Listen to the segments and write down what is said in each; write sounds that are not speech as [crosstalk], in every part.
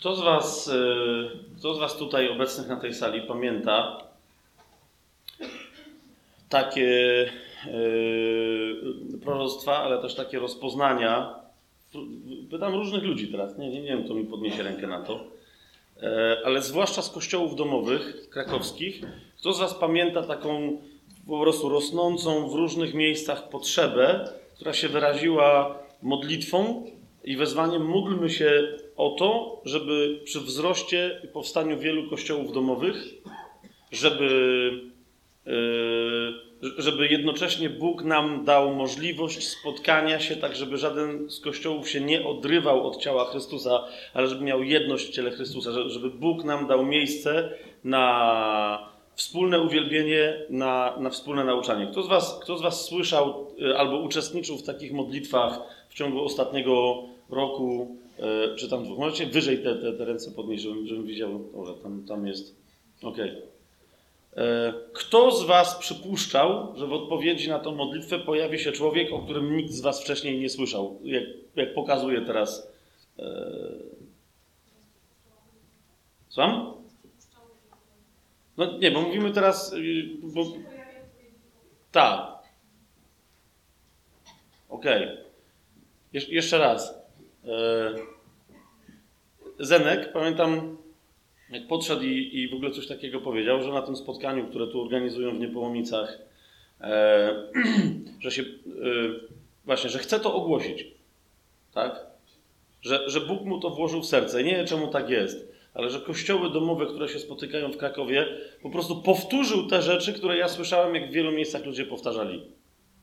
Kto z Was, y, kto z Was tutaj obecnych na tej sali pamięta takie yy, proroctwa, ale też takie rozpoznania? Pytam różnych ludzi teraz, nie, nie, wiem, kto mi podniesie rękę na to, e, ale zwłaszcza z kościołów domowych krakowskich. Kto z Was pamięta taką po prostu rosnącą w różnych miejscach potrzebę, która się wyraziła modlitwą i wezwaniem módlmy się o to, żeby przy wzroście i powstaniu wielu kościołów domowych, żeby, e, żeby jednocześnie Bóg nam dał możliwość spotkania się, tak żeby żaden z kościołów się nie odrywał od ciała Chrystusa, ale żeby miał jedność w ciele Chrystusa, żeby Bóg nam dał miejsce na wspólne uwielbienie, na, na wspólne nauczanie. Kto z, was, kto z Was słyszał e, albo uczestniczył w takich modlitwach w ciągu ostatniego roku, czy tam dwóch? Możecie wyżej te, te, te ręce podnieść, żebym, żebym widział. Dobra, tam, tam jest. Okej. Okay. E, kto z Was przypuszczał, że w odpowiedzi na tę modlitwę pojawi się człowiek, o którym nikt z Was wcześniej nie słyszał? Jak, jak pokazuje teraz. Słucham? No nie, bo mówimy teraz. Y, bo... Tak. Okej. Okay. Jesz jeszcze raz. E... Zenek, pamiętam, jak podszedł i, i w ogóle coś takiego powiedział, że na tym spotkaniu, które tu organizują w Niepołomicach, e... [clears throat] że się. E... Właśnie, że chce to ogłosić. Tak? Że, że Bóg mu to włożył w serce. Nie wiem, czemu tak jest ale że kościoły domowe, które się spotykają w Krakowie, po prostu powtórzył te rzeczy, które ja słyszałem, jak w wielu miejscach ludzie powtarzali.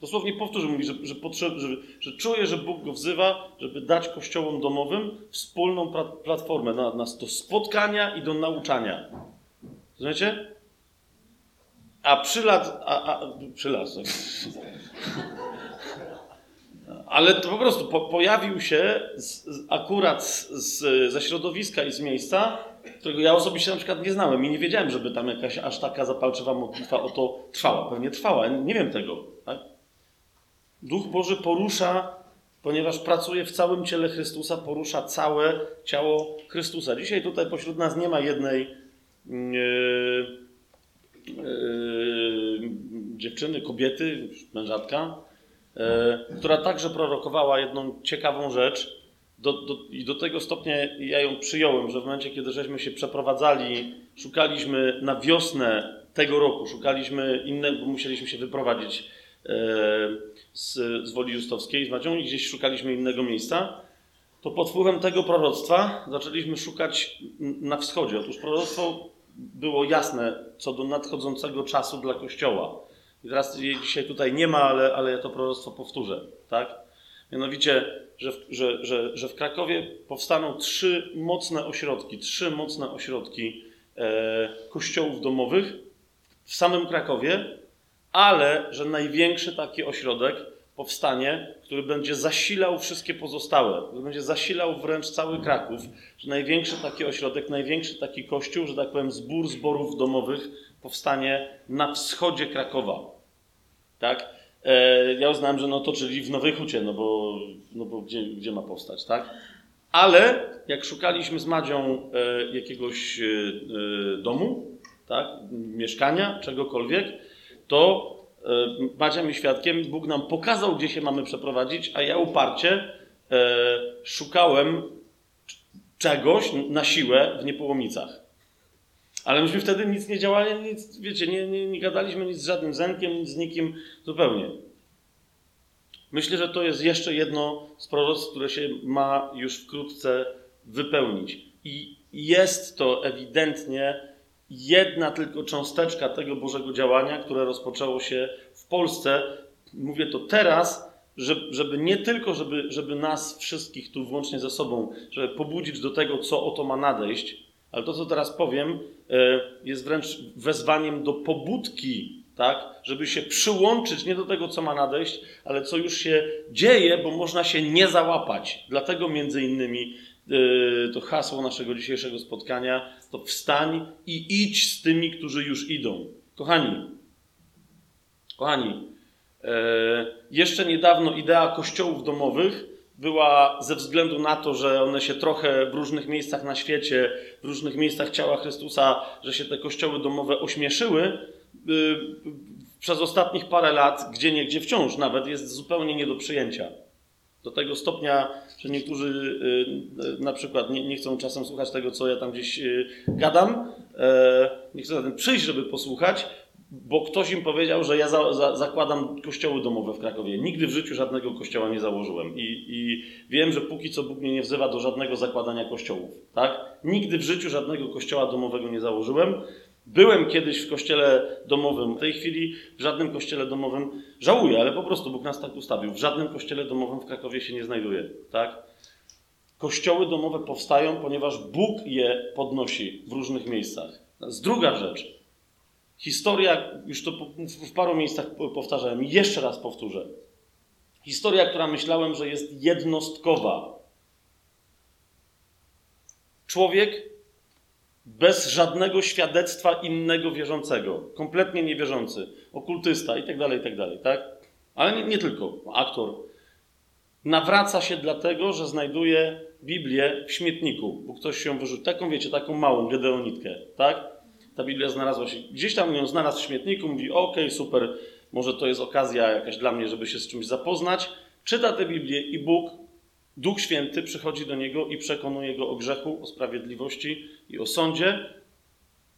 Dosłownie powtórzył, mówi, że, że, potrzeb, że, że czuje, że Bóg go wzywa, żeby dać kościołom domowym wspólną platformę na, na, do spotkania i do nauczania. Rozumiecie? A przylat, a, a, przylat, ale to po prostu po, pojawił się z, z, akurat z, ze środowiska i z miejsca, którego ja osobiście na przykład nie znałem i nie wiedziałem, żeby tam jakaś aż taka zapalczywa modlitwa o to trwała. Pewnie trwała, nie wiem tego. Duch Boży porusza, ponieważ pracuje w całym ciele Chrystusa, porusza całe ciało Chrystusa. Dzisiaj tutaj pośród nas nie ma jednej yy, yy, dziewczyny, kobiety, mężatka, E, która także prorokowała jedną ciekawą rzecz. Do, do, I do tego stopnia ja ją przyjąłem, że w momencie, kiedy żeśmy się przeprowadzali, szukaliśmy na wiosnę tego roku, szukaliśmy innego, bo musieliśmy się wyprowadzić z, z Woli Justowskiej z Macią i gdzieś szukaliśmy innego miejsca, to pod wpływem tego proroctwa zaczęliśmy szukać na wschodzie. Otóż proroctwo było jasne co do nadchodzącego czasu dla Kościoła. I teraz jej dzisiaj tutaj nie ma, ale, ale ja to proroctwo powtórzę, tak? Mianowicie, że w, że, że, że w Krakowie powstaną trzy mocne ośrodki, trzy mocne ośrodki e, kościołów domowych w samym Krakowie, ale że największy taki ośrodek powstanie, który będzie zasilał wszystkie pozostałe, który będzie zasilał wręcz cały Kraków, że największy taki ośrodek, największy taki kościół, że tak powiem, zbór zborów domowych powstanie na wschodzie Krakowa. Tak? E, ja uznałem, że no to czyli w Nowej Hucie, no bo, no bo gdzie, gdzie ma powstać, tak? Ale jak szukaliśmy z Madzią e, jakiegoś e, domu, tak, mieszkania, czegokolwiek, to Madzia mi świadkiem, Bóg nam pokazał, gdzie się mamy przeprowadzić, a ja uparcie szukałem czegoś na siłę w Niepołomicach. Ale myśmy wtedy nic nie działali, nic, wiecie, nie, nie, nie gadaliśmy nic z żadnym zenkiem, nic z nikim zupełnie. Myślę, że to jest jeszcze jedno z proroctw, które się ma już wkrótce wypełnić. I jest to ewidentnie jedna tylko cząsteczka tego Bożego działania, które rozpoczęło się w Polsce. Mówię to teraz, żeby nie tylko, żeby, żeby nas wszystkich tu włącznie ze sobą, żeby pobudzić do tego, co oto ma nadejść, ale to, co teraz powiem, e, jest wręcz wezwaniem do pobudki, tak, żeby się przyłączyć nie do tego, co ma nadejść, ale co już się dzieje, bo można się nie załapać. Dlatego między innymi to hasło naszego dzisiejszego spotkania to wstań i idź z tymi, którzy już idą. Kochani, kochani, e, jeszcze niedawno idea kościołów domowych była ze względu na to, że one się trochę w różnych miejscach na świecie, w różnych miejscach ciała Chrystusa, że się te kościoły domowe ośmieszyły, y, przez ostatnich parę lat, gdzie nie, gdzie wciąż nawet, jest zupełnie nie do przyjęcia. Do tego stopnia, że niektórzy y, na przykład nie, nie chcą czasem słuchać tego, co ja tam gdzieś y, gadam, e, nie chcą zatem przyjść, żeby posłuchać, bo ktoś im powiedział, że ja za, za, zakładam kościoły domowe w Krakowie. Nigdy w życiu żadnego kościoła nie założyłem. I, I, wiem, że póki co Bóg mnie nie wzywa do żadnego zakładania kościołów. Tak? Nigdy w życiu żadnego kościoła domowego nie założyłem. Byłem kiedyś w kościele domowym. W tej chwili w żadnym kościele domowym żałuję, ale po prostu Bóg nas tak ustawił. W żadnym kościele domowym w Krakowie się nie znajduje. Tak? Kościoły domowe powstają, ponieważ Bóg je podnosi w różnych miejscach. Z druga rzecz. Historia, już to w paru miejscach powtarzałem, jeszcze raz powtórzę. Historia, która myślałem, że jest jednostkowa. Człowiek bez żadnego świadectwa innego wierzącego, kompletnie niewierzący, okultysta itd., tak itd., tak, tak? Ale nie, nie tylko, aktor. Nawraca się dlatego, że znajduje Biblię w śmietniku, bo ktoś się wyrzucił. Taką, wiecie, taką małą gedeonitkę, tak? Ta Biblia znalazła się, gdzieś tam ją znalazł w śmietniku, mówi, okej, okay, super, może to jest okazja jakaś dla mnie, żeby się z czymś zapoznać. Czyta tę Biblię i Bóg, Duch Święty przychodzi do niego i przekonuje go o grzechu, o sprawiedliwości i o sądzie.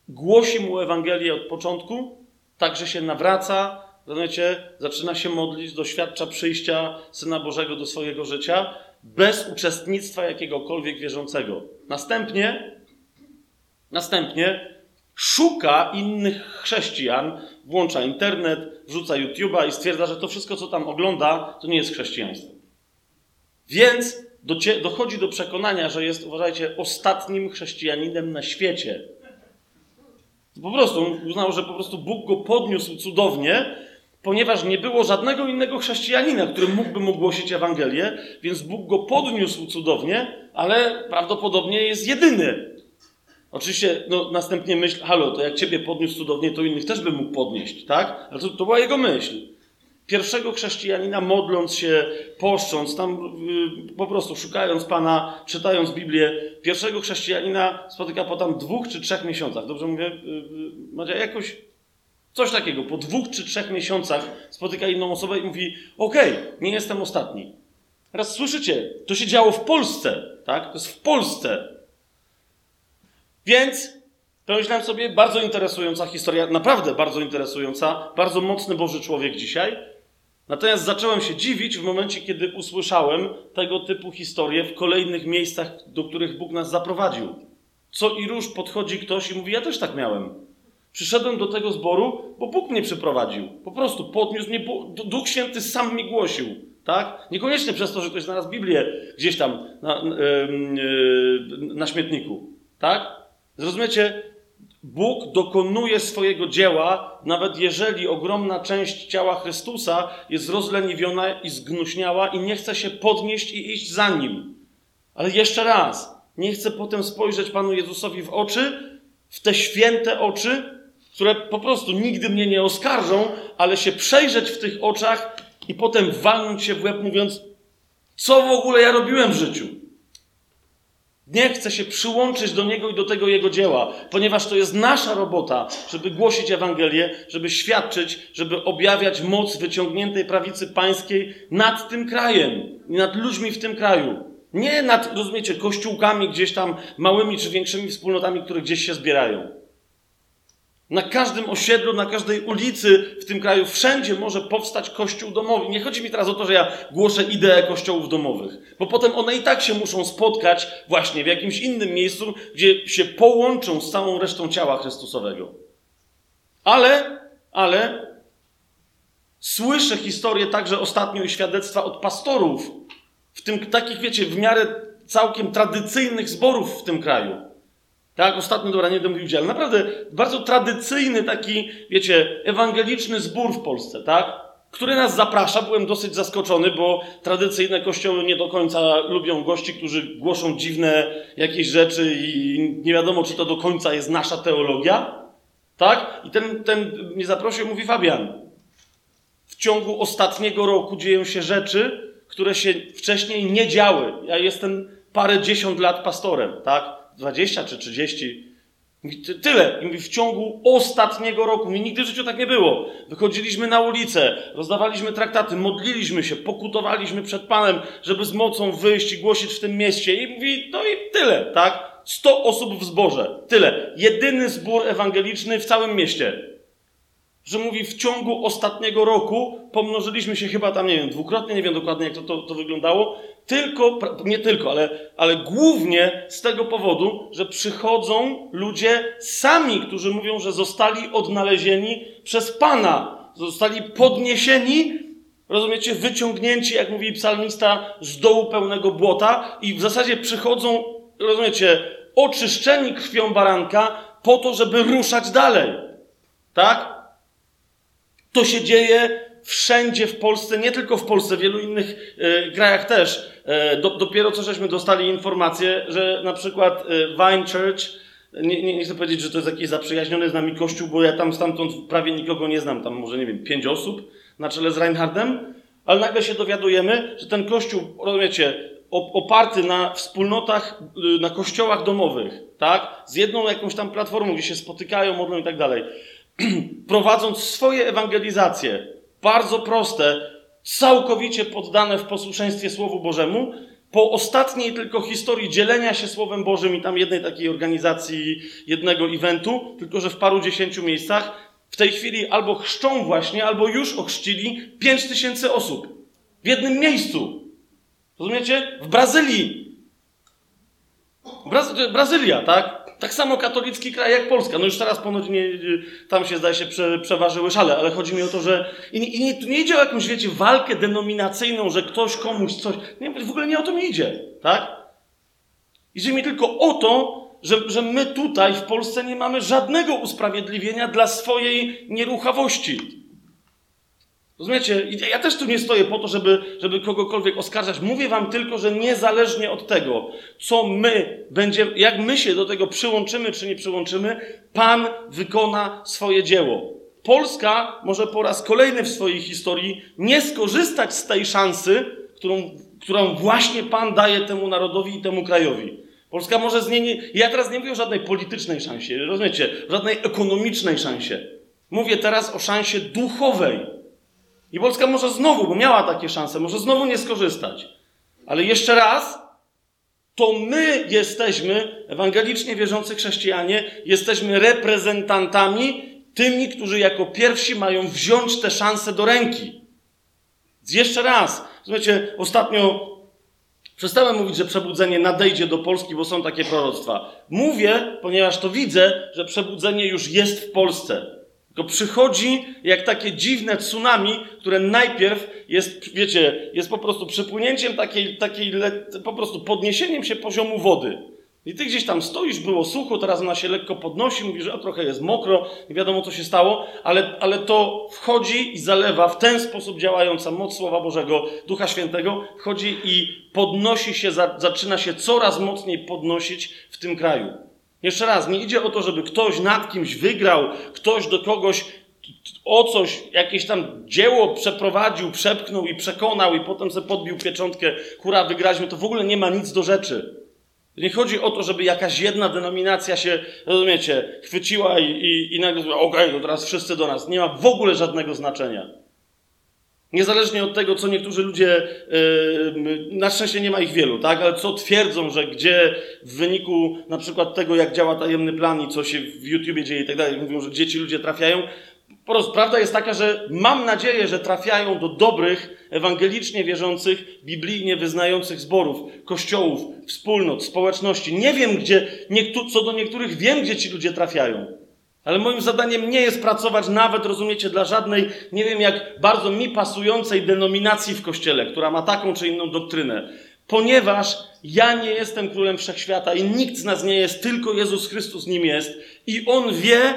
Głosi mu Ewangelię od początku, tak że się nawraca, rozumiecie, zaczyna się modlić, doświadcza przyjścia Syna Bożego do swojego życia, bez uczestnictwa jakiegokolwiek wierzącego. Następnie, następnie szuka innych chrześcijan, włącza internet, wrzuca YouTube'a i stwierdza, że to wszystko, co tam ogląda, to nie jest chrześcijaństwo. Więc dochodzi do przekonania, że jest, uważajcie, ostatnim chrześcijaninem na świecie. Po prostu uznał, że po prostu Bóg go podniósł cudownie, ponieważ nie było żadnego innego chrześcijanina, który mógłby mu głosić Ewangelię, więc Bóg go podniósł cudownie, ale prawdopodobnie jest jedyny. Oczywiście, no, następnie myśl, halo, to jak ciebie podniósł cudownie, to innych też by mógł podnieść, tak? Ale to, to była jego myśl. Pierwszego chrześcijanina, modląc się, poszcząc, tam yy, po prostu szukając Pana, czytając Biblię, pierwszego chrześcijanina spotyka po tam dwóch czy trzech miesiącach. Dobrze mówię? Yy, yy, jakoś coś takiego. Po dwóch czy trzech miesiącach spotyka inną osobę i mówi: Okej, okay, nie jestem ostatni. Teraz słyszycie, to się działo w Polsce, tak? To jest w Polsce. Więc pomyślałem sobie, bardzo interesująca historia, naprawdę bardzo interesująca, bardzo mocny Boży człowiek dzisiaj. Natomiast zacząłem się dziwić w momencie, kiedy usłyszałem tego typu historie w kolejnych miejscach, do których Bóg nas zaprowadził. Co i róż podchodzi ktoś i mówi: Ja też tak miałem. Przyszedłem do tego zboru, bo Bóg mnie przyprowadził. Po prostu podniósł mnie, Duch Święty sam mi głosił. Tak? Niekoniecznie przez to, że ktoś znalazł Biblię gdzieś tam na, na śmietniku. Tak? Zrozumiecie? Bóg dokonuje swojego dzieła, nawet jeżeli ogromna część ciała Chrystusa jest rozleniwiona i zgnuśniała i nie chce się podnieść i iść za nim. Ale jeszcze raz, nie chcę potem spojrzeć Panu Jezusowi w oczy, w te święte oczy, które po prostu nigdy mnie nie oskarżą, ale się przejrzeć w tych oczach i potem walnąć się w łeb, mówiąc, co w ogóle ja robiłem w życiu. Nie chcę się przyłączyć do Niego i do tego Jego dzieła, ponieważ to jest nasza robota, żeby głosić Ewangelię, żeby świadczyć, żeby objawiać moc wyciągniętej prawicy pańskiej nad tym krajem i nad ludźmi w tym kraju. Nie nad, rozumiecie, kościółkami gdzieś tam, małymi czy większymi wspólnotami, które gdzieś się zbierają. Na każdym osiedlu, na każdej ulicy w tym kraju, wszędzie może powstać kościół domowy. Nie chodzi mi teraz o to, że ja głoszę ideę kościołów domowych, bo potem one i tak się muszą spotkać właśnie w jakimś innym miejscu, gdzie się połączą z całą resztą ciała Chrystusowego. Ale, ale słyszę historię także ostatnio i świadectwa od pastorów, w tym takich, wiecie, w miarę całkiem tradycyjnych zborów w tym kraju tak, ostatnio, dobra, nie mówił gdzie, ale naprawdę bardzo tradycyjny taki, wiecie, ewangeliczny zbór w Polsce, tak? Który nas zaprasza. Byłem dosyć zaskoczony, bo tradycyjne kościoły nie do końca lubią gości, którzy głoszą dziwne jakieś rzeczy i nie wiadomo, czy to do końca jest nasza teologia. Tak? I ten, ten mnie zaprosił, mówi Fabian. W ciągu ostatniego roku dzieją się rzeczy, które się wcześniej nie działy. Ja jestem parę dziesiąt lat pastorem, tak? 20 czy 30. Tyle. I mówi, w ciągu ostatniego roku, mi nigdy w życiu tak nie było. Wychodziliśmy na ulicę, rozdawaliśmy traktaty, modliliśmy się, pokutowaliśmy przed Panem, żeby z mocą wyjść i głosić w tym mieście. I mówi, no i tyle, tak? 100 osób w zborze. Tyle. Jedyny zbór ewangeliczny w całym mieście. Że mówi, w ciągu ostatniego roku pomnożyliśmy się chyba tam, nie wiem, dwukrotnie, nie wiem dokładnie jak to, to, to wyglądało. Tylko, nie tylko, ale, ale głównie z tego powodu, że przychodzą ludzie sami, którzy mówią, że zostali odnalezieni przez Pana. Zostali podniesieni rozumiecie, wyciągnięci, jak mówi psalmista, z dołu pełnego błota i w zasadzie przychodzą, rozumiecie, oczyszczeni krwią baranka po to, żeby ruszać dalej. Tak? To się dzieje wszędzie w Polsce, nie tylko w Polsce, w wielu innych y, krajach też. Y, do, dopiero co żeśmy dostali informację, że na przykład y, Vine Church, nie, nie, nie, chcę powiedzieć, że to jest jakiś zaprzyjaźniony z nami kościół, bo ja tam stamtąd prawie nikogo nie znam, tam może, nie wiem, pięć osób na czele z Reinhardem, ale nagle się dowiadujemy, że ten kościół, rozumiecie, oparty na wspólnotach, na kościołach domowych, tak? Z jedną jakąś tam platformą, gdzie się spotykają, modlą i tak dalej. [clears throat] Prowadząc swoje ewangelizacje, bardzo proste, całkowicie poddane w posłuszeństwie Słowu Bożemu, po ostatniej tylko historii dzielenia się Słowem Bożym i tam jednej takiej organizacji, jednego eventu, tylko że w paru dziesięciu miejscach, w tej chwili albo chrzczą właśnie, albo już ochrzcili pięć tysięcy osób. W jednym miejscu. Rozumiecie? W Brazylii. Braz Brazylia, tak? Tak samo katolicki kraj jak Polska. No już teraz ponoć nie, tam się zdaje się prze, przeważyły szale, ale chodzi mi o to, że i, nie, tu nie idzie o jakąś, wiecie, walkę denominacyjną, że ktoś komuś coś. Nie, w ogóle nie o to mi idzie, tak? Idzie mi tylko o to, że, że my tutaj w Polsce nie mamy żadnego usprawiedliwienia dla swojej nieruchawości. Rozumiecie? Ja też tu nie stoję po to, żeby, żeby kogokolwiek oskarżać. Mówię wam tylko, że niezależnie od tego, co my będziemy, jak my się do tego przyłączymy czy nie przyłączymy, Pan wykona swoje dzieło. Polska może po raz kolejny w swojej historii nie skorzystać z tej szansy, którą, którą właśnie Pan daje temu narodowi i temu krajowi. Polska może z niej nie. Ja teraz nie mówię o żadnej politycznej szansie, rozumiecie? Żadnej ekonomicznej szansie. Mówię teraz o szansie duchowej i Polska może znowu, bo miała takie szanse, może znowu nie skorzystać. Ale jeszcze raz, to my jesteśmy, ewangelicznie wierzący chrześcijanie, jesteśmy reprezentantami, tymi, którzy jako pierwsi mają wziąć te szanse do ręki. Jeszcze raz, słuchajcie, ostatnio przestałem mówić, że przebudzenie nadejdzie do Polski, bo są takie proroctwa. Mówię, ponieważ to widzę, że przebudzenie już jest w Polsce. Przychodzi jak takie dziwne tsunami, które najpierw jest, wiecie, jest po prostu przypłynięciem takiej, takiej po prostu podniesieniem się poziomu wody. I ty gdzieś tam stoisz, było sucho, teraz ona się lekko podnosi, mówi, że trochę jest mokro, nie wiadomo co się stało, ale, ale to wchodzi i zalewa w ten sposób działająca moc Słowa Bożego, Ducha Świętego, wchodzi i podnosi się, zaczyna się coraz mocniej podnosić w tym kraju. Jeszcze raz, nie idzie o to, żeby ktoś nad kimś wygrał, ktoś do kogoś o coś, jakieś tam dzieło przeprowadził, przepchnął i przekonał i potem sobie podbił pieczątkę, hura, wygraliśmy, to w ogóle nie ma nic do rzeczy. Nie chodzi o to, żeby jakaś jedna denominacja się, rozumiecie, chwyciła i, i, i nagle okej, okay, to teraz wszyscy do nas. Nie ma w ogóle żadnego znaczenia. Niezależnie od tego, co niektórzy ludzie, yy, na szczęście nie ma ich wielu, tak, ale co twierdzą, że gdzie w wyniku na przykład tego, jak działa tajemny plan i co się w YouTubie dzieje i tak dalej, mówią, że gdzie ci ludzie trafiają. Po prostu prawda jest taka, że mam nadzieję, że trafiają do dobrych, ewangelicznie wierzących, biblijnie wyznających zborów, kościołów, wspólnot, społeczności. Nie wiem, gdzie, co do niektórych wiem, gdzie ci ludzie trafiają. Ale moim zadaniem nie jest pracować nawet, rozumiecie, dla żadnej, nie wiem jak bardzo mi pasującej denominacji w kościele, która ma taką czy inną doktrynę. Ponieważ ja nie jestem królem wszechświata i nikt z nas nie jest, tylko Jezus Chrystus nim jest. I On wie,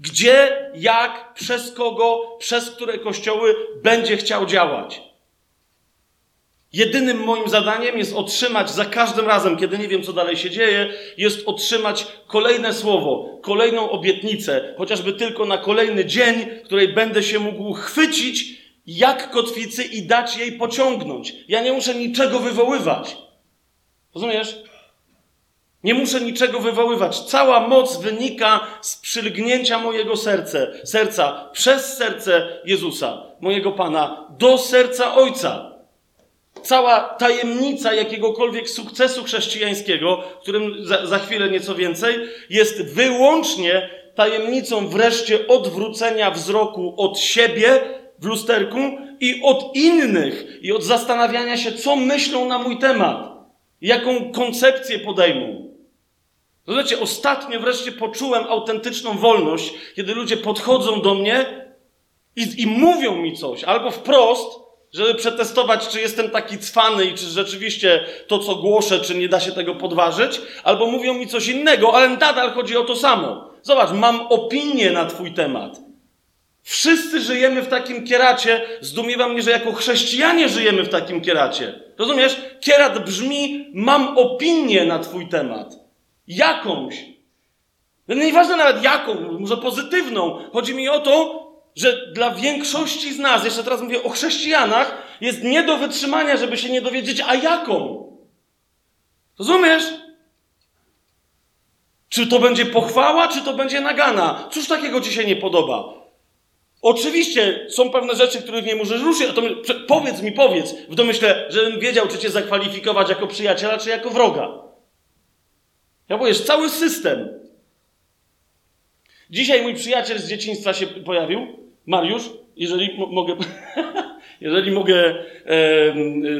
gdzie, jak, przez kogo, przez które kościoły będzie chciał działać. Jedynym moim zadaniem jest otrzymać za każdym razem, kiedy nie wiem, co dalej się dzieje, jest otrzymać kolejne słowo, kolejną obietnicę, chociażby tylko na kolejny dzień, której będę się mógł chwycić jak kotwicy i dać jej pociągnąć. Ja nie muszę niczego wywoływać. Rozumiesz? Nie muszę niczego wywoływać. Cała moc wynika z przylgnięcia mojego serce, serca przez serce Jezusa, mojego Pana, do serca Ojca. Cała tajemnica jakiegokolwiek sukcesu chrześcijańskiego, którym za, za chwilę nieco więcej, jest wyłącznie tajemnicą wreszcie odwrócenia wzroku od siebie w lusterku i od innych, i od zastanawiania się, co myślą na mój temat, jaką koncepcję podejmą. Zobaczcie, ostatnio wreszcie poczułem autentyczną wolność, kiedy ludzie podchodzą do mnie i, i mówią mi coś, albo wprost, żeby przetestować, czy jestem taki cwany i czy rzeczywiście to, co głoszę, czy nie da się tego podważyć, albo mówią mi coś innego, ale nadal chodzi o to samo. Zobacz, mam opinię na Twój temat. Wszyscy żyjemy w takim kieracie. Zdumiewa mnie, że jako chrześcijanie żyjemy w takim kieracie. Rozumiesz? Kierat brzmi: Mam opinię na Twój temat. Jakąś. No nieważne nawet jaką, może pozytywną. Chodzi mi o to, że dla większości z nas, jeszcze teraz mówię o chrześcijanach, jest nie do wytrzymania, żeby się nie dowiedzieć, a jaką. Rozumiesz? Czy to będzie pochwała, czy to będzie nagana? Cóż takiego ci się nie podoba? Oczywiście są pewne rzeczy, których nie możesz ruszyć, a to powiedz mi, powiedz w domyśle, żebym wiedział, czy cię zakwalifikować jako przyjaciela, czy jako wroga. Ja powiesz, cały system. Dzisiaj mój przyjaciel z dzieciństwa się pojawił, Mariusz, jeżeli mogę, [laughs] jeżeli mogę e,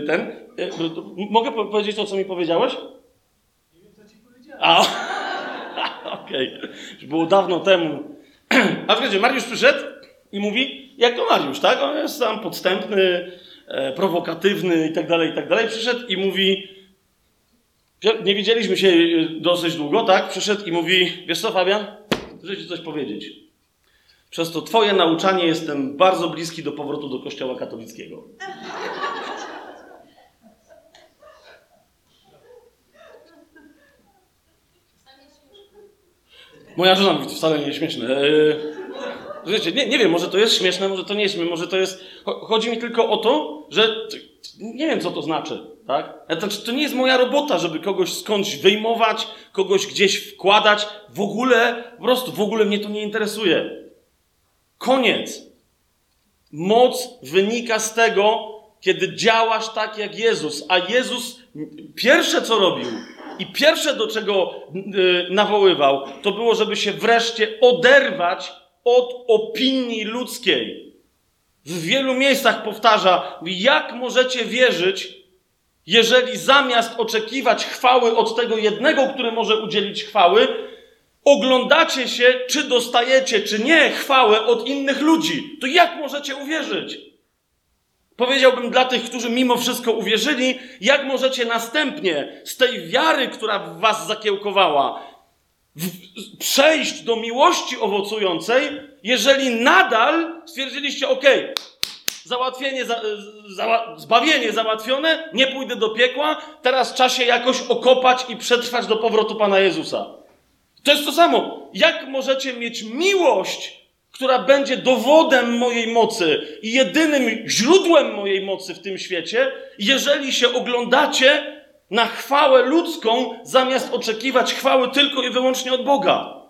ten, e, mogę powiedzieć to, co mi powiedziałeś? Nie wiem, co ci powiedziałem. A, [laughs] okej. Okay. Było dawno temu. [clears throat] A wiecie, Mariusz przyszedł i mówi, jak to Mariusz, tak? On jest sam podstępny, e, prowokatywny i tak dalej, i tak dalej. Przyszedł i mówi, nie widzieliśmy się dosyć długo, tak? Przyszedł i mówi, wiesz co Fabian? Chcę ci coś powiedzieć. Przez to twoje nauczanie jestem bardzo bliski do powrotu do kościoła katolickiego. Moja żona mówi, wcale nie śmieszne. Wiecie, nie, nie wiem, może to jest śmieszne, może to nie jest śmieszne, może to jest... Chodzi mi tylko o to, że nie wiem, co to znaczy, tak? Znaczy, to nie jest moja robota, żeby kogoś skądś wyjmować, kogoś gdzieś wkładać. W ogóle, po prostu, w ogóle mnie to nie interesuje. Koniec. Moc wynika z tego, kiedy działasz tak jak Jezus. A Jezus pierwsze, co robił, i pierwsze, do czego yy, nawoływał, to było, żeby się wreszcie oderwać od opinii ludzkiej. W wielu miejscach powtarza, jak możecie wierzyć, jeżeli zamiast oczekiwać chwały od tego jednego, który może udzielić chwały, oglądacie się, czy dostajecie, czy nie chwałę od innych ludzi. To jak możecie uwierzyć? Powiedziałbym dla tych, którzy mimo wszystko uwierzyli, jak możecie następnie z tej wiary, która w was zakiełkowała, w, przejść do miłości owocującej, jeżeli nadal stwierdziliście, ok, załatwienie, za, za, zbawienie załatwione, nie pójdę do piekła, teraz trzeba się jakoś okopać i przetrwać do powrotu Pana Jezusa. To jest to samo. Jak możecie mieć miłość, która będzie dowodem mojej mocy i jedynym źródłem mojej mocy w tym świecie, jeżeli się oglądacie na chwałę ludzką, zamiast oczekiwać chwały tylko i wyłącznie od Boga?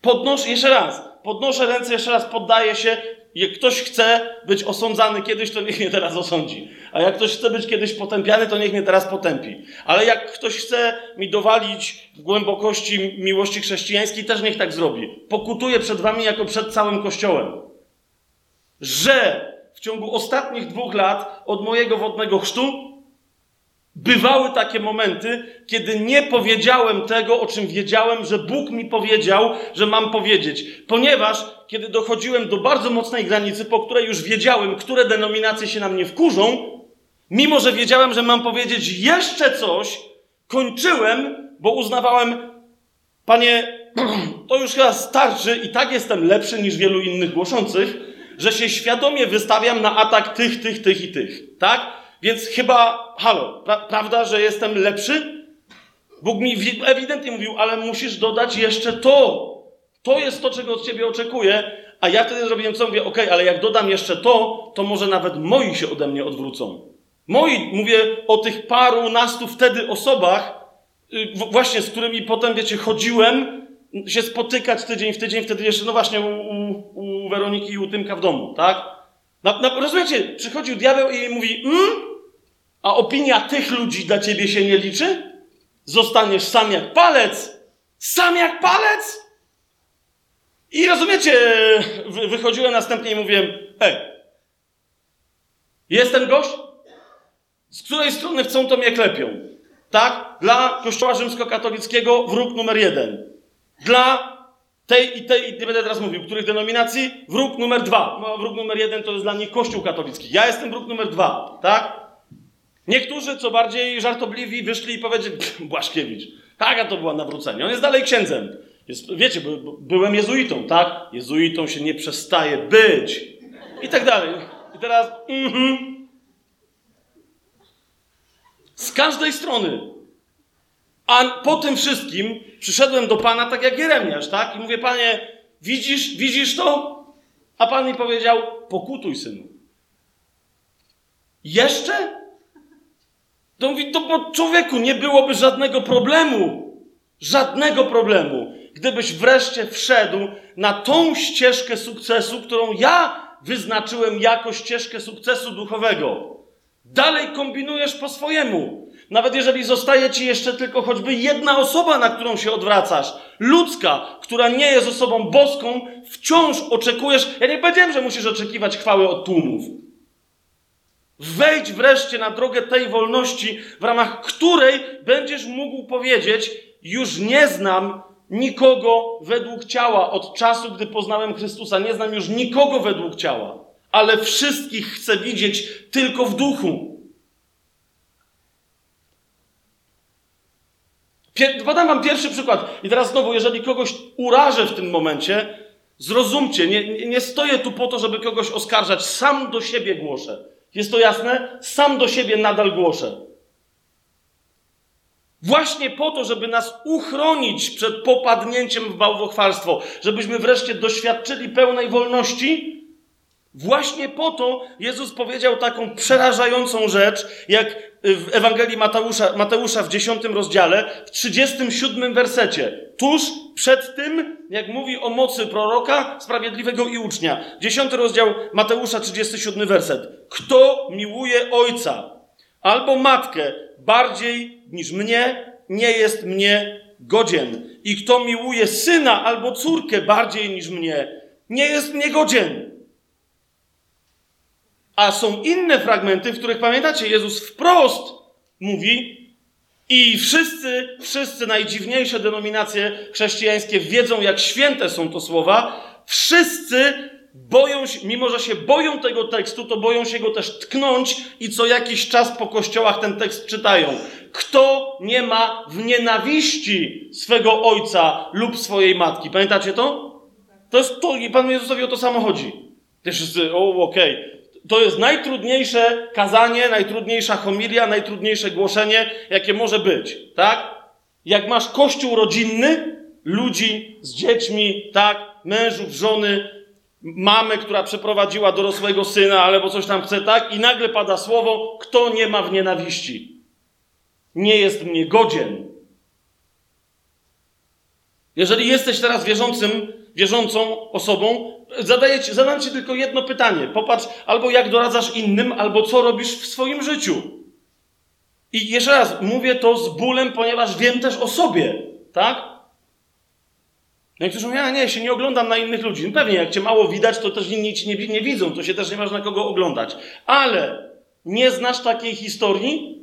Podnoszę, jeszcze raz, podnoszę ręce, jeszcze raz poddaję się. Jak ktoś chce być osądzany kiedyś, to niech mnie teraz osądzi. A jak ktoś chce być kiedyś potępiany, to niech mnie teraz potępi. Ale jak ktoś chce mi dowalić w głębokości miłości chrześcijańskiej, też niech tak zrobi. Pokutuję przed wami jako przed całym Kościołem. Że w ciągu ostatnich dwóch lat od mojego wodnego chrztu Bywały takie momenty, kiedy nie powiedziałem tego, o czym wiedziałem, że Bóg mi powiedział, że mam powiedzieć. Ponieważ, kiedy dochodziłem do bardzo mocnej granicy, po której już wiedziałem, które denominacje się na mnie wkurzą, mimo że wiedziałem, że mam powiedzieć jeszcze coś, kończyłem, bo uznawałem, panie, [clears throat] to już chyba starczy i tak jestem lepszy niż wielu innych głoszących, że się świadomie wystawiam na atak tych, tych, tych i tych. Tak? Więc chyba, halo, pra prawda, że jestem lepszy? Bóg mi ewidentnie mówił, ale musisz dodać jeszcze to. To jest to, czego od ciebie oczekuję, a ja wtedy zrobiłem co? Mówię, okej, ale jak dodam jeszcze to, to może nawet moi się ode mnie odwrócą. Moi, mówię o tych paru nastu wtedy osobach, y, właśnie z którymi potem, wiecie, chodziłem się spotykać tydzień w tydzień, wtedy jeszcze, no właśnie u, u, u Weroniki i u Tymka w domu, tak? Na, na, rozumiecie, przychodził diabeł i mówi, mm? A opinia tych ludzi dla ciebie się nie liczy? Zostaniesz sam jak palec! Sam jak palec! I rozumiecie, wy- wychodziłem następnie i mówiłem, ej, jest ten gość? Z której strony chcą, to mnie klepią. Tak? Dla Kościoła Rzymskokatolickiego wróg numer jeden. Dla tej i tej, i nie będę teraz mówił, których denominacji, wróg numer dwa. No, wróg numer jeden to jest dla nich Kościół katolicki. Ja jestem wróg numer dwa. Tak? Niektórzy, co bardziej żartobliwi, wyszli i powiedzieli, "Pff, Błaszkiewicz, tak, a to była nawrócenie. On jest dalej księdzem. Jest, wiecie, by, byłem jezuitą, tak? Jezuitą się nie przestaje być. I tak dalej. I teraz, mhm. Z każdej strony. A po tym wszystkim przyszedłem do Pana tak jak Jeremiasz, tak? I mówię, Panie, widzisz, widzisz to? A Pan mi powiedział, pokutuj, synu. Jeszcze? To mówi, to bo człowieku nie byłoby żadnego problemu. Żadnego problemu. Gdybyś wreszcie wszedł na tą ścieżkę sukcesu, którą ja wyznaczyłem jako ścieżkę sukcesu duchowego. Dalej kombinujesz po swojemu. Nawet jeżeli zostaje ci jeszcze tylko choćby jedna osoba, na którą się odwracasz, ludzka, która nie jest osobą boską, wciąż oczekujesz. Ja nie powiedziałem, że musisz oczekiwać chwały od tłumów. Wejdź wreszcie na drogę tej wolności, w ramach której będziesz mógł powiedzieć: Już nie znam nikogo według ciała od czasu, gdy poznałem Chrystusa. Nie znam już nikogo według ciała, ale wszystkich chcę widzieć tylko w duchu. Podam wam pierwszy przykład. I teraz znowu, jeżeli kogoś urażę w tym momencie, zrozumcie, nie- nie stoję tu po to, żeby kogoś oskarżać. Sam do siebie głoszę. Jest to jasne? Sam do siebie nadal głoszę. Właśnie po to, żeby nas uchronić przed popadnięciem w bałwochwalstwo, żebyśmy wreszcie doświadczyli pełnej wolności, Właśnie po to Jezus powiedział taką przerażającą rzecz, jak w Ewangelii Mateusza, Mateusza w 10 rozdziale, w 37 wersecie. Tuż przed tym, jak mówi o mocy proroka, sprawiedliwego i ucznia. 10 rozdział Mateusza, 37 werset. Kto miłuje ojca albo matkę bardziej niż mnie, nie jest mnie godzien. I kto miłuje syna albo córkę bardziej niż mnie, nie jest mnie godzien. A są inne fragmenty, w których pamiętacie, Jezus wprost mówi, i wszyscy, wszyscy najdziwniejsze denominacje chrześcijańskie wiedzą, jak święte są to słowa. Wszyscy boją się, mimo że się boją tego tekstu, to boją się go też tknąć i co jakiś czas po kościołach ten tekst czytają. Kto nie ma w nienawiści swego ojca lub swojej matki? Pamiętacie to? To jest to, i Panu Jezusowi o to samo chodzi. Wszyscy, o, okej. To jest najtrudniejsze kazanie, najtrudniejsza homilia, najtrudniejsze głoszenie, jakie może być, tak? Jak masz kościół rodzinny, ludzi z dziećmi, tak? Mężów, żony, mamę, która przeprowadziła dorosłego syna, albo coś tam chce, tak? I nagle pada słowo, kto nie ma w nienawiści. Nie jest mnie godzien. Jeżeli jesteś teraz wierzącym, wierzącą osobą, zadaję ci, zadam ci tylko jedno pytanie. Popatrz, albo jak doradzasz innym, albo co robisz w swoim życiu. I jeszcze raz, mówię to z bólem, ponieważ wiem też o sobie, tak? No Niektórzy mówią, ja nie, się nie oglądam na innych ludzi. No pewnie, jak cię mało widać, to też inni ci nie, nie widzą, to się też nie masz na kogo oglądać. Ale nie znasz takiej historii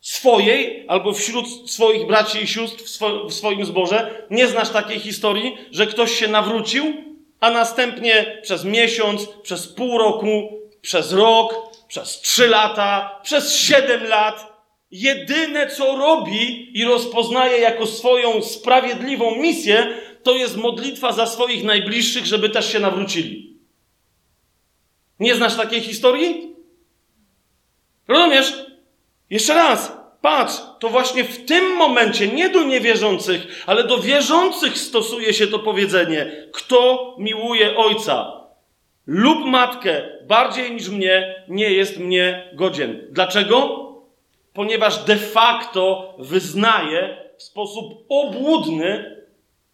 swojej albo wśród swoich braci i sióstr w, swo, w swoim zborze, nie znasz takiej historii, że ktoś się nawrócił, a następnie przez miesiąc, przez pół roku, przez rok, przez trzy lata, przez siedem lat, jedyne co robi i rozpoznaje jako swoją sprawiedliwą misję, to jest modlitwa za swoich najbliższych, żeby też się nawrócili. Nie znasz takiej historii? Rozumiesz? Jeszcze raz. patrz, to właśnie w tym momencie, nie do niewierzących, ale do wierzących stosuje się to powiedzenie: Kto miłuje ojca lub matkę bardziej niż mnie, nie jest mnie godzien. Dlaczego? Ponieważ de facto wyznaje w sposób obłudny,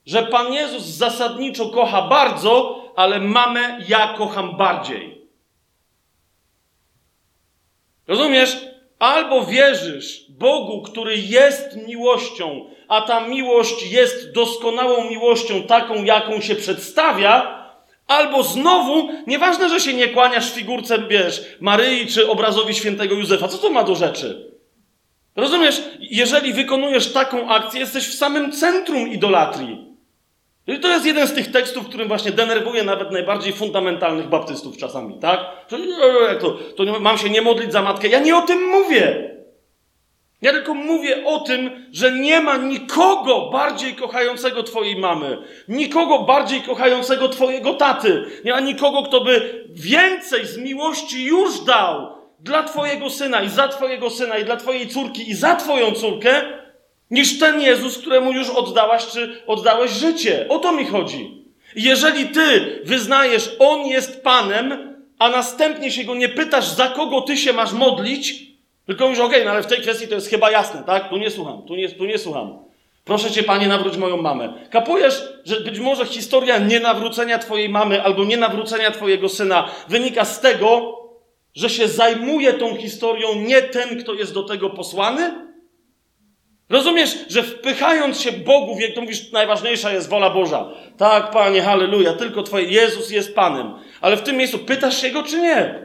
że Pan Jezus zasadniczo kocha bardzo, ale mamę ja kocham bardziej. Rozumiesz? Albo wierzysz Bogu, który jest miłością, a ta miłość jest doskonałą miłością, taką, jaką się przedstawia, albo znowu, nieważne, że się nie kłaniasz figurce, wiesz, Maryi czy obrazowi świętego Józefa, co to ma do rzeczy? Rozumiesz? Jeżeli wykonujesz taką akcję, jesteś w samym centrum idolatrii. I to jest jeden z tych tekstów, którym właśnie denerwuje nawet najbardziej fundamentalnych baptystów czasami, tak? Że, jak to, to mam się nie modlić za matkę. Ja nie o tym mówię. Ja tylko mówię o tym, że nie ma nikogo bardziej kochającego Twojej mamy, nikogo bardziej kochającego Twojego taty, nie ma nikogo, kto by więcej z miłości już dał dla Twojego syna i za Twojego syna i dla Twojej córki i za Twoją córkę, niż ten Jezus, któremu już oddałaś czy oddałeś życie. O to mi chodzi. Jeżeli Ty wyznajesz, On jest Panem, a następnie się Go nie pytasz, za kogo Ty się masz modlić, tylko mówisz, okej, okay, no ale w tej kwestii to jest chyba jasne, tak? Tu nie słucham, tu nie, tu nie słucham. Proszę cię, panie, nawróć moją mamę. Kapujesz, że być może historia nienawrócenia twojej mamy albo nienawrócenia twojego syna wynika z tego, że się zajmuje tą historią nie ten, kto jest do tego posłany? Rozumiesz, że wpychając się Bogu, jak to mówisz, najważniejsza jest wola Boża. Tak, Panie, halleluja, tylko Twoje, Jezus jest Panem. Ale w tym miejscu pytasz się Go, czy nie?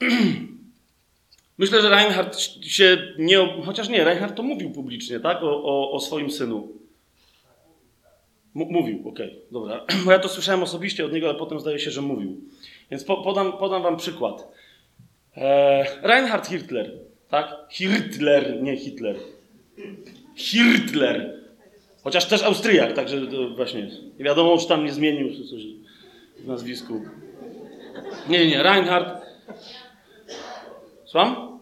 [clears throat] Myślę, że Reinhardt się nie. Chociaż nie, Reinhardt to mówił publicznie, tak? O, o, o swoim synu. M mówił, okej, okay, dobra. [clears throat] Bo ja to słyszałem osobiście od niego, ale potem zdaje się, że mówił. Więc po, podam, podam wam przykład. E, Reinhard Hitler, tak? Hitler, nie Hitler. Hitler. Chociaż też Austriak, także właśnie. Nie wiadomo, czy tam nie zmienił coś w nazwisku. Nie, nie, Reinhard. Słucham?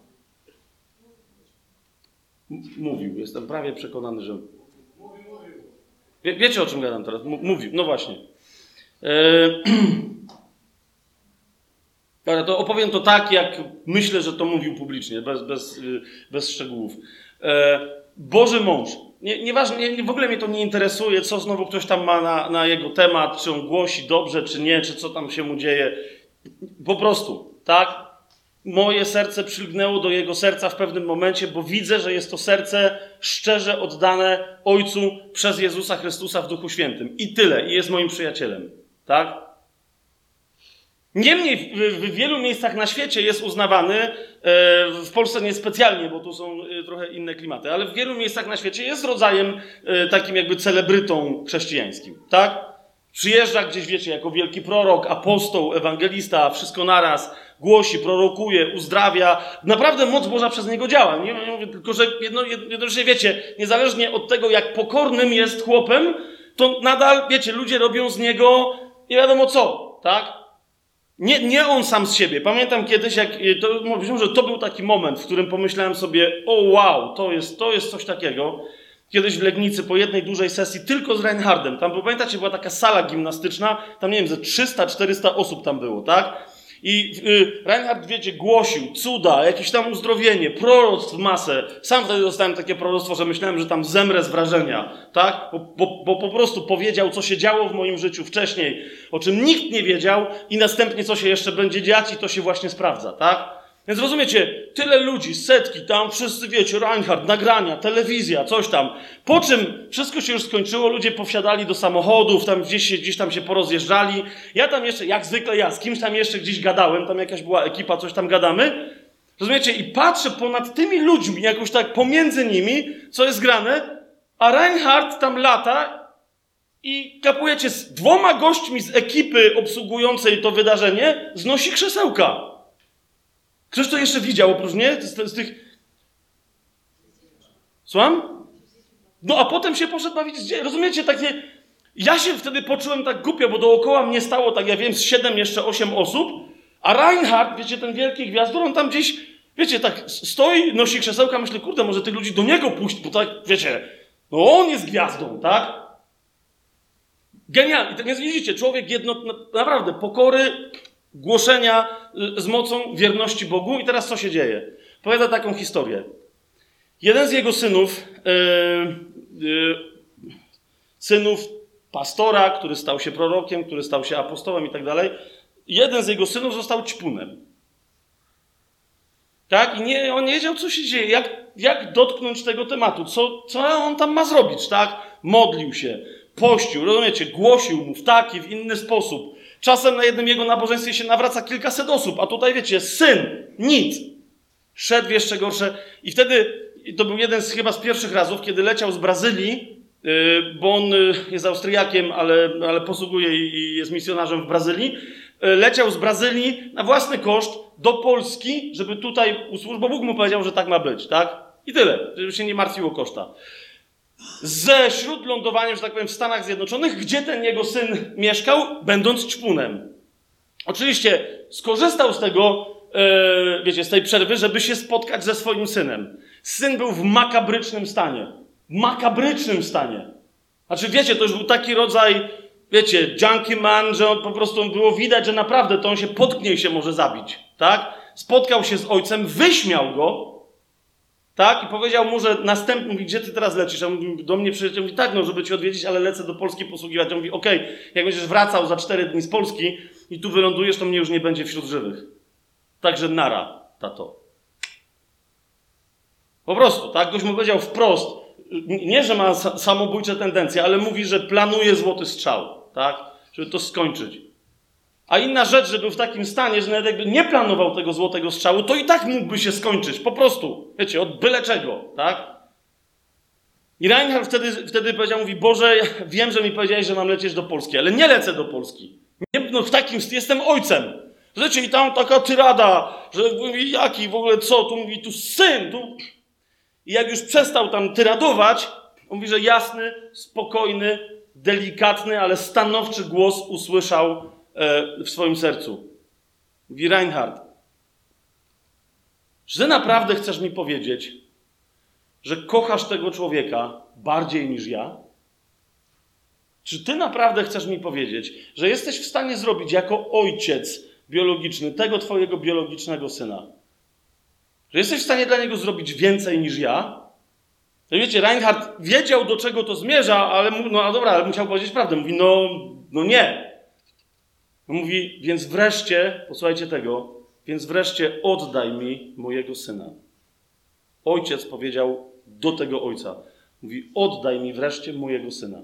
Mówił, jestem prawie przekonany, że. Wie, wiecie o czym gadam teraz? M mówił, no właśnie. Eee... [clears throat] Ale to opowiem to tak, jak myślę, że to mówił publicznie, bez, bez, y, bez szczegółów. Eee, Boży mąż. Nie, nieważne, nie, w ogóle mnie to nie interesuje, co znowu ktoś tam ma na, na jego temat, czy on głosi dobrze, czy nie, czy co tam się mu dzieje. Po prostu, tak? moje serce przylgnęło do jego serca w pewnym momencie, bo widzę, że jest to serce szczerze oddane Ojcu przez Jezusa Chrystusa w Duchu Świętym. I tyle. I jest moim przyjacielem. Tak? Niemniej w, wielu miejscach na świecie jest uznawany, e, w Polsce niespecjalnie, bo tu są e, trochę inne klimaty, ale w wielu miejscach na świecie jest rodzajem e, takim jakby celebrytą chrześcijańskim. Tak? Przyjeżdża gdzieś, wiecie, jako wielki prorok, apostoł, ewangelista, wszystko naraz, głosi, prorokuje, uzdrawia. Naprawdę moc Boża przez niego działa. Nie, nie mówię tylko, że jedno, jednocześnie wiecie, niezależnie od tego, jak pokornym jest chłopem, to nadal, wiecie, ludzie robią z niego nie wiadomo co, tak? Nie, nie on sam z siebie. Pamiętam kiedyś, jak to, mówiłem, że to był taki moment, w którym pomyślałem sobie, o wow, to jest, to jest coś takiego. Kiedyś w Legnicy po jednej dużej sesji tylko z Reinhardem. Tam, bo pamiętacie, była taka sala gimnastyczna, tam nie wiem, ze 300-400 osób tam było, tak? I y, Reinhard, wiecie, głosił cuda, jakieś tam uzdrowienie, proroctw masę. Sam wtedy dostałem takie proroctwo, że myślałem, że tam zemrę z wrażenia, tak? Bo, bo, bo po prostu powiedział, co się działo w moim życiu wcześniej, o czym nikt nie wiedział i następnie, co się jeszcze będzie dziać i to się właśnie sprawdza, tak? Więc rozumiecie, tyle ludzi, setki, tam wszyscy wiecie, Reinhardt, nagrania, telewizja, coś tam. Po czym wszystko się już skończyło, ludzie powsiadali do samochodów, tam gdzieś, się, gdzieś tam się porozjeżdżali. Ja tam jeszcze, jak zwykle ja, z kimś tam jeszcze gdzieś gadałem, tam jakaś była ekipa, coś tam gadamy. Rozumiecie? I patrzę ponad tymi ludźmi, jakoś tak pomiędzy nimi, co jest grane, a Reinhardt tam lata i kapujecie z dwoma gośćmi z ekipy obsługującej to wydarzenie, znosi krzesełka. Ktoś to jeszcze widział oprócz mnie? Z, z tych... Słucham? No a potem się poszedł bawić Rozumiecie, takie... Ja się wtedy poczułem tak głupio, bo dookoła mnie stało, tak ja wiem, z siedem, jeszcze osiem osób, a Reinhardt, wiecie, ten wielki gwiazdor, on tam gdzieś, Wiecie, tak stoi, nosi krzesełka, myśli, kurde, może tych ludzi do niego puść, bo tak, wiecie, no on jest gwiazdą, tak? Genialnie. Tak więc widzicie, człowiek jedno, naprawdę, pokory, głoszenia y, z mocą wierności Bogu. I teraz co się dzieje? Powiada taką historię. Jeden z jego synów, yy, yy, synów pastora, który stał się prorokiem, który stał się apostołem i tak dalej, jeden z jego synów został ćpunem. Tak? I nie, on nie wiedział, co się dzieje, jak, jak dotknąć tego tematu, co, co on tam ma zrobić, tak? Modlił się, pościł, rozumiecie, głosił mu w taki, w inny sposób. Czasem na jednym jego nabożeństwie się nawraca kilkaset osób, a tutaj wiecie, syn, nic. Szedł jeszcze gorsze. I wtedy, to był jeden z chyba z pierwszych razów, kiedy leciał z Brazylii, yy, bo on yy, jest Austriakiem, ale, ale posługuje i jest misjonarzem w Brazylii. Yy, leciał z Brazylii na własny koszt do Polski, żeby tutaj usłużyć, bo Bóg mu powiedział, że tak ma być, tak? I tyle, żeby się nie martwiło koszta ze śródlądowaniem, że tak powiem, w Stanach Zjednoczonych, gdzie ten jego syn mieszkał, będąc ćpunem. Oczywiście skorzystał z tego, e, wiecie, z tej przerwy, żeby się spotkać ze swoim synem. Syn był w makabrycznym stanie. Makabrycznym stanie. Znaczy, wiecie, to już był taki rodzaj, wiecie, junkie man, że on po prostu było widać, że naprawdę to on się potknie i się może zabić. Tak? Spotkał się z ojcem, wyśmiał go, tak? I powiedział mu, że następny, mówi, gdzie ty teraz lecisz? A on mówi, do mnie przyjedzie, mówi, tak, no, żeby cię odwiedzić, ale lecę do Polski posługiwać. On mówi, okej, okay, jak będziesz wracał za cztery dni z Polski i tu wylądujesz, to mnie już nie będzie wśród żywych. Także nara, tato. Po prostu, tak? Goś mu powiedział wprost, nie, że ma samobójcze tendencje, ale mówi, że planuje złoty strzał, tak? Żeby to skończyć. A inna rzecz, że był w takim stanie, że nawet jakby nie planował tego złotego strzału, to i tak mógłby się skończyć. Po prostu. Wiecie, od byle czego, tak? I Reinhardt wtedy, wtedy powiedział, mówi, Boże, [laughs] wiem, że mi powiedziałeś, że mam lecieć do Polski, ale nie lecę do Polski. Nie, no w takim, jestem ojcem. Wiecie, i tam taka tyrada, że mówi, jaki w ogóle co, tu mówi, tu syn, tu... I jak już przestał tam tyradować, on mówi, że jasny, spokojny, delikatny, ale stanowczy głos usłyszał w swoim sercu. Mówi Reinhard, że naprawdę chcesz mi powiedzieć, że kochasz tego człowieka bardziej niż ja? Czy ty naprawdę chcesz mi powiedzieć, że jesteś w stanie zrobić jako ojciec biologiczny tego twojego biologicznego syna? Że jesteś w stanie dla niego zrobić więcej niż ja? To wiecie, Reinhardt wiedział, do czego to zmierza, ale no dobra, ale musiał powiedzieć prawdę. Mówi, no, no nie. Mówi, więc wreszcie, posłuchajcie tego, więc wreszcie oddaj mi mojego syna. Ojciec powiedział do tego ojca. Mówi, oddaj mi wreszcie mojego syna.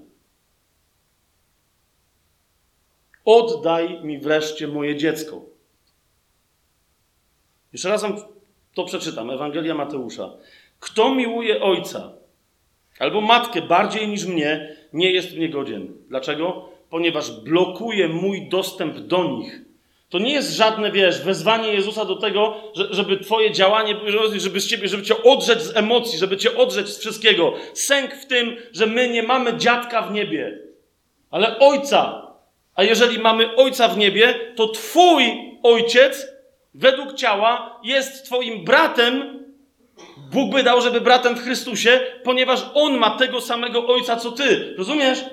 Oddaj mi wreszcie moje dziecko. Jeszcze raz to przeczytam. Ewangelia Mateusza. Kto miłuje ojca albo matkę bardziej niż mnie, nie jest mnie godzien. Dlaczego? Ponieważ blokuje mój dostęp do nich. To nie jest żadne, wiesz, wezwanie Jezusa do tego, żeby twoje działanie, żeby ciebie, żeby cię odrzeć z emocji, żeby cię odrzeć z wszystkiego. Sęk w tym, że my nie mamy dziadka w niebie, ale ojca. A jeżeli mamy ojca w niebie, to twój ojciec, według ciała, jest twoim bratem. Bóg by dał, żeby bratem w Chrystusie, ponieważ on ma tego samego ojca, co ty. Rozumiesz?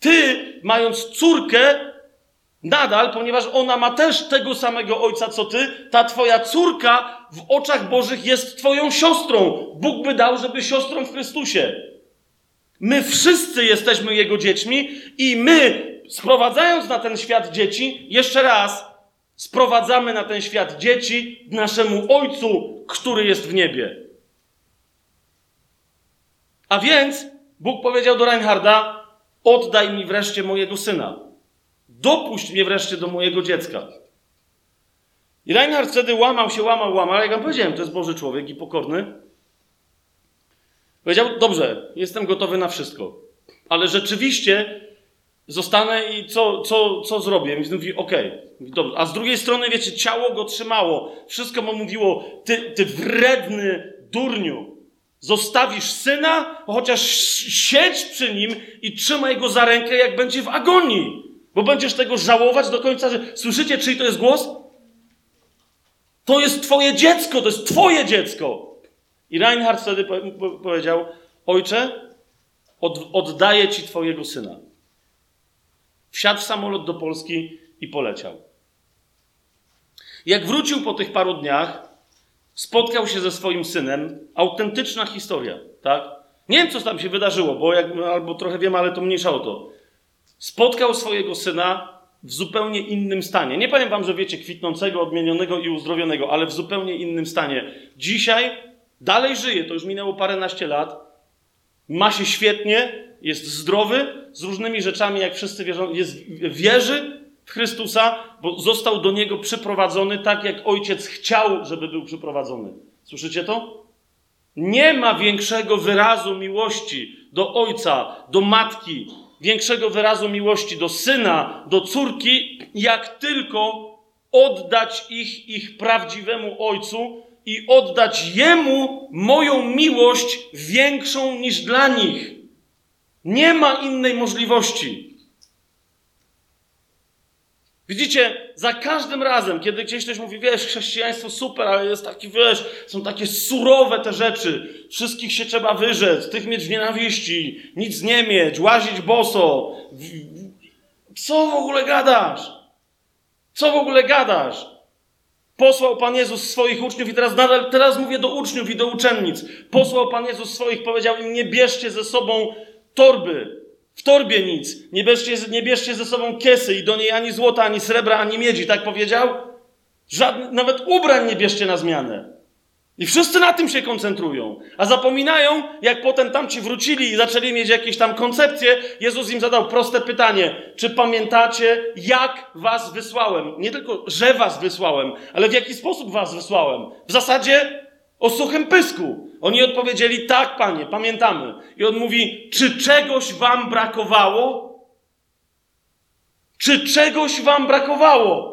Ty, mając córkę, nadal, ponieważ ona ma też tego samego ojca co ty, ta twoja córka w oczach Bożych jest twoją siostrą. Bóg by dał, żeby siostrą w Chrystusie. My wszyscy jesteśmy Jego dziećmi i my, sprowadzając na ten świat dzieci, jeszcze raz, sprowadzamy na ten świat dzieci naszemu Ojcu, który jest w niebie. A więc Bóg powiedział do Reinharda, Oddaj mi wreszcie mojego syna. Dopuść mnie wreszcie do mojego dziecka. I Reinhard wtedy łamał się, łamał, łamał, ale jak wam powiedziałem, to jest Boży człowiek i pokorny. Powiedział, dobrze, jestem gotowy na wszystko, ale rzeczywiście zostanę i co, co, co zrobię? Więc mówi, okej, okay. A z drugiej strony, wiecie, ciało go trzymało. Wszystko mu mówiło, ty, ty wredny durniu. Zostawisz syna, chociaż siedź przy nim i trzymaj go za rękę, jak będzie w agonii, bo będziesz tego żałować do końca. Słyszycie, czyj to jest głos? To jest twoje dziecko, to jest twoje dziecko. I Reinhard wtedy powiedział, ojcze, od, oddaję ci twojego syna. Wsiadł w samolot do Polski i poleciał. Jak wrócił po tych paru dniach, spotkał się ze swoim synem. Autentyczna historia, tak? Nie wiem, co tam się wydarzyło, bo jak, albo trochę wiem, ale to mniejsza o to. Spotkał swojego syna w zupełnie innym stanie. Nie powiem wam, że wiecie, kwitnącego, odmienionego i uzdrowionego, ale w zupełnie innym stanie. Dzisiaj dalej żyje, to już minęło paręnaście lat, ma się świetnie, jest zdrowy, z różnymi rzeczami, jak wszyscy wierzą, jest, wierzy Chrystusa, bo został do niego przyprowadzony tak, jak ojciec chciał, żeby był przyprowadzony. Słyszycie to? Nie ma większego wyrazu miłości do ojca, do matki, większego wyrazu miłości do syna, do córki, jak tylko oddać ich ich prawdziwemu ojcu i oddać jemu moją miłość większą niż dla nich. Nie ma innej możliwości. Widzicie, za każdym razem, kiedy gdzieś ktoś mówi, wiesz, chrześcijaństwo super, ale jest taki, wiesz, są takie surowe te rzeczy, wszystkich się trzeba wyrzec, tych mieć w nienawiści, nic nie mieć, łazić boso. Co w ogóle gadasz? Co w ogóle gadasz? Posłał Pan Jezus swoich uczniów i teraz nadal, teraz mówię do uczniów i do uczennic. Posłał Pan Jezus swoich, powiedział im, nie bierzcie ze sobą torby, w torbie nic. Nie bierzcie, nie bierzcie ze sobą kiesy i do niej ani złota, ani srebra, ani miedzi. Tak powiedział? Żadne, nawet ubrań nie bierzcie na zmianę. I wszyscy na tym się koncentrują. A zapominają, jak potem tamci wrócili i zaczęli mieć jakieś tam koncepcje, Jezus im zadał proste pytanie. Czy pamiętacie, jak was wysłałem? Nie tylko, że was wysłałem, ale w jaki sposób was wysłałem. W zasadzie o suchym pysku. Oni odpowiedzieli: Tak, panie, pamiętamy. I on mówi: Czy czegoś wam brakowało? Czy czegoś wam brakowało?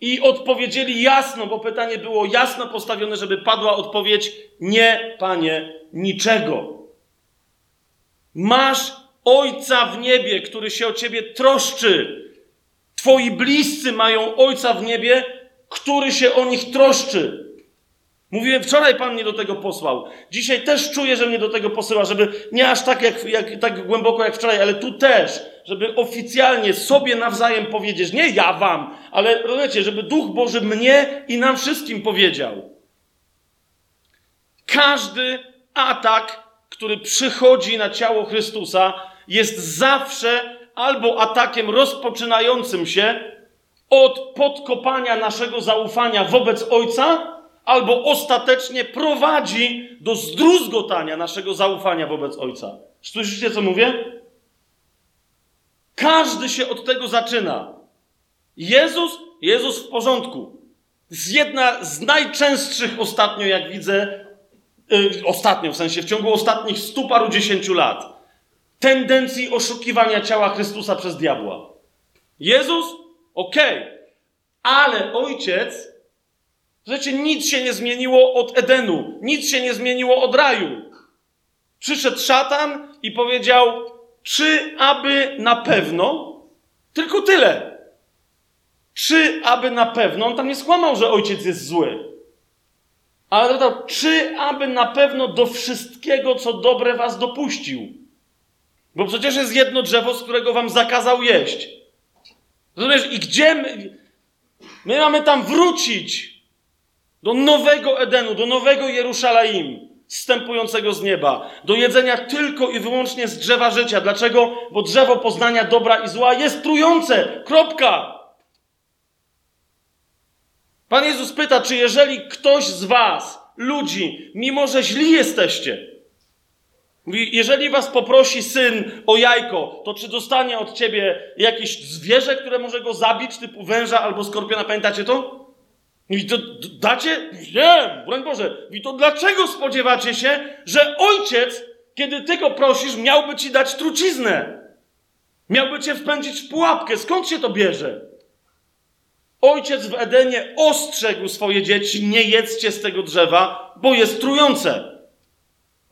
I odpowiedzieli jasno, bo pytanie było jasno postawione, żeby padła odpowiedź: Nie, panie, niczego. Masz ojca w niebie, który się o ciebie troszczy. Twoi bliscy mają ojca w niebie, który się o nich troszczy. Mówiłem, wczoraj Pan mnie do tego posłał. Dzisiaj też czuję, że mnie do tego posyła, żeby nie aż tak, jak, jak, tak głęboko jak wczoraj, ale tu też, żeby oficjalnie sobie nawzajem powiedzieć, nie ja Wam, ale rozumiecie, żeby Duch Boży mnie i nam wszystkim powiedział. Każdy atak, który przychodzi na ciało Chrystusa, jest zawsze albo atakiem rozpoczynającym się od podkopania naszego zaufania wobec Ojca, albo ostatecznie prowadzi do zdruzgotania naszego zaufania wobec Ojca. Słyszycie, co mówię? Każdy się od tego zaczyna. Jezus, Jezus w porządku. Z jedna z najczęstszych ostatnio, jak widzę, yy, ostatnio w sensie w ciągu ostatnich stu paru dziesięciu lat, tendencji oszukiwania ciała Chrystusa przez diabła. Jezus, okej, okay. ale ojciec Słuchajcie, nic się nie zmieniło od Edenu, nic się nie zmieniło od raju. Przyszedł szatan i powiedział: Czy aby na pewno? Tylko tyle. Czy aby na pewno? On tam nie skłamał, że ojciec jest zły. Ale dodał: Czy aby na pewno do wszystkiego, co dobre was dopuścił? Bo przecież jest jedno drzewo, z którego wam zakazał jeść. Rozumiesz? I gdzie my, my mamy tam wrócić? Do nowego Edenu, do nowego Jeruszalaim, wstępującego z nieba, do jedzenia tylko i wyłącznie z drzewa życia. Dlaczego? Bo drzewo poznania dobra i zła jest trujące. Kropka. Pan Jezus pyta, czy jeżeli ktoś z was, ludzi, mimo że źli jesteście, jeżeli was poprosi syn o jajko, to czy dostanie od ciebie jakieś zwierzę, które może go zabić, typu węża albo skorpiona? Pamiętacie to? I to dacie? Nie, broń Boże. I to dlaczego spodziewacie się, że ojciec, kiedy ty go prosisz, miałby ci dać truciznę? Miałby cię wpędzić w pułapkę. Skąd się to bierze? Ojciec w Edenie ostrzegł swoje dzieci, nie jedzcie z tego drzewa, bo jest trujące.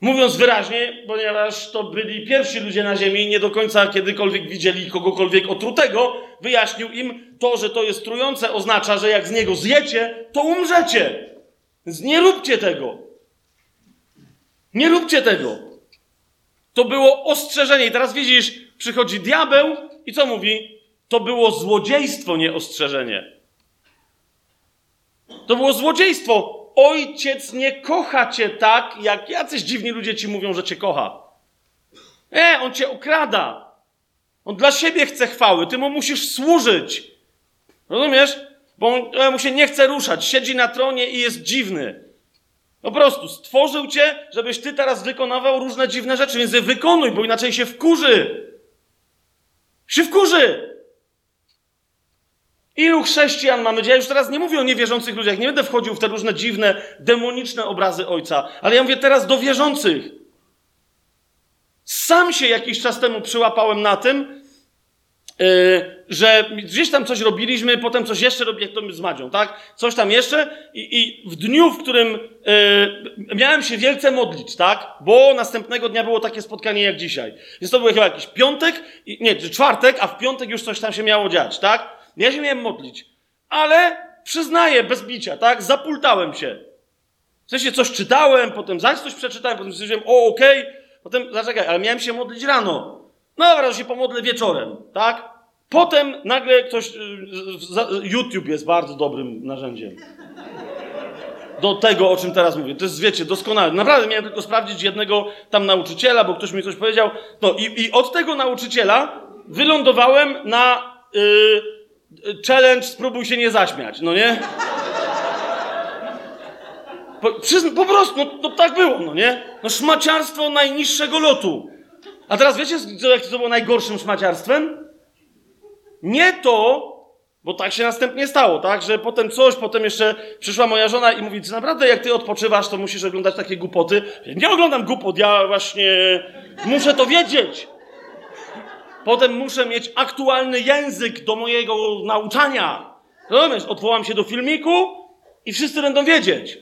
Mówiąc wyraźnie, ponieważ to byli pierwsi ludzie na ziemi i nie do końca kiedykolwiek widzieli kogokolwiek otrutego, wyjaśnił im to, że to jest trujące, oznacza, że jak z niego zjecie, to umrzecie. Więc nie róbcie tego. Nie róbcie tego. To było ostrzeżenie. I teraz widzisz, przychodzi diabeł i co mówi? To było złodziejstwo, nie ostrzeżenie. To było złodziejstwo. Ojciec nie kocha cię tak, jak jacyś dziwni ludzie ci mówią, że cię kocha. E, on cię okrada. On dla siebie chce chwały, ty mu musisz służyć. Rozumiesz? Bo on, mu się nie chce ruszać, siedzi na tronie i jest dziwny. Po prostu stworzył cię, żebyś ty teraz wykonywał różne dziwne rzeczy, więc je wykonuj, bo inaczej się wkurzy. Się wkurzy. Ilu chrześcijan mamy? Ja już teraz nie mówię o niewierzących ludziach, nie będę wchodził w te różne dziwne, demoniczne obrazy Ojca, ale ja mówię teraz do wierzących. Sam się jakiś czas temu przyłapałem na tym, yy, że gdzieś tam coś robiliśmy, potem coś jeszcze robię, to z Madzią, tak? Coś tam jeszcze i, i w dniu, w którym yy, miałem się wielce modlić, tak? Bo następnego dnia było takie spotkanie jak dzisiaj. Jest to był chyba jakiś piątek, i, nie, czwartek, a w piątek już coś tam się miało dziać, tak? Ja się miałem modlić. Ale przyznaję, bez bicia, tak? Zapultałem się. W sensie coś czytałem, potem zaś coś przeczytałem, potem stwierdziłem, o, okej, okay. potem, zaczekaj, ale miałem się modlić rano. No dobra, się pomodlę wieczorem, tak? Potem nagle ktoś, y, YouTube jest bardzo dobrym narzędziem. Do tego, o czym teraz mówię. To jest, wiecie, doskonałe. Naprawdę miałem tylko sprawdzić jednego tam nauczyciela, bo ktoś mi coś powiedział. No i, i od tego nauczyciela wylądowałem na... Yy, challenge spróbuj się nie zaśmiać, no nie? Po, po prostu, no, no, tak było, no nie? No szmaciarstwo najniższego lotu. A teraz wiecie, co, co było najgorszym szmaciarstwem? Nie to, bo tak się następnie stało, tak? Że potem coś, potem jeszcze przyszła moja żona i mówi, naprawdę jak ty odpoczywasz, to musisz oglądać takie głupoty? Nie oglądam głupot, ja właśnie muszę to wiedzieć. Potem muszę mieć aktualny język do mojego nauczania. Rozumiesz? Odwołam się do filmiku i wszyscy będą wiedzieć.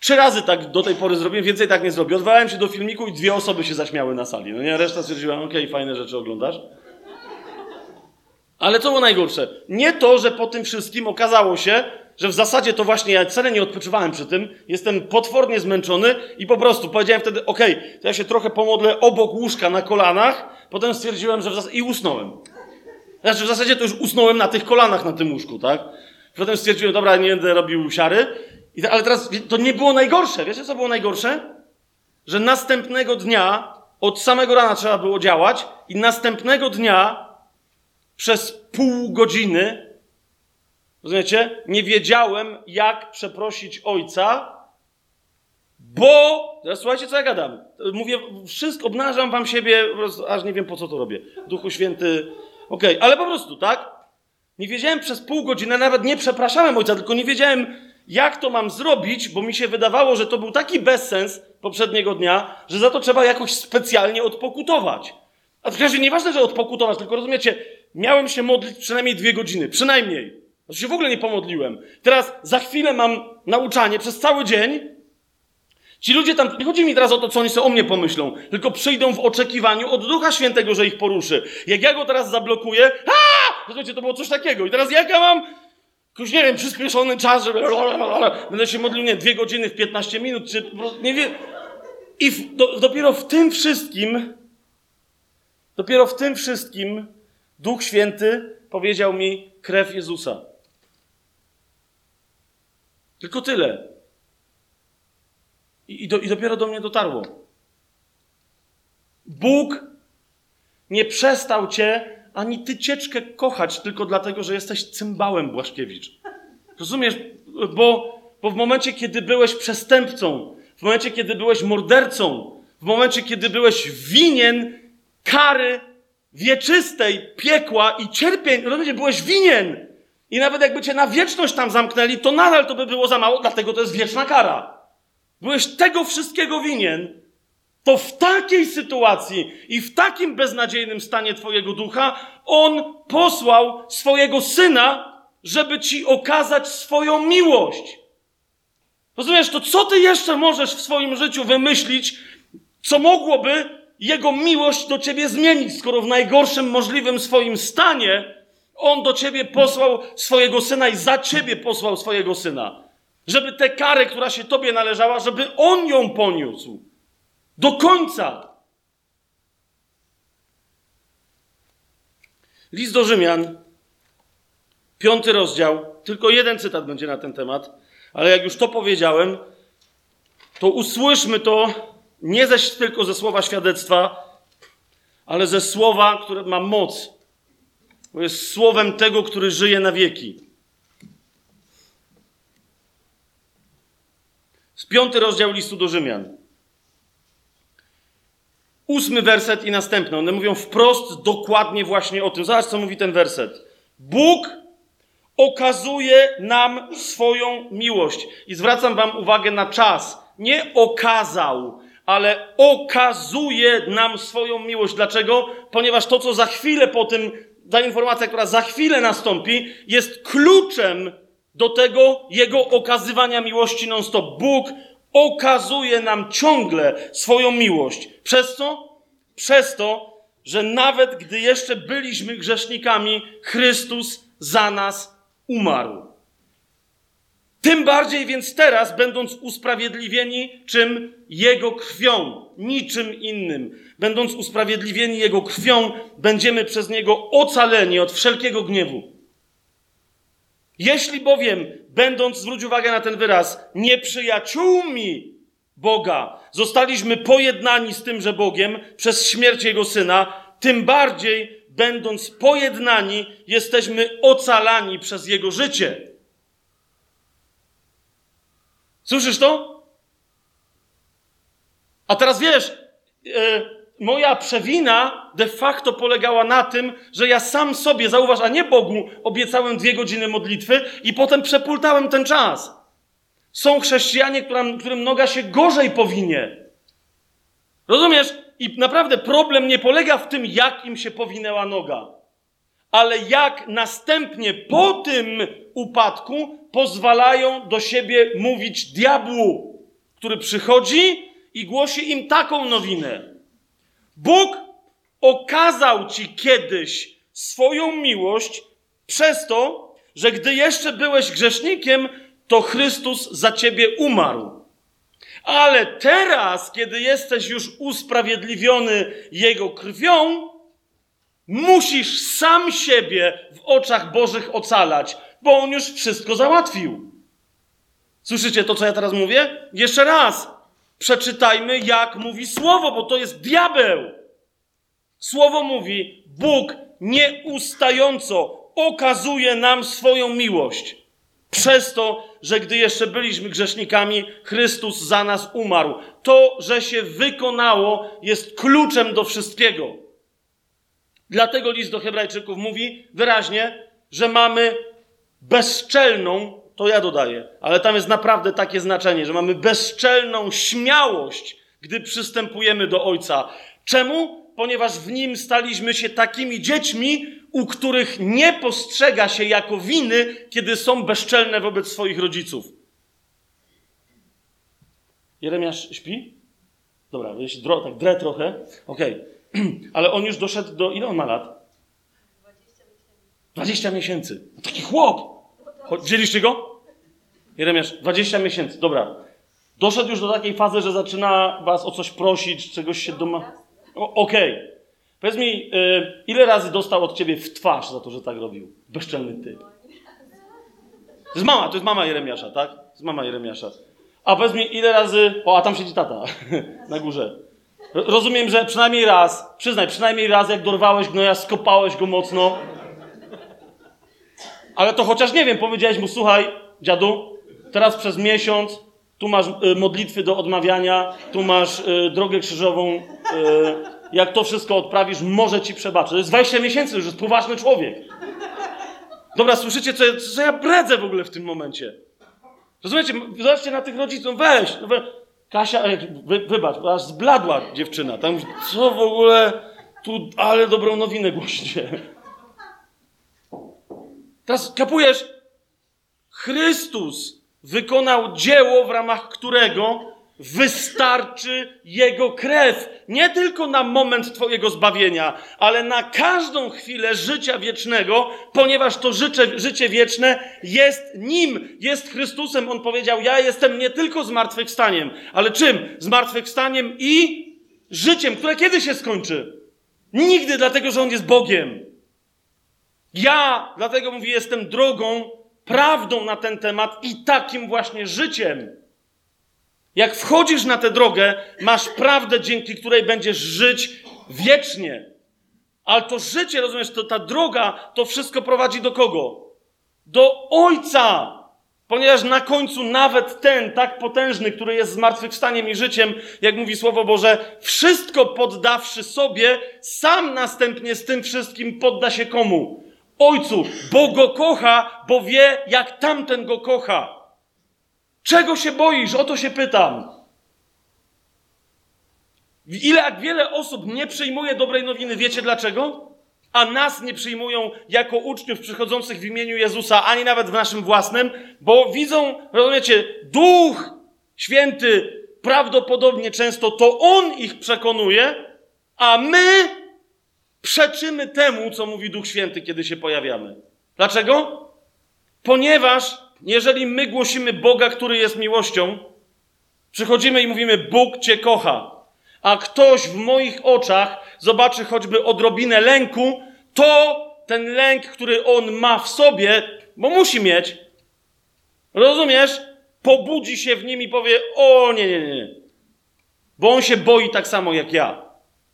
Trzy razy tak do tej pory zrobiłem, więcej tak nie zrobię. Odwołałem się do filmiku i dwie osoby się zaśmiały na sali. No nie, reszta stwierdziła, okej, okay, fajne rzeczy oglądasz. Ale co było najgorsze? Nie to, że po tym wszystkim okazało się, że w zasadzie to właśnie ja wcale nie odpoczywałem przy tym, jestem potwornie zmęczony i po prostu powiedziałem wtedy, okej, okay, to ja się trochę pomodlę obok łóżka na kolanach, potem stwierdziłem, że w zasadzie... i usnąłem. Znaczy w zasadzie to już usnąłem na tych kolanach na tym łóżku, tak? Potem stwierdziłem, dobra, nie będę robił siary, I, ale teraz to nie było najgorsze. Wiecie, co było najgorsze? Że następnego dnia, od samego rana trzeba było działać i następnego dnia przez pół godziny Rozumiecie? Nie wiedziałem, jak przeprosić ojca, bo. Teraz słuchajcie, co ja gadam. Mówię, wszystko, obnażam wam siebie, aż nie wiem po co to robię. Duchu Święty. Okej, okay. ale po prostu, tak? Nie wiedziałem przez pół godziny, nawet nie przepraszałem ojca, tylko nie wiedziałem, jak to mam zrobić, bo mi się wydawało, że to był taki bezsens poprzedniego dnia, że za to trzeba jakoś specjalnie odpokutować. A w razie nieważne, że odpokutować, tylko rozumiecie, miałem się modlić przynajmniej dwie godziny, przynajmniej. Znaczy się w ogóle nie pomodliłem. Teraz za chwilę mam nauczanie przez cały dzień. Ci ludzie tam, nie chodzi mi teraz o to, co oni sobie o mnie pomyślą, tylko przyjdą w oczekiwaniu od Ducha Świętego, że ich poruszy. Jak ja go teraz zablokuję, a! Słuchajcie, to było coś takiego. I teraz jak ja mam, jakoś, nie wiem, przyspieszony czas, żeby będę się modlił, nie, dwie godziny w 15 minut, czy nie wiem. I w, do, dopiero w tym wszystkim, dopiero w tym wszystkim Duch Święty powiedział mi krew Jezusa. Tylko tyle. I, i, do, I dopiero do mnie dotarło. Bóg nie przestał cię ani ty cieczkę kochać tylko dlatego, że jesteś cymbałem Błaszkiewicz. Rozumiesz? Bo, bo w momencie, kiedy byłeś przestępcą, w momencie, kiedy byłeś mordercą, w momencie, kiedy byłeś winien kary wieczystej, piekła i cierpień, rozumiecie, byłeś winien i nawet jakby cię na wieczność tam zamknęli, to nadal to by było za mało, dlatego to jest wieczna kara. Byłeś tego wszystkiego winien, to w takiej sytuacji i w takim beznadziejnym stanie Twojego ducha, On posłał swojego syna, żeby Ci okazać swoją miłość. Rozumiesz, to co Ty jeszcze możesz w swoim życiu wymyślić, Co mogłoby jego miłość do ciebie zmienić, skoro w najgorszym możliwym swoim stanie on do ciebie posłał swojego syna i za ciebie posłał swojego syna. Żeby tę karę, która się tobie należała, żeby on ją poniósł. Do końca. List do Rzymian, piąty rozdział, tylko jeden cytat będzie na ten temat, ale jak już to powiedziałem, to usłyszmy to nie ze, tylko ze słowa świadectwa, ale ze słowa, które ma moc, bo jest słowem tego, który żyje na wieki. Z piąty rozdział listu do Rzymian. Ósmy werset i następny. One mówią wprost, dokładnie właśnie o tym. Zobacz, co mówi ten werset. Bóg okazuje nam swoją miłość. I zwracam Wam uwagę na czas. Nie okazał, ale okazuje nam swoją miłość. Dlaczego? Ponieważ to, co za chwilę po tym, ta informacja, która za chwilę nastąpi, jest kluczem do tego jego okazywania miłości non-stop. Bóg okazuje nam ciągle swoją miłość. Przez co? Przez to, że nawet gdy jeszcze byliśmy grzesznikami, Chrystus za nas umarł. Tym bardziej więc teraz, będąc usprawiedliwieni czym? Jego krwią, niczym innym. Będąc usprawiedliwieni Jego krwią, będziemy przez Niego ocaleni od wszelkiego gniewu. Jeśli bowiem, będąc, zwróć uwagę na ten wyraz, nieprzyjaciółmi Boga, zostaliśmy pojednani z tymże Bogiem przez śmierć Jego Syna, tym bardziej, będąc pojednani, jesteśmy ocalani przez Jego życie. Słyszysz to? A teraz wiesz, yy, moja przewina de facto polegała na tym, że ja sam sobie, zauważ, a nie Bogu, obiecałem dwie godziny modlitwy i potem przepultałem ten czas. Są chrześcijanie, którym, którym noga się gorzej powinie. Rozumiesz? I naprawdę problem nie polega w tym, jak im się powinęła noga, ale jak następnie po tym upadku pozwalają do siebie mówić diabłu, który przychodzi i głosi im taką nowinę. Bóg okazał ci kiedyś swoją miłość przez to, że gdy jeszcze byłeś grzesznikiem, to Chrystus za ciebie umarł. Ale teraz, kiedy jesteś już usprawiedliwiony Jego krwią, musisz sam siebie w oczach Bożych ocalać, bo On już wszystko załatwił. Słyszycie to, co ja teraz mówię? Jeszcze raz. Przeczytajmy, jak mówi Słowo, bo to jest diabeł. Słowo mówi: Bóg nieustająco okazuje nam swoją miłość. Przez to, że gdy jeszcze byliśmy grzesznikami, Chrystus za nas umarł. To, że się wykonało, jest kluczem do wszystkiego. Dlatego list do Hebrajczyków mówi wyraźnie, że mamy bezczelną, to ja dodaję, ale tam jest naprawdę takie znaczenie, że mamy bezczelną śmiałość, gdy przystępujemy do Ojca. Czemu? Ponieważ w nim staliśmy się takimi dziećmi, u których nie postrzega się jako winy, kiedy są bezczelne wobec swoich rodziców. Jeremiasz śpi? Dobra, jeśli dro, tak drę trochę. Okej. Okay. [clears throat] Ale on już doszedł do... Ile on ma lat? 20 miesięcy. Taki chłop! Wzięliście go? Jeremiasz, 20 miesięcy. Dobra. Doszedł już do takiej fazy, że zaczyna was o coś prosić, czegoś się doma... Okej. Okay. Powiedz mi, yy, ile razy dostał od ciebie w twarz za to, że tak robił? Bezczelny typ. To jest mama, to jest mama Jeremiasza, tak? To jest mama Jeremiasza. A powiedz mi, ile razy... O, a tam siedzi tata [laughs] na górze. Rozumiem, że przynajmniej raz, przyznaj, przynajmniej raz, jak dorwałeś gnoja, skopałeś go mocno. Ale to chociaż nie wiem, powiedziałeś mu, słuchaj, dziadu, teraz przez miesiąc tu masz y, modlitwy do odmawiania, tu masz y, drogę krzyżową. Y, jak to wszystko odprawisz, może ci przebaczę. To jest 20 miesięcy, już jest poważny człowiek. Dobra, słyszycie, co, co ja bredzę w ogóle w tym momencie? Rozumiecie? Zobaczcie na tych rodziców, weź. No. Kasia, wy, wybacz, aż zbladła dziewczyna. Tam, co w ogóle, tu, ale dobrą nowinę głosicie. Teraz kapujesz? Chrystus wykonał dzieło, w ramach którego wystarczy Jego krew. Nie tylko na moment Twojego zbawienia, ale na każdą chwilę życia wiecznego, ponieważ to życie, życie wieczne jest Nim, jest Chrystusem. On powiedział, ja jestem nie tylko zmartwychwstaniem, ale czym? Zmartwychwstaniem i życiem, które kiedy się skończy? Nigdy, dlatego że On jest Bogiem. Ja, dlatego mówię, jestem drogą, prawdą na ten temat i takim właśnie życiem. Jak wchodzisz na tę drogę, masz prawdę, dzięki której będziesz żyć wiecznie. Ale to życie, rozumiesz, to ta droga, to wszystko prowadzi do kogo? Do Ojca. Ponieważ na końcu nawet ten tak potężny, który jest zmartwychwstaniem i życiem, jak mówi Słowo Boże, wszystko poddawszy sobie, sam następnie z tym wszystkim podda się komu? Ojcu, bo go kocha, bo wie, jak tamten go kocha. Czego się boisz? O to się pytam. Ile, jak wiele osób nie przyjmuje dobrej nowiny, wiecie dlaczego? A nas nie przyjmują jako uczniów przychodzących w imieniu Jezusa, ani nawet w naszym własnym, bo widzą, rozumiecie, Duch Święty prawdopodobnie często to On ich przekonuje, a my przeczymy temu, co mówi Duch Święty, kiedy się pojawiamy. Dlaczego? Ponieważ jeżeli my głosimy Boga, który jest miłością, przychodzimy i mówimy: Bóg Cię kocha, a ktoś w moich oczach zobaczy choćby odrobinę lęku, to ten lęk, który on ma w sobie, bo musi mieć, rozumiesz, pobudzi się w nim i powie: O, nie, nie, nie. Bo on się boi tak samo jak ja.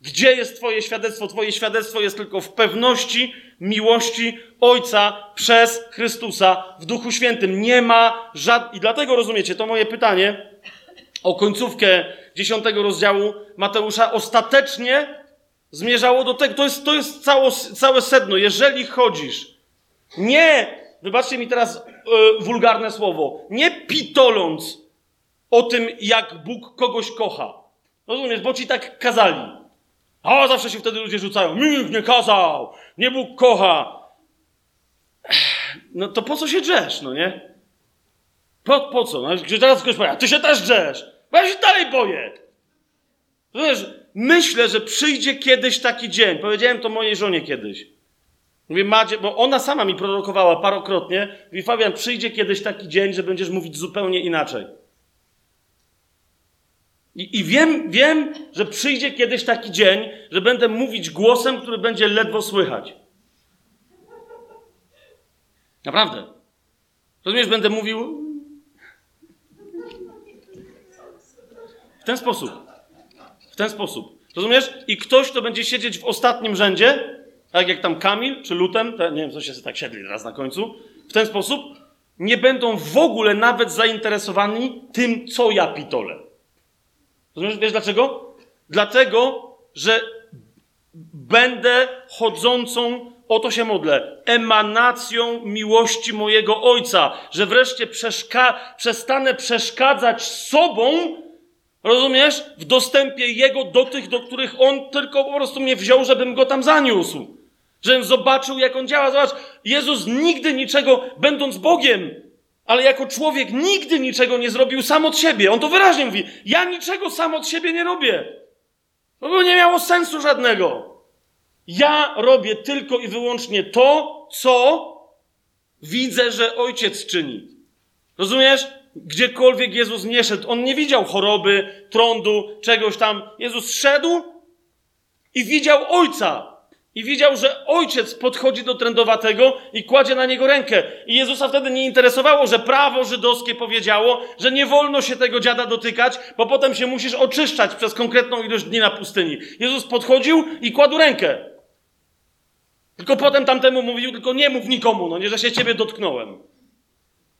Gdzie jest Twoje świadectwo? Twoje świadectwo jest tylko w pewności miłości Ojca przez Chrystusa w Duchu Świętym. Nie ma żadnego. I dlatego rozumiecie, to moje pytanie o końcówkę dziesiątego rozdziału Mateusza ostatecznie zmierzało do tego. To jest, to jest cało, całe sedno. Jeżeli chodzisz, nie, wybaczcie mi teraz yy, wulgarne słowo, nie pitoląc o tym, jak Bóg kogoś kocha. Rozumiesz, bo ci tak kazali. A zawsze się wtedy ludzie rzucają. Nikt nie kazał, nie Bóg kocha. No to po co się drzesz, no nie? Po, po co? No, teraz ktoś powie, ty się też drzesz. Bo ja się dalej boję. Wiesz, myślę, że przyjdzie kiedyś taki dzień. Powiedziałem to mojej żonie kiedyś. Mówię, Madzie, bo ona sama mi prorokowała parokrotnie. Mówi, Fabian, przyjdzie kiedyś taki dzień, że będziesz mówić zupełnie inaczej. I, I, wiem, wiem, że przyjdzie kiedyś taki dzień, że będę mówić głosem, który będzie ledwo słychać. Naprawdę. Rozumiesz, będę mówił. W ten sposób. W ten sposób. Rozumiesz? I ktoś, kto będzie siedzieć w ostatnim rzędzie, tak jak tam Kamil czy Lutem, te, nie wiem, co się tak siedli teraz na końcu, w ten sposób nie będą w ogóle nawet zainteresowani tym, co ja pitolę. Rozumiesz, wiesz dlaczego? Dlatego, że będę chodzącą, o to się modlę, emanacją miłości mojego Ojca, że wreszcie przeszka przestanę przeszkadzać sobą, rozumiesz, w dostępie Jego do tych, do których On tylko po prostu mnie wziął, żebym Go tam zaniósł. Żebym zobaczył, jak On działa. Zobacz, Jezus nigdy niczego, będąc Bogiem, ale jako człowiek nigdy niczego nie zrobił sam od siebie. On to wyraźnie mówi: Ja niczego sam od siebie nie robię. To by nie miało sensu żadnego. Ja robię tylko i wyłącznie to, co widzę, że ojciec czyni. Rozumiesz? Gdziekolwiek Jezus nie szedł, on nie widział choroby, trądu, czegoś tam. Jezus szedł i widział ojca. I widział, że ojciec podchodzi do trędowatego i kładzie na niego rękę. I Jezusa wtedy nie interesowało, że prawo żydowskie powiedziało, że nie wolno się tego dziada dotykać, bo potem się musisz oczyszczać przez konkretną ilość dni na pustyni. Jezus podchodził i kładł rękę. Tylko potem tamtemu mówił, tylko nie mów nikomu, no nie, że się ciebie dotknąłem.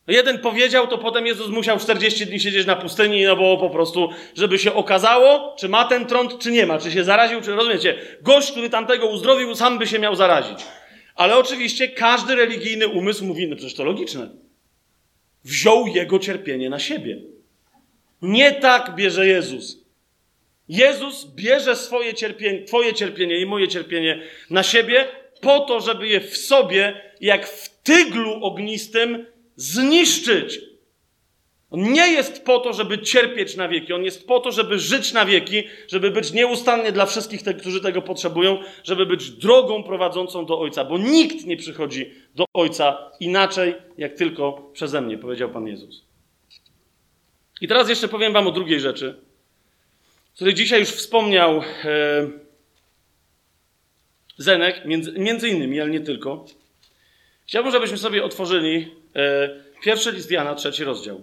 Jeden powiedział, to potem Jezus musiał 40 dni siedzieć na pustyni, no bo po prostu, żeby się okazało, czy ma ten trąd, czy nie ma, czy się zaraził, czy rozumiecie. Gość, który tamtego uzdrowił, sam by się miał zarazić. Ale oczywiście każdy religijny umysł mówi, no przecież to logiczne. Wziął jego cierpienie na siebie. Nie tak bierze Jezus. Jezus bierze swoje cierpienie, twoje cierpienie i moje cierpienie na siebie po to, żeby je w sobie, jak w tyglu ognistym, zniszczyć. On nie jest po to, żeby cierpieć na wieki. On jest po to, żeby żyć na wieki, żeby być nieustannie dla wszystkich, tych, którzy tego potrzebują, żeby być drogą prowadzącą do Ojca, bo nikt nie przychodzi do Ojca inaczej, jak tylko przeze mnie, powiedział Pan Jezus. I teraz jeszcze powiem Wam o drugiej rzeczy, której dzisiaj już wspomniał e, Zenek, między, między innymi, ale nie tylko. Chciałbym, żebyśmy sobie otworzyli pierwszy list Jana, trzeci rozdział.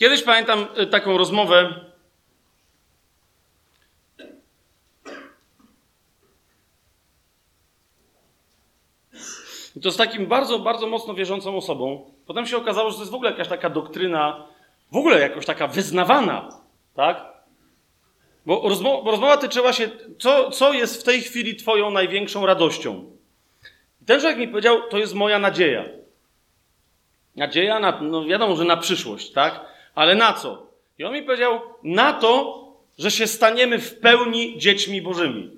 Kiedyś pamiętam e, taką rozmowę. I to z takim bardzo, bardzo mocno wierzącą osobą. Potem się okazało, że to jest w ogóle jakaś taka doktryna, w ogóle jakoś taka wyznawana, tak? Bo bo rozmowa tyczyła się, co, co jest w tej chwili Twoją największą radością. I ten człowiek mi powiedział, to jest moja nadzieja. Nadzieja na, no wiadomo, że na przyszłość, tak? Ale na co? I on mi powiedział, na to, że się staniemy w pełni dziećmi Bożymi.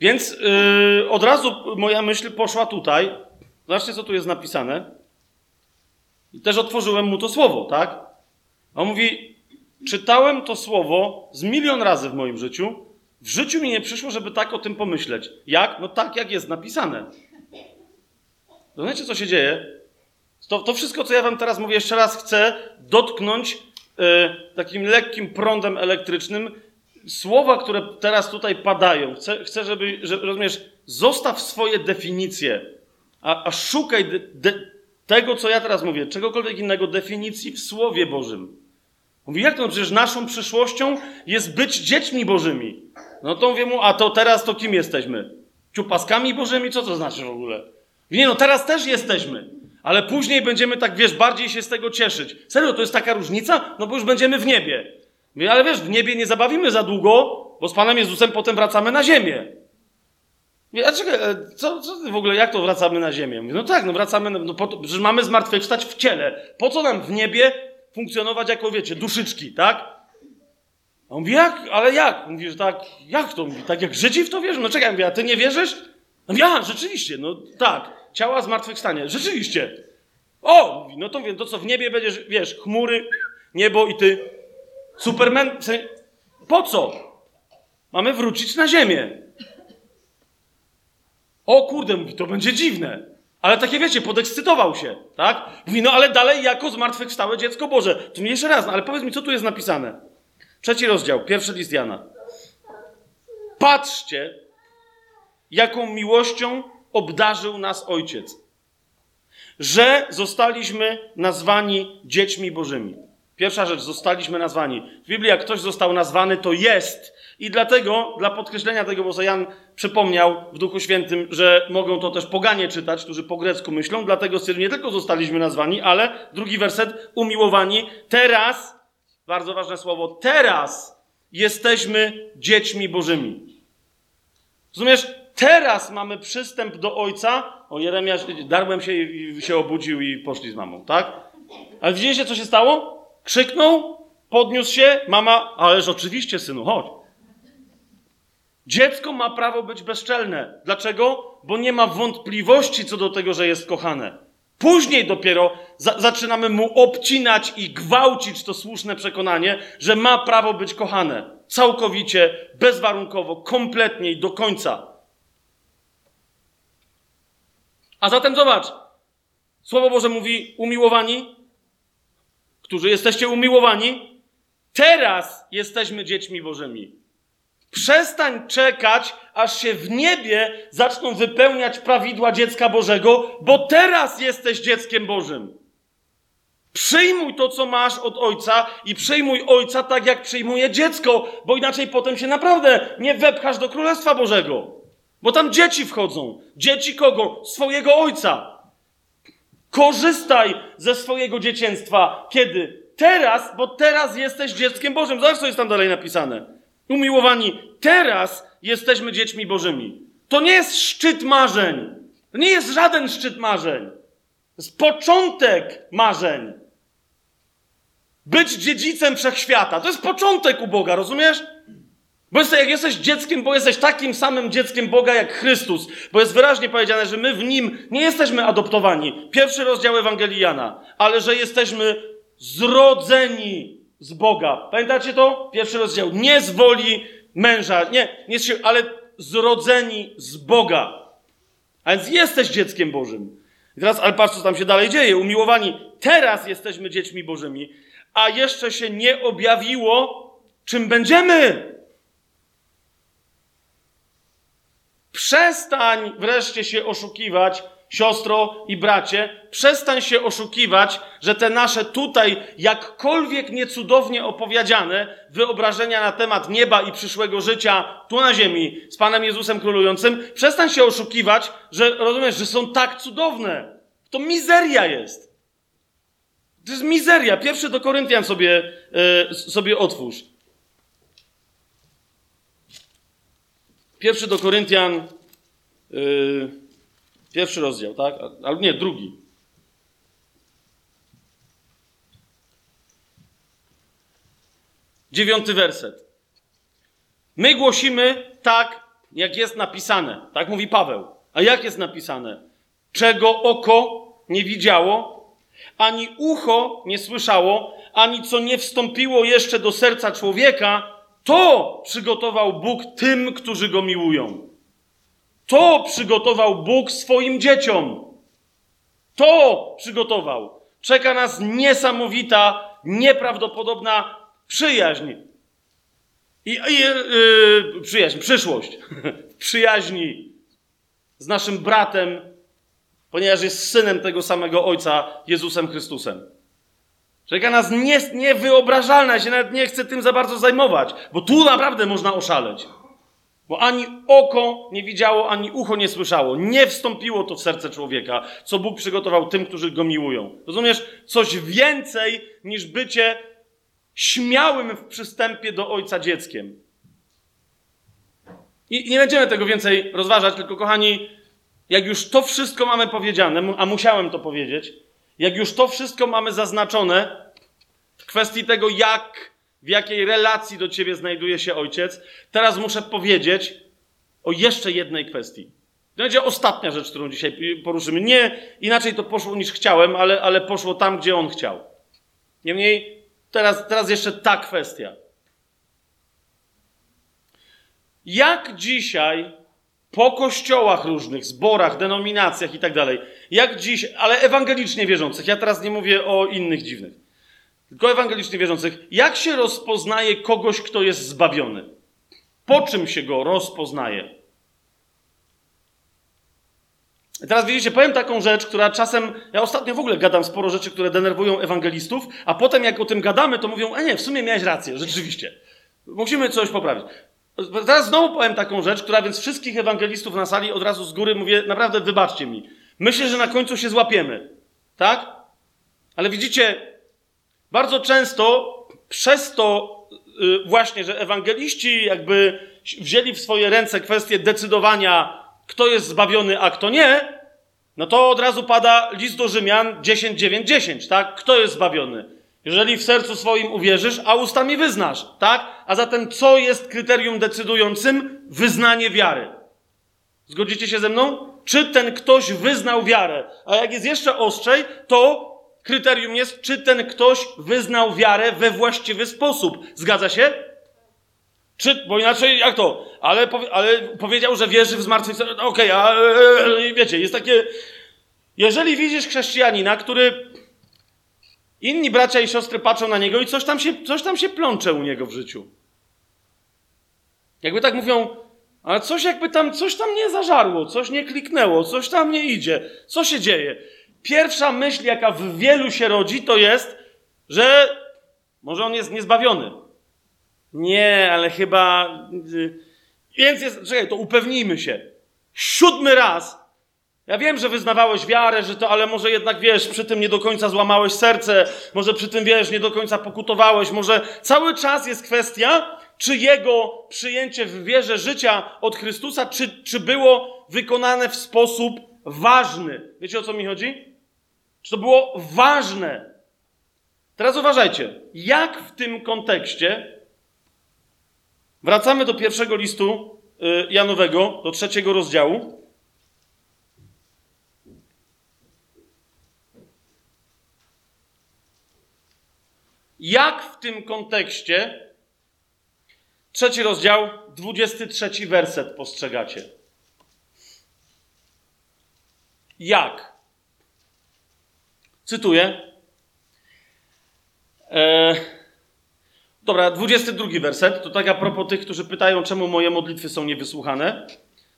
Więc yy, od razu moja myśl poszła tutaj. Zobaczcie, co tu jest napisane. I też otworzyłem mu to słowo, tak? A on mówi, czytałem to słowo z milion razy w moim życiu. W życiu mi nie przyszło, żeby tak o tym pomyśleć. Jak? No tak, jak jest napisane. Rozumiecie, co się dzieje? To, to wszystko, co ja wam teraz mówię, jeszcze raz chcę dotknąć e, takim lekkim prądem elektrycznym słowa, które teraz tutaj padają. Chcę, chcę żeby, że, rozumiesz, zostaw swoje definicje, a, a szukaj de, de, tego, co ja teraz mówię, czegokolwiek innego, definicji w Słowie Bożym. Mówi, jak to? No przecież naszą przyszłością jest być dziećmi Bożymi. No to mówię mu, a to teraz to kim jesteśmy? Ciupaskami Bożymi? Co to znaczy w ogóle? Nie no, teraz też jesteśmy. Ale później będziemy tak, wiesz, bardziej się z tego cieszyć. Serio, to jest taka różnica? No bo już będziemy w niebie. Mówię, ale wiesz, w niebie nie zabawimy za długo, bo z Panem Jezusem potem wracamy na ziemię. Mówię, a czekaj, e, co, co w ogóle, jak to wracamy na ziemię? Mówię, no tak, no wracamy, no po to, przecież mamy zmartwychwstać w ciele. Po co nam w niebie funkcjonować jako, wiecie, duszyczki, tak? A on mówi, jak? Ale jak? Mówi, że tak, jak to? Mówi, tak jak Żydzi w to wierzą? No czekaj, mówię, a ty nie wierzysz? No ja, rzeczywiście, no tak, ciała zmartwychwstanie, rzeczywiście. O, mówi, no to wiem, to co w niebie będziesz, wiesz, chmury, niebo i ty. Superman, po co? Mamy wrócić na ziemię. O kurde, mówi, to będzie dziwne. Ale takie wiecie, podekscytował się, tak? Mówi, no ale dalej jako zmartwychwstałe dziecko Boże. Tu mnie jeszcze raz, no, ale powiedz mi, co tu jest napisane. Trzeci rozdział, pierwszy list Jana. Patrzcie, jaką miłością obdarzył nas Ojciec, że zostaliśmy nazwani dziećmi Bożymi. Pierwsza rzecz, zostaliśmy nazwani. W Biblii, jak ktoś został nazwany, to jest. I dlatego, dla podkreślenia tego, bo Jan przypomniał w Duchu Świętym, że mogą to też poganie czytać, którzy po grecku myślą, dlatego nie tylko zostaliśmy nazwani, ale drugi werset, umiłowani. Teraz, bardzo ważne słowo, teraz jesteśmy dziećmi Bożymi. Rozumiesz? Teraz mamy przystęp do Ojca. O, Jeremiasz, darłem się i się obudził i poszli z mamą, tak? Ale widzieliście, co się stało? Krzyknął, podniósł się, mama, ależ oczywiście, synu, chodź. Dziecko ma prawo być bezczelne. Dlaczego? Bo nie ma wątpliwości co do tego, że jest kochane. Później dopiero za zaczynamy mu obcinać i gwałcić to słuszne przekonanie, że ma prawo być kochane. Całkowicie, bezwarunkowo, kompletnie i do końca. A zatem zobacz. Słowo Boże mówi: umiłowani, którzy jesteście umiłowani, teraz jesteśmy dziećmi Bożymi. Przestań czekać, aż się w niebie zaczną wypełniać prawidła dziecka Bożego, bo teraz jesteś dzieckiem Bożym. Przyjmuj to, co masz od ojca i przyjmuj ojca tak, jak przyjmuje dziecko, bo inaczej potem się naprawdę nie wepchasz do Królestwa Bożego. Bo tam dzieci wchodzą. Dzieci kogo? Swojego ojca. Korzystaj ze swojego dzieciństwa. Kiedy? Teraz, bo teraz jesteś dzieckiem Bożym. Zobacz, co jest tam dalej napisane. Umiłowani, teraz jesteśmy dziećmi Bożymi. To nie jest szczyt marzeń. To nie jest żaden szczyt marzeń. To jest początek marzeń. być dziedzicem wszechświata. To jest początek u Boga, rozumiesz? Bo jesteś, jak jesteś dzieckiem, bo jesteś takim samym dzieckiem Boga jak Chrystus, bo jest wyraźnie powiedziane, że my w Nim nie jesteśmy adoptowani. Pierwszy rozdział Ewangelii Jana, ale że jesteśmy zrodzeni z Boga. Pamiętacie to? Pierwszy rozdział. Nie z woli męża, nie, nie się, ale zrodzeni z Boga. A więc jesteś dzieckiem Bożym. I teraz, ale patrz, co tam się dalej dzieje. Umiłowani, teraz jesteśmy dziećmi Bożymi, a jeszcze się nie objawiło, czym będziemy. Przestań wreszcie się oszukiwać, siostro i bracie, przestań się oszukiwać, że te nasze tutaj jakkolwiek niecudownie opowiedziane wyobrażenia na temat nieba i przyszłego życia tu na ziemi z Panem Jezusem królującym, przestań się oszukiwać, że rozumiesz, że są tak cudowne. To mizeria jest. To jest mizeria. Pierwszy do Koryntian sobie, yy, sobie otwórz. Pierwszy do Koryntian, yy, pierwszy rozdział, tak? Albo nie, drugi. Dziewiąty werset. My głosimy tak, jak jest napisane. Tak mówi Paweł. A jak jest napisane? Czego oko nie widziało, ani ucho nie słyszało, ani co nie wstąpiło jeszcze do serca człowieka, to przygotował Bóg tym, którzy go miłują. To przygotował Bóg swoim dzieciom. To przygotował. Czeka nas niesamowita, nieprawdopodobna przyjaźń. I, i yy, przyjaźń, przyszłość. [laughs] przyjaźni z naszym bratem, ponieważ jest synem tego samego Ojca, Jezusem Chrystusem. Czeka nas nie, niewyobrażalne, ja się nawet nie chcę tym za bardzo zajmować, bo tu naprawdę można oszaleć. Bo ani oko nie widziało, ani ucho nie słyszało. Nie wstąpiło to w serce człowieka, co Bóg przygotował tym, którzy go miłują. Rozumiesz? Coś więcej niż bycie śmiałym w przystępie do Ojca dzieckiem. I nie będziemy tego więcej rozważać, tylko kochani, jak już to wszystko mamy powiedziane, a musiałem to powiedzieć, jak już to wszystko mamy zaznaczone w kwestii tego, jak, w jakiej relacji do ciebie znajduje się ojciec, teraz muszę powiedzieć o jeszcze jednej kwestii. To będzie ostatnia rzecz, którą dzisiaj poruszymy. Nie inaczej to poszło niż chciałem, ale, ale poszło tam, gdzie on chciał. Niemniej, teraz, teraz jeszcze ta kwestia. Jak dzisiaj po kościołach różnych, zborach, denominacjach i tak dalej, jak dziś, ale ewangelicznie wierzących, ja teraz nie mówię o innych dziwnych, tylko ewangelicznie wierzących, jak się rozpoznaje kogoś, kto jest zbawiony? Po czym się go rozpoznaje? Teraz widzicie, powiem taką rzecz, która czasem, ja ostatnio w ogóle gadam sporo rzeczy, które denerwują ewangelistów, a potem jak o tym gadamy, to mówią, a nie, w sumie miałeś rację, rzeczywiście. Musimy coś poprawić. Teraz znowu powiem taką rzecz, która więc wszystkich ewangelistów na sali od razu z góry mówię, naprawdę wybaczcie mi. Myślę, że na końcu się złapiemy. Tak? Ale widzicie, bardzo często przez to yy, właśnie, że ewangeliści jakby wzięli w swoje ręce kwestię decydowania, kto jest zbawiony, a kto nie, no to od razu pada list do Rzymian 10, 9, 10, tak? Kto jest zbawiony? Jeżeli w sercu swoim uwierzysz, a ustami wyznasz, tak? A zatem co jest kryterium decydującym? Wyznanie wiary. Zgodzicie się ze mną? Czy ten ktoś wyznał wiarę? A jak jest jeszcze ostrzej, to kryterium jest, czy ten ktoś wyznał wiarę we właściwy sposób. Zgadza się? Czy, bo inaczej, jak to? Ale, ale powiedział, że wierzy w zmartwychwstanie. Okej, okay, a e, wiecie, jest takie... Jeżeli widzisz chrześcijanina, który Inni bracia i siostry patrzą na niego i coś tam się, coś tam się plącze u niego w życiu. Jakby tak mówią, ale coś jakby tam, coś tam nie zażarło, coś nie kliknęło, coś tam nie idzie. Co się dzieje? Pierwsza myśl, jaka w wielu się rodzi, to jest, że może on jest niezbawiony. Nie, ale chyba. Y, więc jest. Czekaj, to upewnijmy się. Siódmy raz ja wiem, że wyznawałeś wiarę, że to, ale może jednak wiesz, przy tym nie do końca złamałeś serce, może przy tym wiesz, nie do końca pokutowałeś, może cały czas jest kwestia, czy jego przyjęcie w wierze życia od Chrystusa, czy, czy było wykonane w sposób ważny. Wiecie o co mi chodzi? Czy to było ważne? Teraz uważajcie, jak w tym kontekście wracamy do pierwszego listu y, Janowego, do trzeciego rozdziału. Jak w tym kontekście trzeci rozdział, 23 werset postrzegacie? Jak? Cytuję. E, dobra, 22 werset. To tak a propos tych, którzy pytają, czemu moje modlitwy są niewysłuchane.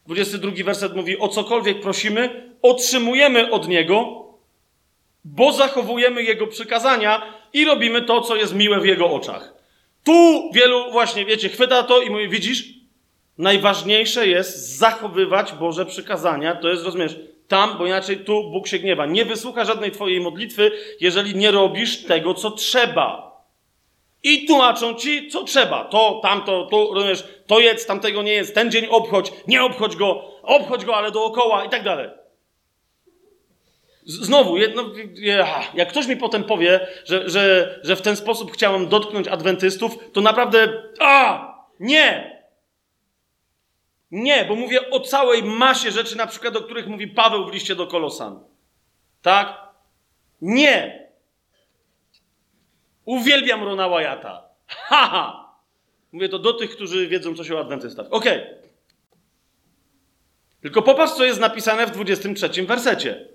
22 werset mówi: O cokolwiek prosimy, otrzymujemy od Niego, bo zachowujemy Jego przykazania i robimy to, co jest miłe w Jego oczach. Tu wielu, właśnie, wiecie, chwyta to i mówi: Widzisz, najważniejsze jest zachowywać Boże przykazania. To jest, rozumiesz, tam, bo inaczej tu Bóg się gniewa. Nie wysłucha żadnej Twojej modlitwy, jeżeli nie robisz tego, co trzeba. I tłumaczą ci, co trzeba. To, tamto, tu, rozumiesz, to jedz, tamtego nie jest, ten dzień obchodź, nie obchodź go, obchodź go, ale dookoła i tak dalej. Znowu, jedno, jak ktoś mi potem powie, że, że, że w ten sposób chciałem dotknąć adwentystów, to naprawdę, a, nie, nie, bo mówię o całej masie rzeczy, na przykład o których mówi Paweł w liście do Kolosan. Tak? Nie. Uwielbiam Rona Wyata. Haha. Mówię to do tych, którzy wiedzą coś o adwentystach. Okej. Okay. Tylko popatrz, co jest napisane w 23 wersecie.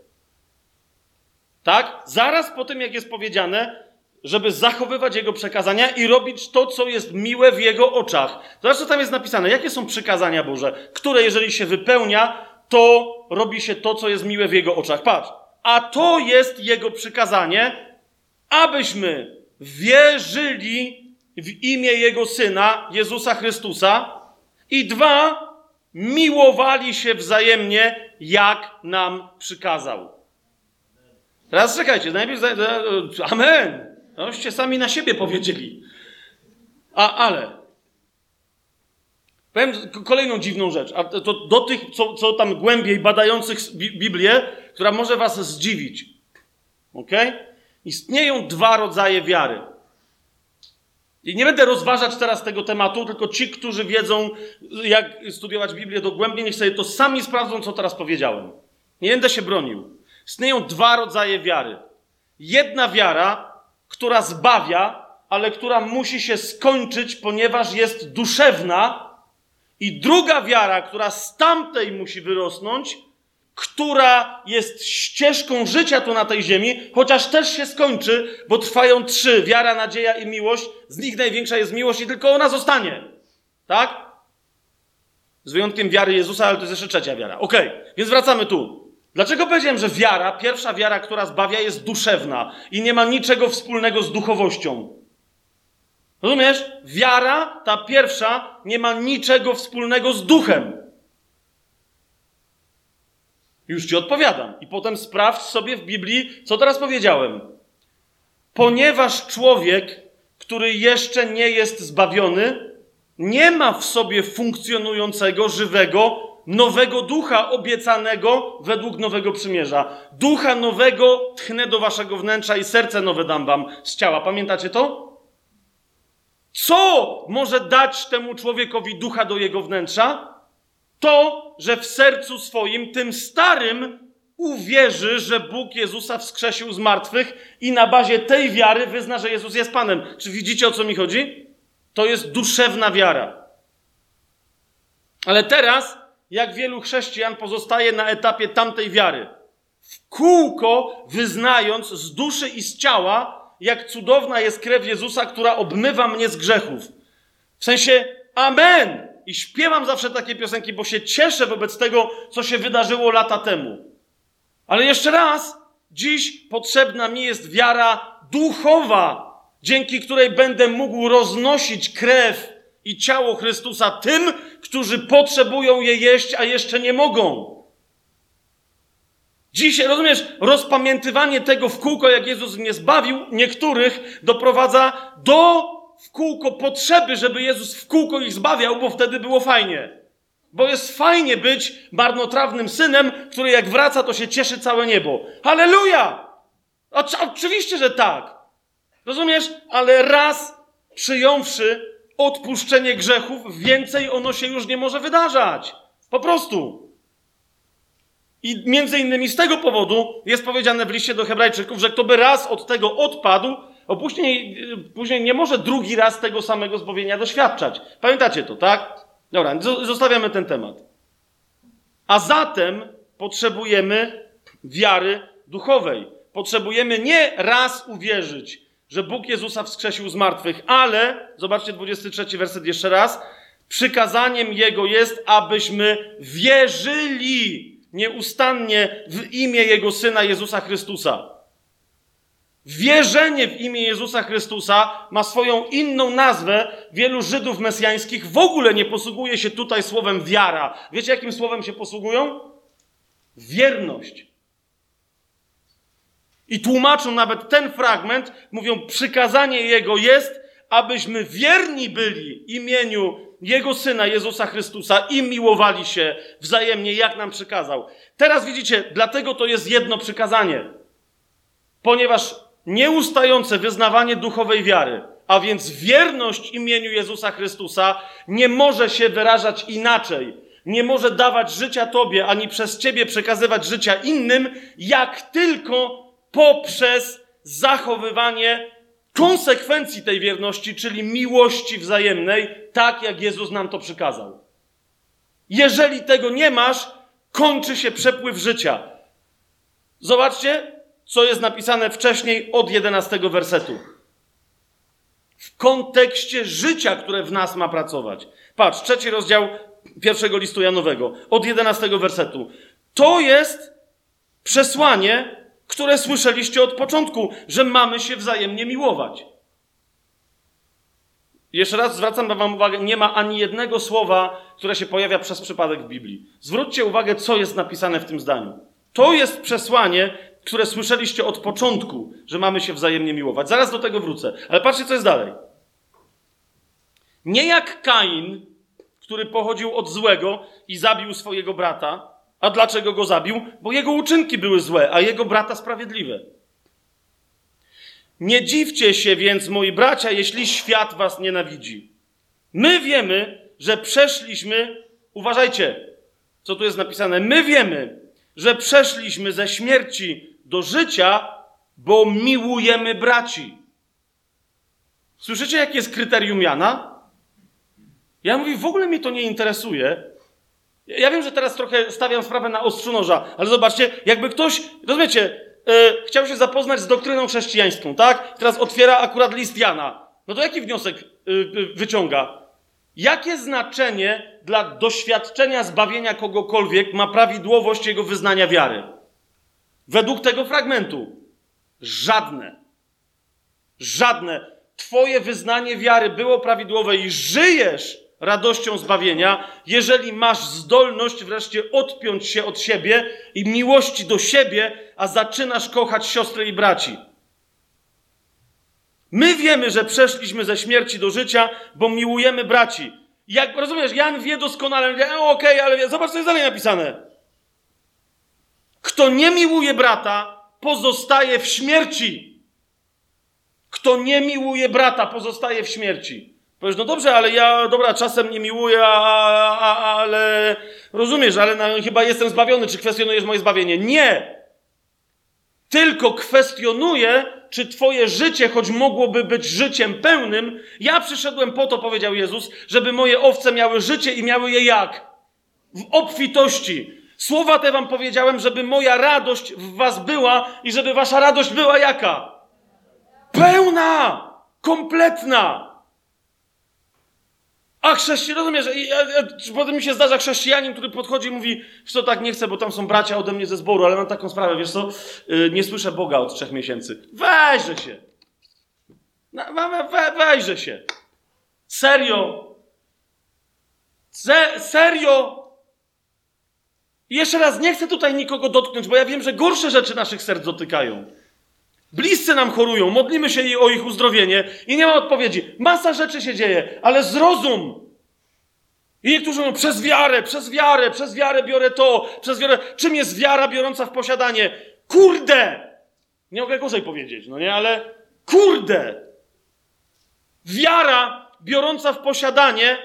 Tak? Zaraz po tym, jak jest powiedziane, żeby zachowywać Jego przekazania i robić to, co jest miłe w Jego oczach. Zobacz, co tam jest napisane. Jakie są przykazania Boże, które jeżeli się wypełnia, to robi się to, co jest miłe w Jego oczach. Patrz. A to jest Jego przykazanie, abyśmy wierzyli w imię Jego Syna, Jezusa Chrystusa i dwa, miłowali się wzajemnie, jak nam przykazał. Teraz czekajcie, najpierw... Amen! Noście sami na siebie powiedzieli. A, ale. Powiem kolejną dziwną rzecz. A to do tych, co, co tam głębiej badających Biblię, która może was zdziwić. Ok? Istnieją dwa rodzaje wiary. I nie będę rozważać teraz tego tematu, tylko ci, którzy wiedzą, jak studiować Biblię dogłębnie, niech sobie to sami sprawdzą, co teraz powiedziałem. Nie będę się bronił. Istnieją dwa rodzaje wiary. Jedna wiara która zbawia, ale która musi się skończyć, ponieważ jest duszewna, i druga wiara, która z tamtej musi wyrosnąć, która jest ścieżką życia tu na tej ziemi, chociaż też się skończy, bo trwają trzy: wiara, nadzieja i miłość. Z nich największa jest miłość i tylko ona zostanie. Tak? Z wyjątkiem wiary Jezusa, ale to jest jeszcze trzecia wiara. Okej, okay, więc wracamy tu. Dlaczego powiedziałem, że wiara, pierwsza wiara, która zbawia, jest duszewna i nie ma niczego wspólnego z duchowością? Rozumiesz? Wiara, ta pierwsza, nie ma niczego wspólnego z duchem. Już ci odpowiadam. I potem sprawdź sobie w Biblii, co teraz powiedziałem. Ponieważ człowiek, który jeszcze nie jest zbawiony, nie ma w sobie funkcjonującego, żywego, nowego ducha obiecanego według nowego przymierza. Ducha nowego tchnę do waszego wnętrza i serce nowe dam wam z ciała. Pamiętacie to? Co może dać temu człowiekowi ducha do jego wnętrza? To, że w sercu swoim, tym starym, uwierzy, że Bóg Jezusa wskrzesił z martwych i na bazie tej wiary wyzna, że Jezus jest Panem. Czy widzicie, o co mi chodzi? To jest duszewna wiara. Ale teraz jak wielu chrześcijan pozostaje na etapie tamtej wiary. W kółko wyznając z duszy i z ciała, jak cudowna jest krew Jezusa, która obmywa mnie z grzechów. W sensie, amen! I śpiewam zawsze takie piosenki, bo się cieszę wobec tego, co się wydarzyło lata temu. Ale jeszcze raz, dziś potrzebna mi jest wiara duchowa, dzięki której będę mógł roznosić krew i ciało Chrystusa tym, którzy potrzebują je jeść, a jeszcze nie mogą. Dzisiaj, rozumiesz, rozpamiętywanie tego w kółko, jak Jezus mnie zbawił, niektórych doprowadza do w kółko potrzeby, żeby Jezus w kółko ich zbawiał, bo wtedy było fajnie. Bo jest fajnie być marnotrawnym synem, który jak wraca, to się cieszy całe niebo. Halleluja! Oczywiście, że tak. Rozumiesz? Ale raz przyjąwszy odpuszczenie grzechów, więcej ono się już nie może wydarzać. Po prostu. I między innymi z tego powodu jest powiedziane w liście do Hebrajczyków, że kto by raz od tego odpadł, a później, później nie może drugi raz tego samego zbawienia doświadczać. Pamiętacie to, tak? Dobra, zo- zostawiamy ten temat. A zatem potrzebujemy wiary duchowej. Potrzebujemy nie raz uwierzyć, że Bóg Jezusa wskrzesił z martwych, ale, zobaczcie 23 werset jeszcze raz, przykazaniem Jego jest, abyśmy wierzyli nieustannie w imię Jego Syna Jezusa Chrystusa. Wierzenie w imię Jezusa Chrystusa ma swoją inną nazwę. Wielu Żydów mesjańskich w ogóle nie posługuje się tutaj słowem wiara. Wiecie, jakim słowem się posługują? Wierność. I tłumaczą nawet ten fragment, mówią, przykazanie Jego jest, abyśmy wierni byli imieniu Jego Syna Jezusa Chrystusa i miłowali się wzajemnie, jak nam przykazał. Teraz widzicie, dlatego to jest jedno przykazanie. Ponieważ nieustające wyznawanie duchowej wiary, a więc wierność imieniu Jezusa Chrystusa, nie może się wyrażać inaczej. Nie może dawać życia Tobie, ani przez Ciebie przekazywać życia innym, jak tylko poprzez zachowywanie konsekwencji tej wierności, czyli miłości wzajemnej, tak jak Jezus nam to przykazał. Jeżeli tego nie masz, kończy się przepływ życia. Zobaczcie, co jest napisane wcześniej od 11 wersetu. W kontekście życia, które w nas ma pracować. Patrz, trzeci rozdział pierwszego listu Janowego, od 11 wersetu. To jest przesłanie, które słyszeliście od początku, że mamy się wzajemnie miłować. Jeszcze raz zwracam Wam uwagę, nie ma ani jednego słowa, które się pojawia przez przypadek w Biblii. Zwróćcie uwagę, co jest napisane w tym zdaniu. To jest przesłanie, które słyszeliście od początku, że mamy się wzajemnie miłować. Zaraz do tego wrócę. Ale patrzcie, co jest dalej. Nie jak Kain, który pochodził od złego i zabił swojego brata. A dlaczego go zabił? Bo jego uczynki były złe, a jego brata sprawiedliwe. Nie dziwcie się więc, moi bracia, jeśli świat was nienawidzi. My wiemy, że przeszliśmy, uważajcie, co tu jest napisane. My wiemy, że przeszliśmy ze śmierci do życia, bo miłujemy braci. Słyszycie, jakie jest kryterium Jana? Ja mówię, w ogóle mnie to nie interesuje. Ja wiem, że teraz trochę stawiam sprawę na ostrzu noża, ale zobaczcie, jakby ktoś, rozumiecie, yy, chciał się zapoznać z doktryną chrześcijańską, tak? Teraz otwiera akurat list Jana. No to jaki wniosek yy, wyciąga? Jakie znaczenie dla doświadczenia zbawienia kogokolwiek ma prawidłowość jego wyznania wiary? Według tego fragmentu żadne. Żadne. Twoje wyznanie wiary było prawidłowe i żyjesz radością zbawienia, jeżeli masz zdolność wreszcie odpiąć się od siebie i miłości do siebie, a zaczynasz kochać siostry i braci. My wiemy, że przeszliśmy ze śmierci do życia, bo miłujemy braci. Jak rozumiesz, Jan wie doskonale, wie, okej, okay, ale wie, zobacz, co jest dalej napisane. Kto nie miłuje brata, pozostaje w śmierci. Kto nie miłuje brata, pozostaje w śmierci. Powiesz, no dobrze, ale ja, dobra, czasem nie miłuję, a, a, ale rozumiesz, ale chyba jestem zbawiony. Czy kwestionujesz moje zbawienie? Nie! Tylko kwestionuję, czy twoje życie, choć mogłoby być życiem pełnym, ja przyszedłem po to, powiedział Jezus, żeby moje owce miały życie i miały je jak? W obfitości. Słowa te wam powiedziałem, żeby moja radość w was była i żeby wasza radość była jaka? Pełna! Kompletna! A chrześcijan, rozumiesz, potem mi się zdarza chrześcijanin, który podchodzi i mówi, wiesz co, tak nie chcę, bo tam są bracia ode mnie ze zboru, ale mam taką sprawę, wiesz co, yy, nie słyszę Boga od trzech miesięcy. Weźże się. We, we, weźże się. Serio. Se, serio. Jeszcze raz, nie chcę tutaj nikogo dotknąć, bo ja wiem, że gorsze rzeczy naszych serc dotykają. Bliscy nam chorują, modlimy się o ich uzdrowienie i nie ma odpowiedzi. Masa rzeczy się dzieje, ale zrozum. I niektórzy mówią, przez wiarę, przez wiarę, przez wiarę biorę to, przez wiarę. Czym jest wiara biorąca w posiadanie? Kurde! Nie mogę gorzej powiedzieć, no nie, ale Kurde! Wiara biorąca w posiadanie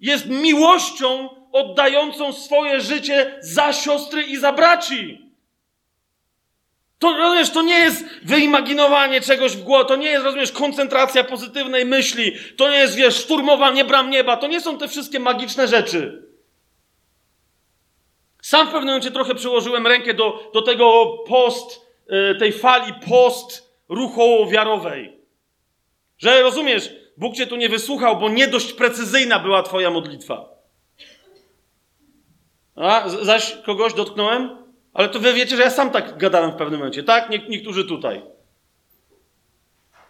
jest miłością oddającą swoje życie za siostry i za braci. To, rozumiesz, to nie jest wyimaginowanie czegoś w głowie, to nie jest, rozumiesz, koncentracja pozytywnej myśli, to nie jest, wiesz, szturmowanie bram nieba, to nie są te wszystkie magiczne rzeczy. Sam w pewnym momencie trochę przyłożyłem rękę do, do tego post, y, tej fali post ruchowo-wiarowej. Że rozumiesz, Bóg cię tu nie wysłuchał, bo nie dość precyzyjna była twoja modlitwa. A, zaś kogoś dotknąłem? Ale to wy wiecie, że ja sam tak gadałem w pewnym momencie, tak? Nie, niektórzy tutaj.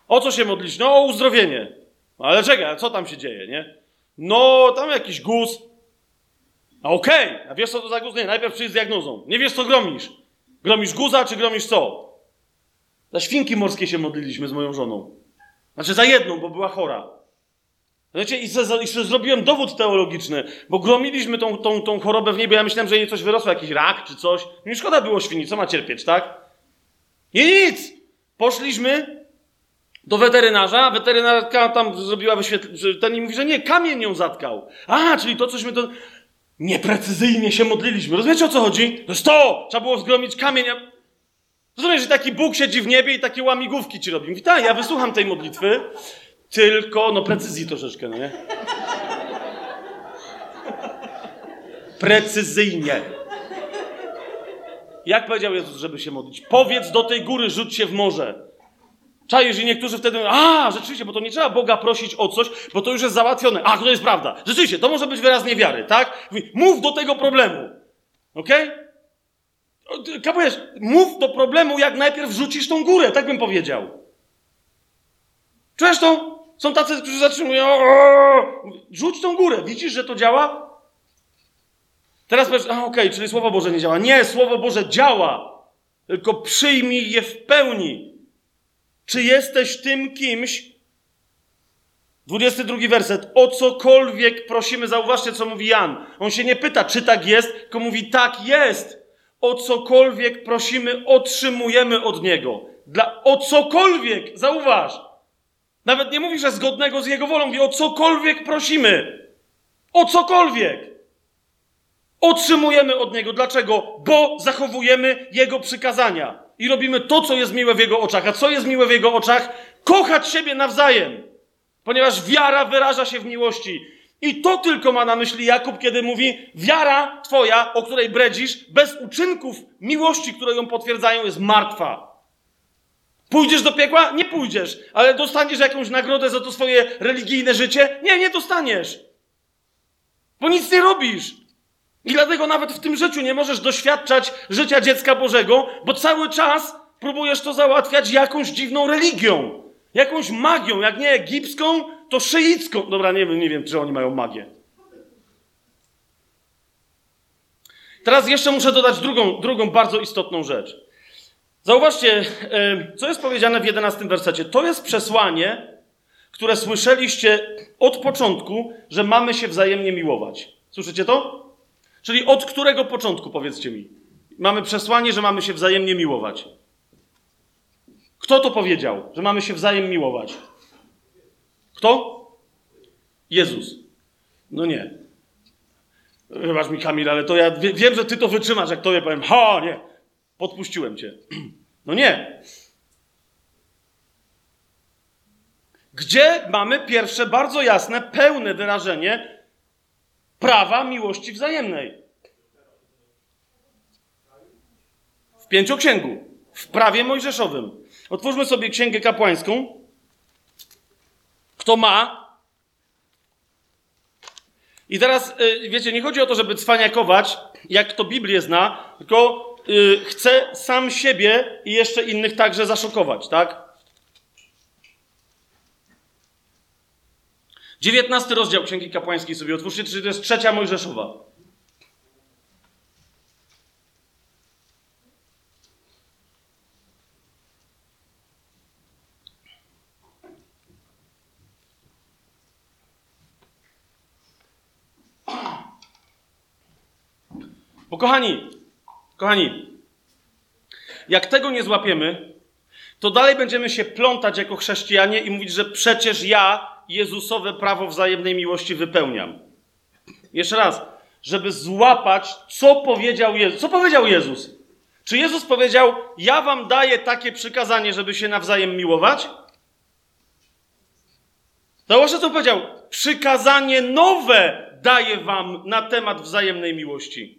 O co się modlić? No o uzdrowienie. Ale czekaj, co tam się dzieje, nie? No, tam jakiś guz. A okej, okay. a wiesz co to za guz? Nie, najpierw przyjdź z diagnozą. Nie wiesz co gromisz. Gromisz guza, czy gromisz co? Za świnki morskie się modliliśmy z moją żoną. Znaczy za jedną, bo była chora. Wiecie, i jeszcze zrobiłem dowód teologiczny, bo gromiliśmy tą, tą, tą chorobę w niebie. Ja myślałem, że jej coś wyrosło, jakiś rak czy coś. Nie szkoda było świni, co ma cierpieć, tak? I nic! Poszliśmy do weterynarza, weterynarka tam zrobiła wyświetlenie, ten i mówi, że nie, kamień ją zatkał. A, czyli to cośmy to... Nieprecyzyjnie się modliliśmy. Rozumiecie, o co chodzi? To jest to! Trzeba było zgromić kamień. Rozumiesz, że taki Bóg siedzi w niebie i takie łamigłówki ci robi. Mówi, tak, ja wysłucham tej modlitwy, tylko, no precyzji troszeczkę, no nie? Precyzyjnie. Jak powiedział Jezus, żeby się modlić? Powiedz do tej góry, rzuć się w morze. Czajesz i niektórzy wtedy mówią, a, rzeczywiście, bo to nie trzeba Boga prosić o coś, bo to już jest załatwione. A, to jest prawda. Rzeczywiście, to może być wyraz niewiary, tak? Mów do tego problemu. Okej? Okay? Kapujesz, mów do problemu, jak najpierw rzucisz tą górę, tak bym powiedział. Czujesz to? Są tacy, którzy zatrzymują. Rzuć tą górę. Widzisz, że to działa? Teraz powiesz, a okej, okay, czyli Słowo Boże nie działa. Nie, Słowo Boże działa. Tylko przyjmij je w pełni. Czy jesteś tym kimś? 22 werset. O cokolwiek prosimy, zauważcie, co mówi Jan. On się nie pyta, czy tak jest, tylko mówi, tak jest. O cokolwiek prosimy, otrzymujemy od Niego. Dla, o cokolwiek, zauważ. Nawet nie mówi, że zgodnego z Jego wolą. Mówi o cokolwiek prosimy. O cokolwiek. Otrzymujemy od Niego. Dlaczego? Bo zachowujemy Jego przykazania. I robimy to, co jest miłe w Jego oczach. A co jest miłe w Jego oczach? Kochać siebie nawzajem. Ponieważ wiara wyraża się w miłości. I to tylko ma na myśli Jakub, kiedy mówi: Wiara Twoja, o której bredzisz, bez uczynków miłości, które ją potwierdzają, jest martwa. Pójdziesz do piekła? Nie pójdziesz, ale dostaniesz jakąś nagrodę za to swoje religijne życie? Nie, nie dostaniesz. Bo nic nie robisz. I dlatego nawet w tym życiu nie możesz doświadczać życia dziecka Bożego, bo cały czas próbujesz to załatwiać jakąś dziwną religią, jakąś magią, jak nie egipską, to szyicką. Dobra, nie wiem, nie wiem, czy oni mają magię. Teraz jeszcze muszę dodać drugą, drugą bardzo istotną rzecz. Zauważcie, co jest powiedziane w 11 wersecie. To jest przesłanie, które słyszeliście od początku, że mamy się wzajemnie miłować. Słyszycie to? Czyli od którego początku, powiedzcie mi? Mamy przesłanie, że mamy się wzajemnie miłować. Kto to powiedział, że mamy się wzajemnie miłować? Kto? Jezus. No nie. Wybacz mi, Kamil, ale to ja wiem, że ty to wytrzymasz, jak tobie powiem. Ha, nie. Podpuściłem cię. [clears throat] No nie. Gdzie mamy pierwsze, bardzo jasne, pełne wyrażenie prawa miłości wzajemnej? W pięcioksięgu, w prawie mojżeszowym. Otwórzmy sobie księgę kapłańską. Kto ma? I teraz, y, wiecie, nie chodzi o to, żeby cwaniakować, jak to Biblię zna, tylko yy, chce sam siebie i jeszcze innych także zaszokować, tak? 19 rozdział Księgi Kapłańskiej sobie otwórzcie, czyli to jest trzecia Mojżeszowa. Bo kochani, Kochani, jak tego nie złapiemy, to dalej będziemy się plątać jako chrześcijanie i mówić, że przecież ja Jezusowe prawo wzajemnej miłości wypełniam. Jeszcze raz, żeby złapać, co powiedział Jezus. Co powiedział Jezus? Czy Jezus powiedział: Ja wam daję takie przykazanie, żeby się nawzajem miłować? Zauważcie, co powiedział. Przykazanie nowe daję wam na temat wzajemnej miłości.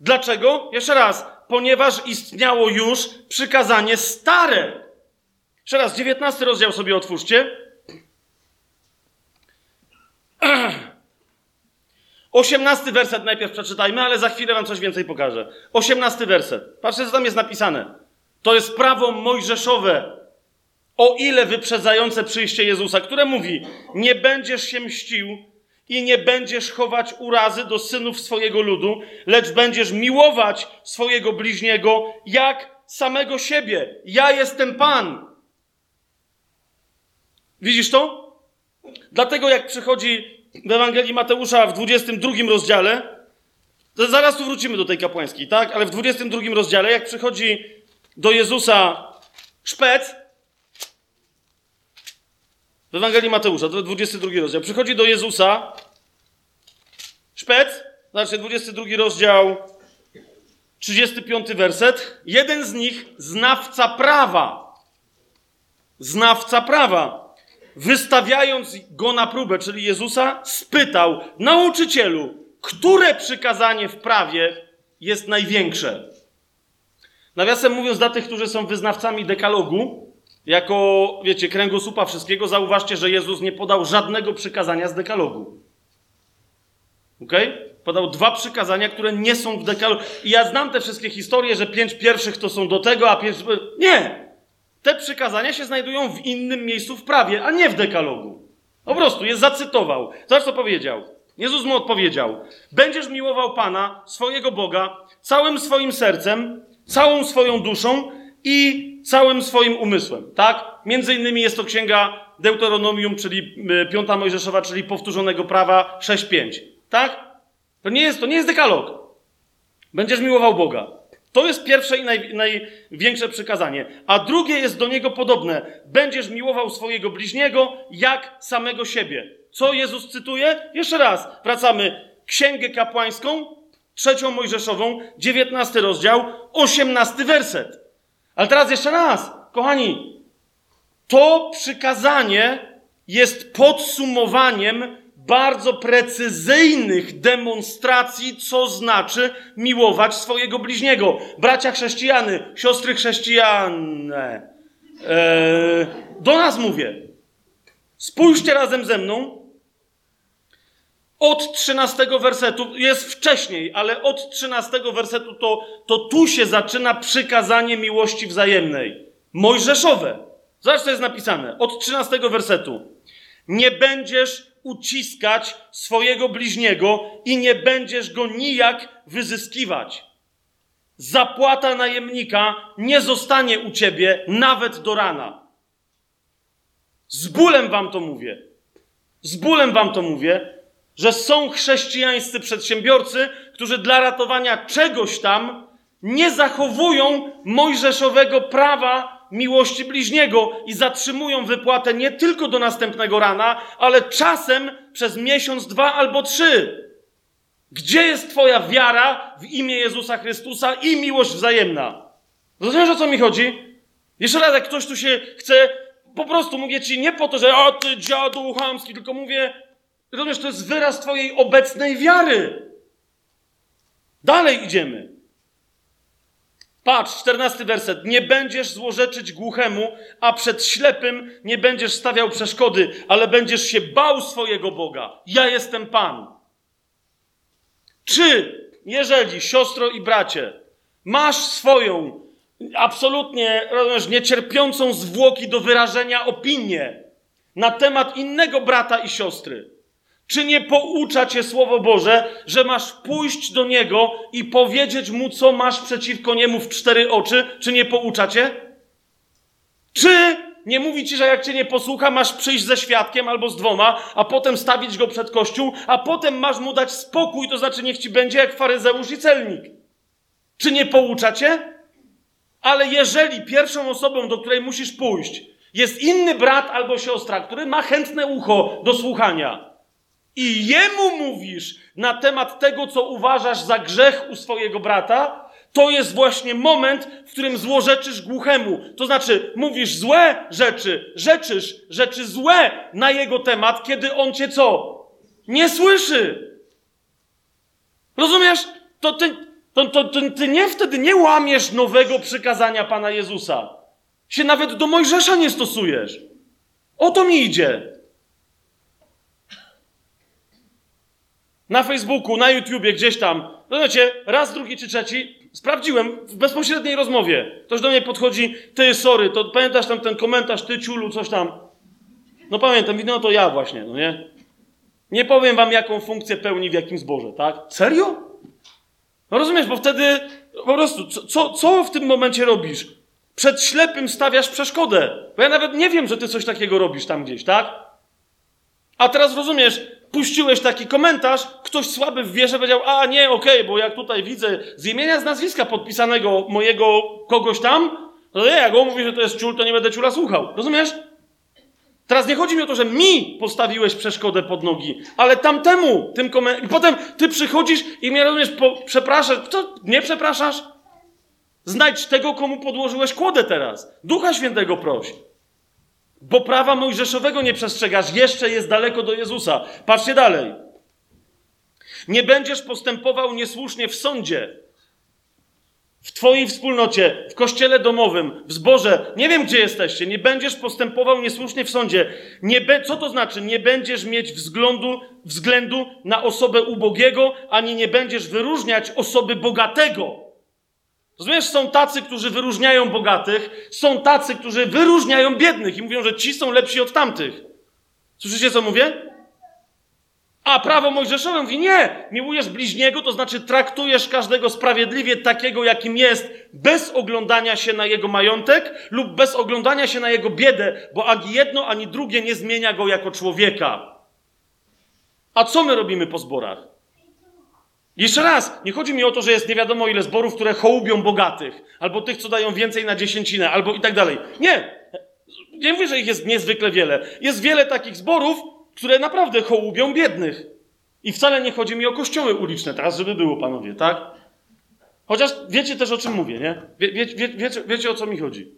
Dlaczego? Jeszcze raz, ponieważ istniało już przykazanie stare. Jeszcze raz, 19 rozdział sobie otwórzcie. [clears throat] 18 werset najpierw przeczytajmy, ale za chwilę wam coś więcej pokażę. 18 werset. Patrzcie, co tam jest napisane. To jest prawo mojżeszowe, o ile wyprzedzające przyjście Jezusa, które mówi: Nie będziesz się mścił i nie będziesz chować urazy do synów swojego ludu, lecz będziesz miłować swojego bliźniego jak samego siebie. Ja jestem Pan. Widzisz to? Dlatego jak przychodzi w Ewangelii Mateusza w 22 rozdziale, to zaraz tu wrócimy do tej kapłańskiej, tak? Ale w 22 rozdziale, jak przychodzi do Jezusa szpec, w Ewangelii Mateusza, to 22 rozdział, przychodzi do Jezusa. Szpec, znaczy 22 rozdział, 35 werset, jeden z nich, znawca prawa, znawca prawa, wystawiając go na próbę, czyli Jezusa, spytał: Nauczycielu, które przykazanie w prawie jest największe? Nawiasem mówiąc, dla tych, którzy są wyznawcami dekalogu, jako, wiecie, kręgosłupa wszystkiego, zauważcie, że Jezus nie podał żadnego przykazania z dekalogu. Ok? Podał dwa przykazania, które nie są w dekalogu. I ja znam te wszystkie historie, że pięć pierwszych to są do tego, a pięć. Nie! Te przykazania się znajdują w innym miejscu w prawie, a nie w dekalogu. Po prostu je zacytował. Zobacz, co powiedział. Jezus mu odpowiedział: Będziesz miłował Pana, swojego Boga, całym swoim sercem, całą swoją duszą i całym swoim umysłem. Tak? Między innymi jest to księga Deuteronomium, czyli y, Piąta Mojżeszowa, czyli powtórzonego prawa 6.5. Tak? To nie jest, to nie jest dekalog. Będziesz miłował Boga. To jest pierwsze i naj, największe przykazanie. A drugie jest do niego podobne. Będziesz miłował swojego bliźniego jak samego siebie. Co Jezus cytuje? Jeszcze raz. Wracamy. Księgę kapłańską, trzecią Mojżeszową, dziewiętnasty rozdział, osiemnasty werset. Ale teraz jeszcze raz. Kochani, to przykazanie jest podsumowaniem bardzo precyzyjnych demonstracji, co znaczy miłować swojego bliźniego. Bracia chrześcijany, siostry chrześcijane. Eee, do nas mówię. Spójrzcie razem ze mną. Od 13 wersetu, jest wcześniej, ale od 13 wersetu to, to tu się zaczyna przykazanie miłości wzajemnej. Mojżeszowe. Zobacz, co jest napisane. Od 13 wersetu. Nie będziesz uciskać swojego bliźniego i nie będziesz go nijak wyzyskiwać. Zapłata najemnika nie zostanie u ciebie nawet do rana. Z bólem wam to mówię. Z bólem wam to mówię, że są chrześcijańscy przedsiębiorcy, którzy dla ratowania czegoś tam nie zachowują mojżeszowego prawa miłości bliźniego i zatrzymują wypłatę nie tylko do następnego rana, ale czasem przez miesiąc, dwa albo trzy. Gdzie jest Twoja wiara w imię Jezusa Chrystusa i miłość wzajemna? Rozumiesz o co mi chodzi? Jeszcze raz, jak ktoś tu się chce, po prostu mówię ci nie po to, że o ty dziadu chamski, tylko mówię, rozumiesz, to jest wyraz Twojej obecnej wiary. Dalej idziemy. Patrz, czternasty werset. Nie będziesz złorzeczyć głuchemu, a przed ślepym nie będziesz stawiał przeszkody, ale będziesz się bał swojego Boga. Ja jestem Pan. Czy, jeżeli, siostro i bracie, masz swoją, absolutnie, rozumiesz, niecierpiącą zwłoki do wyrażenia opinię na temat innego brata i siostry, czy nie poucza cię Słowo Boże, że masz pójść do Niego i powiedzieć Mu, co masz przeciwko Niemu w cztery oczy? Czy nie poucza cię? Czy nie mówi ci, że jak cię nie posłucha, masz przyjść ze świadkiem albo z dwoma, a potem stawić go przed kościół, a potem masz mu dać spokój, to znaczy niech ci będzie jak faryzeusz i celnik? Czy nie poucza cię? Ale jeżeli pierwszą osobą, do której musisz pójść, jest inny brat albo siostra, który ma chętne ucho do słuchania, i jemu mówisz na temat tego, co uważasz za grzech u swojego brata, to jest właśnie moment, w którym złorzeczysz głuchemu. To znaczy, mówisz złe rzeczy, rzeczysz rzeczy złe na jego temat, kiedy on cię co? Nie słyszy. Rozumiesz? To ty, to, to, to, ty nie wtedy nie łamiesz nowego przykazania Pana Jezusa. Się nawet do Mojżesza nie stosujesz. O to mi idzie. Na Facebooku, na YouTubie, gdzieś tam. Rozumiecie, raz, drugi czy trzeci sprawdziłem w bezpośredniej rozmowie. Ktoś do mnie podchodzi, ty, sorry, to pamiętasz tam ten komentarz, ty, ciulu, coś tam. No pamiętam, no to ja właśnie, no nie? Nie powiem wam, jaką funkcję pełni w jakim zborze, tak? Serio? No rozumiesz, bo wtedy po prostu, co, co w tym momencie robisz? Przed ślepym stawiasz przeszkodę. Bo ja nawet nie wiem, że ty coś takiego robisz tam gdzieś, tak? A teraz rozumiesz, puściłeś taki komentarz, ktoś słaby w wierze powiedział, a nie, okej, okay, bo jak tutaj widzę z imienia, z nazwiska podpisanego mojego kogoś tam, to nie, jak on mówi, że to jest ciul, to nie będę ciula słuchał. Rozumiesz? Teraz nie chodzi mi o to, że mi postawiłeś przeszkodę pod nogi, ale tamtemu, tym komentarzem. I potem ty przychodzisz i mnie rozumiesz, po, przepraszasz. Co? Nie przepraszasz? Znajdź tego, komu podłożyłeś kłodę teraz. Ducha Świętego proś. Bo prawa mojżeszowego nie przestrzegasz, jeszcze jest daleko do Jezusa. Patrzcie dalej. Nie będziesz postępował niesłusznie w sądzie, w Twojej wspólnocie, w kościele domowym, w zborze, nie wiem gdzie jesteście, nie będziesz postępował niesłusznie w sądzie. Nie be, co to znaczy? Nie będziesz mieć względu, względu na osobę ubogiego, ani nie będziesz wyróżniać osoby bogatego. Rozumiesz, są tacy, którzy wyróżniają bogatych, są tacy, którzy wyróżniają biednych i mówią, że ci są lepsi od tamtych. Słyszycie, co mówię? A prawo mojżeszowe mówi, nie, miłujesz bliźniego, to znaczy traktujesz każdego sprawiedliwie takiego, jakim jest, bez oglądania się na jego majątek lub bez oglądania się na jego biedę, bo ani jedno, ani drugie nie zmienia go jako człowieka. A co my robimy po zborach? Jeszcze raz, nie chodzi mi o to, że jest nie wiadomo ile zborów, które hołubią bogatych, albo tych, co dają więcej na dziesięcinę, albo i tak dalej. Nie! Nie mówię, że ich jest niezwykle wiele. Jest wiele takich zborów, które naprawdę hołubią biednych. I wcale nie chodzi mi o kościoły uliczne teraz, żeby było, panowie, tak? Chociaż wiecie też, o czym mówię, nie? Wie, wie, wie, wiecie, wiecie, o co mi chodzi.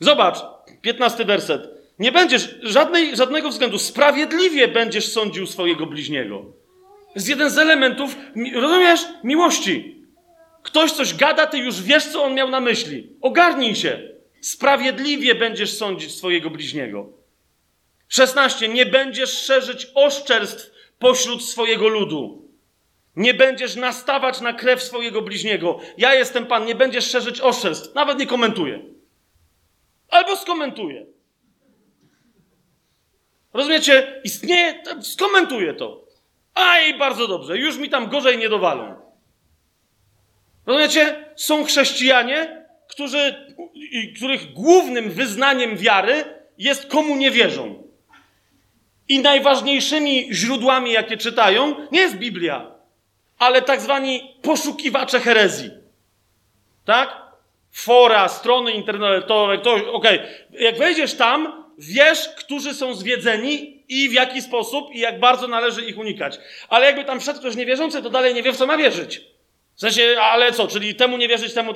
Zobacz, piętnasty werset. Nie będziesz żadnej, żadnego względu, sprawiedliwie będziesz sądził swojego bliźniego. Jest jeden z elementów, rozumiesz, miłości. Ktoś coś gada, ty już wiesz, co on miał na myśli. Ogarnij się. Sprawiedliwie będziesz sądzić swojego bliźniego. 16. Nie będziesz szerzyć oszczerstw pośród swojego ludu. Nie będziesz nastawać na krew swojego bliźniego. Ja jestem Pan, nie będziesz szerzyć oszczerstw. Nawet nie komentuję. Albo skomentuję. Rozumiecie? Istnieje, skomentuję to. Aj, bardzo dobrze, już mi tam gorzej nie dowalą. Rozumiecie? Są chrześcijanie, którzy, których głównym wyznaniem wiary jest komu nie wierzą. I najważniejszymi źródłami, jakie czytają, nie jest Biblia, ale tak zwani poszukiwacze herezji. Tak? Fora, strony internetowe, to okej. Okay. Jak wejdziesz tam, wiesz, którzy są zwiedzeni i w jaki sposób i jak bardzo należy ich unikać. Ale jakby tam wszedł ktoś niewierzący, to dalej nie wie, w co ma wierzyć. W sensie, ale co, czyli temu nie wierzyć, temu...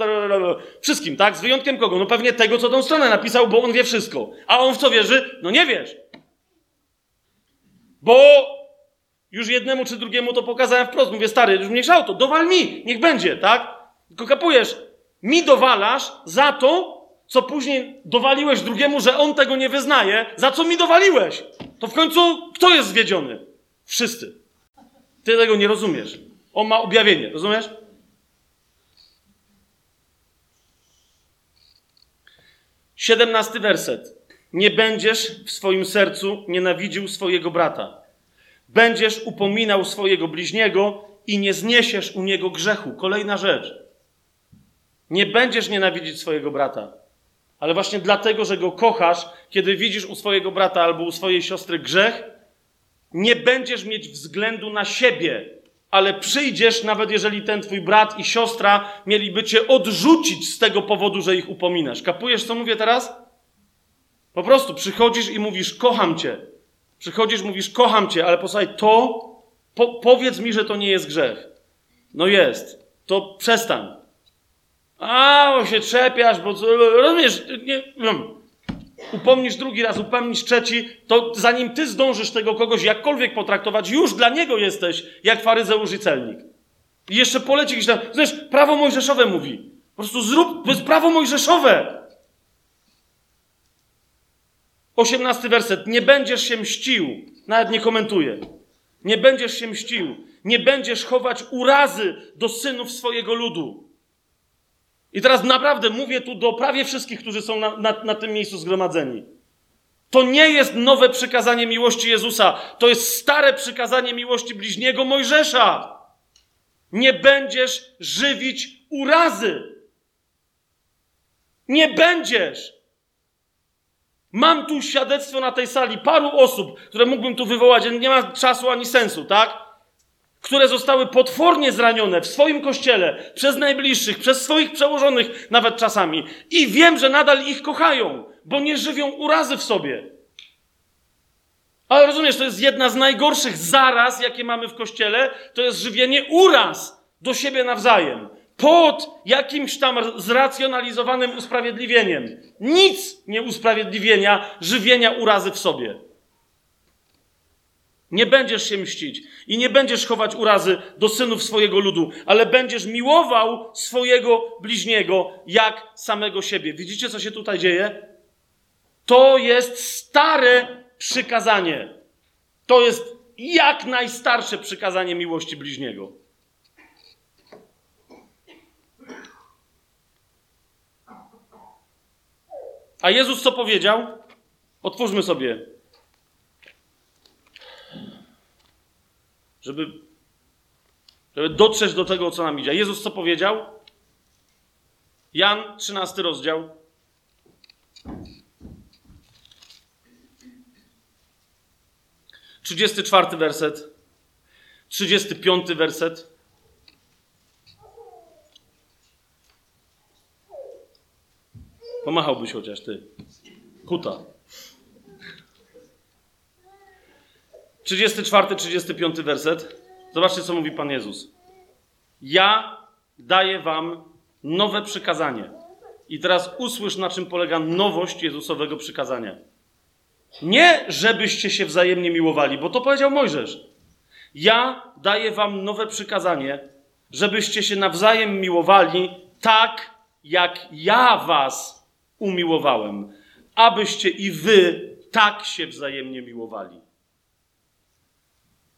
Wszystkim, tak? Z wyjątkiem kogo? No pewnie tego, co tą stronę napisał, bo on wie wszystko. A on w co wierzy? No nie wiesz. Bo już jednemu czy drugiemu to pokazałem wprost. Mówię, stary, już mniejsza to, dowal mi, niech będzie, tak? Tylko kapujesz, mi dowalasz za to, co później dowaliłeś drugiemu, że on tego nie wyznaje, za co mi dowaliłeś. To w końcu kto jest zwiedziony? Wszyscy. Ty tego nie rozumiesz. On ma objawienie, rozumiesz? Siedemnasty werset. Nie będziesz w swoim sercu nienawidził swojego brata. Będziesz upominał swojego bliźniego i nie zniesiesz u niego grzechu. Kolejna rzecz. Nie będziesz nienawidzić swojego brata. Ale właśnie dlatego, że go kochasz, kiedy widzisz u swojego brata albo u swojej siostry grzech, nie będziesz mieć względu na siebie, ale przyjdziesz, nawet jeżeli ten twój brat i siostra mieliby cię odrzucić z tego powodu, że ich upominasz. Kapujesz, co mówię teraz? Po prostu przychodzisz i mówisz, kocham cię. Przychodzisz, mówisz, kocham cię, ale posłuchaj, to po, powiedz mi, że to nie jest grzech. No jest. To przestań. A, bo się trzepiasz, bo co- rozumiesz, nie, wiem. upomnisz drugi raz, upomnisz trzeci, to zanim ty zdążysz tego kogoś jakkolwiek potraktować, już dla niego jesteś jak faryzeusz i celnik. I jeszcze poleci gdzieś tam, znasz, prawo mojżeszowe mówi. Po prostu zrób, to jest prawo mojżeszowe. Osiemnasty werset. Nie będziesz się mścił. Nawet nie komentuję. Nie będziesz się mścił. Nie będziesz chować urazy do synów swojego ludu. I teraz naprawdę mówię tu do prawie wszystkich, którzy są na, na, na tym miejscu zgromadzeni. To nie jest nowe przykazanie miłości Jezusa. To jest stare przykazanie miłości bliźniego Mojżesza. Nie będziesz żywić urazy. Nie będziesz. Mam tu świadectwo na tej sali paru osób, które mógłbym tu wywołać, nie ma czasu ani sensu, tak? Które zostały potwornie zranione w swoim kościele, przez najbliższych, przez swoich przełożonych nawet czasami. I wiem, że nadal ich kochają, bo nie żywią urazy w sobie. Ale rozumiesz, to jest jedna z najgorszych zaraz, jakie mamy w kościele, to jest żywienie uraz do siebie nawzajem. Pod jakimś tam zracjonalizowanym usprawiedliwieniem. Nic nie usprawiedliwienia żywienia urazy w sobie. Nie będziesz się mścić i nie będziesz chować urazy do synów swojego ludu, ale będziesz miłował swojego bliźniego jak samego siebie. Widzicie, co się tutaj dzieje? To jest stare przykazanie. To jest jak najstarsze przykazanie miłości bliźniego. A Jezus co powiedział? Otwórzmy sobie. Żeby, żeby dotrzeć do tego, co nam idzie. Jezus co powiedział? Jan, 13 rozdział. Trzydziesty czwarty werset. Trzydziesty piąty werset. Pomachałbyś chociaż ty. Huta. 34, 35 werset. Zobaczcie, co mówi Pan Jezus. Ja daję wam nowe przykazanie. I teraz usłysz, na czym polega nowość Jezusowego przykazania. Nie, żebyście się wzajemnie miłowali, bo to powiedział Mojżesz. Ja daję wam nowe przykazanie, żebyście się nawzajem miłowali tak, jak ja was umiłowałem, abyście i wy tak się wzajemnie miłowali.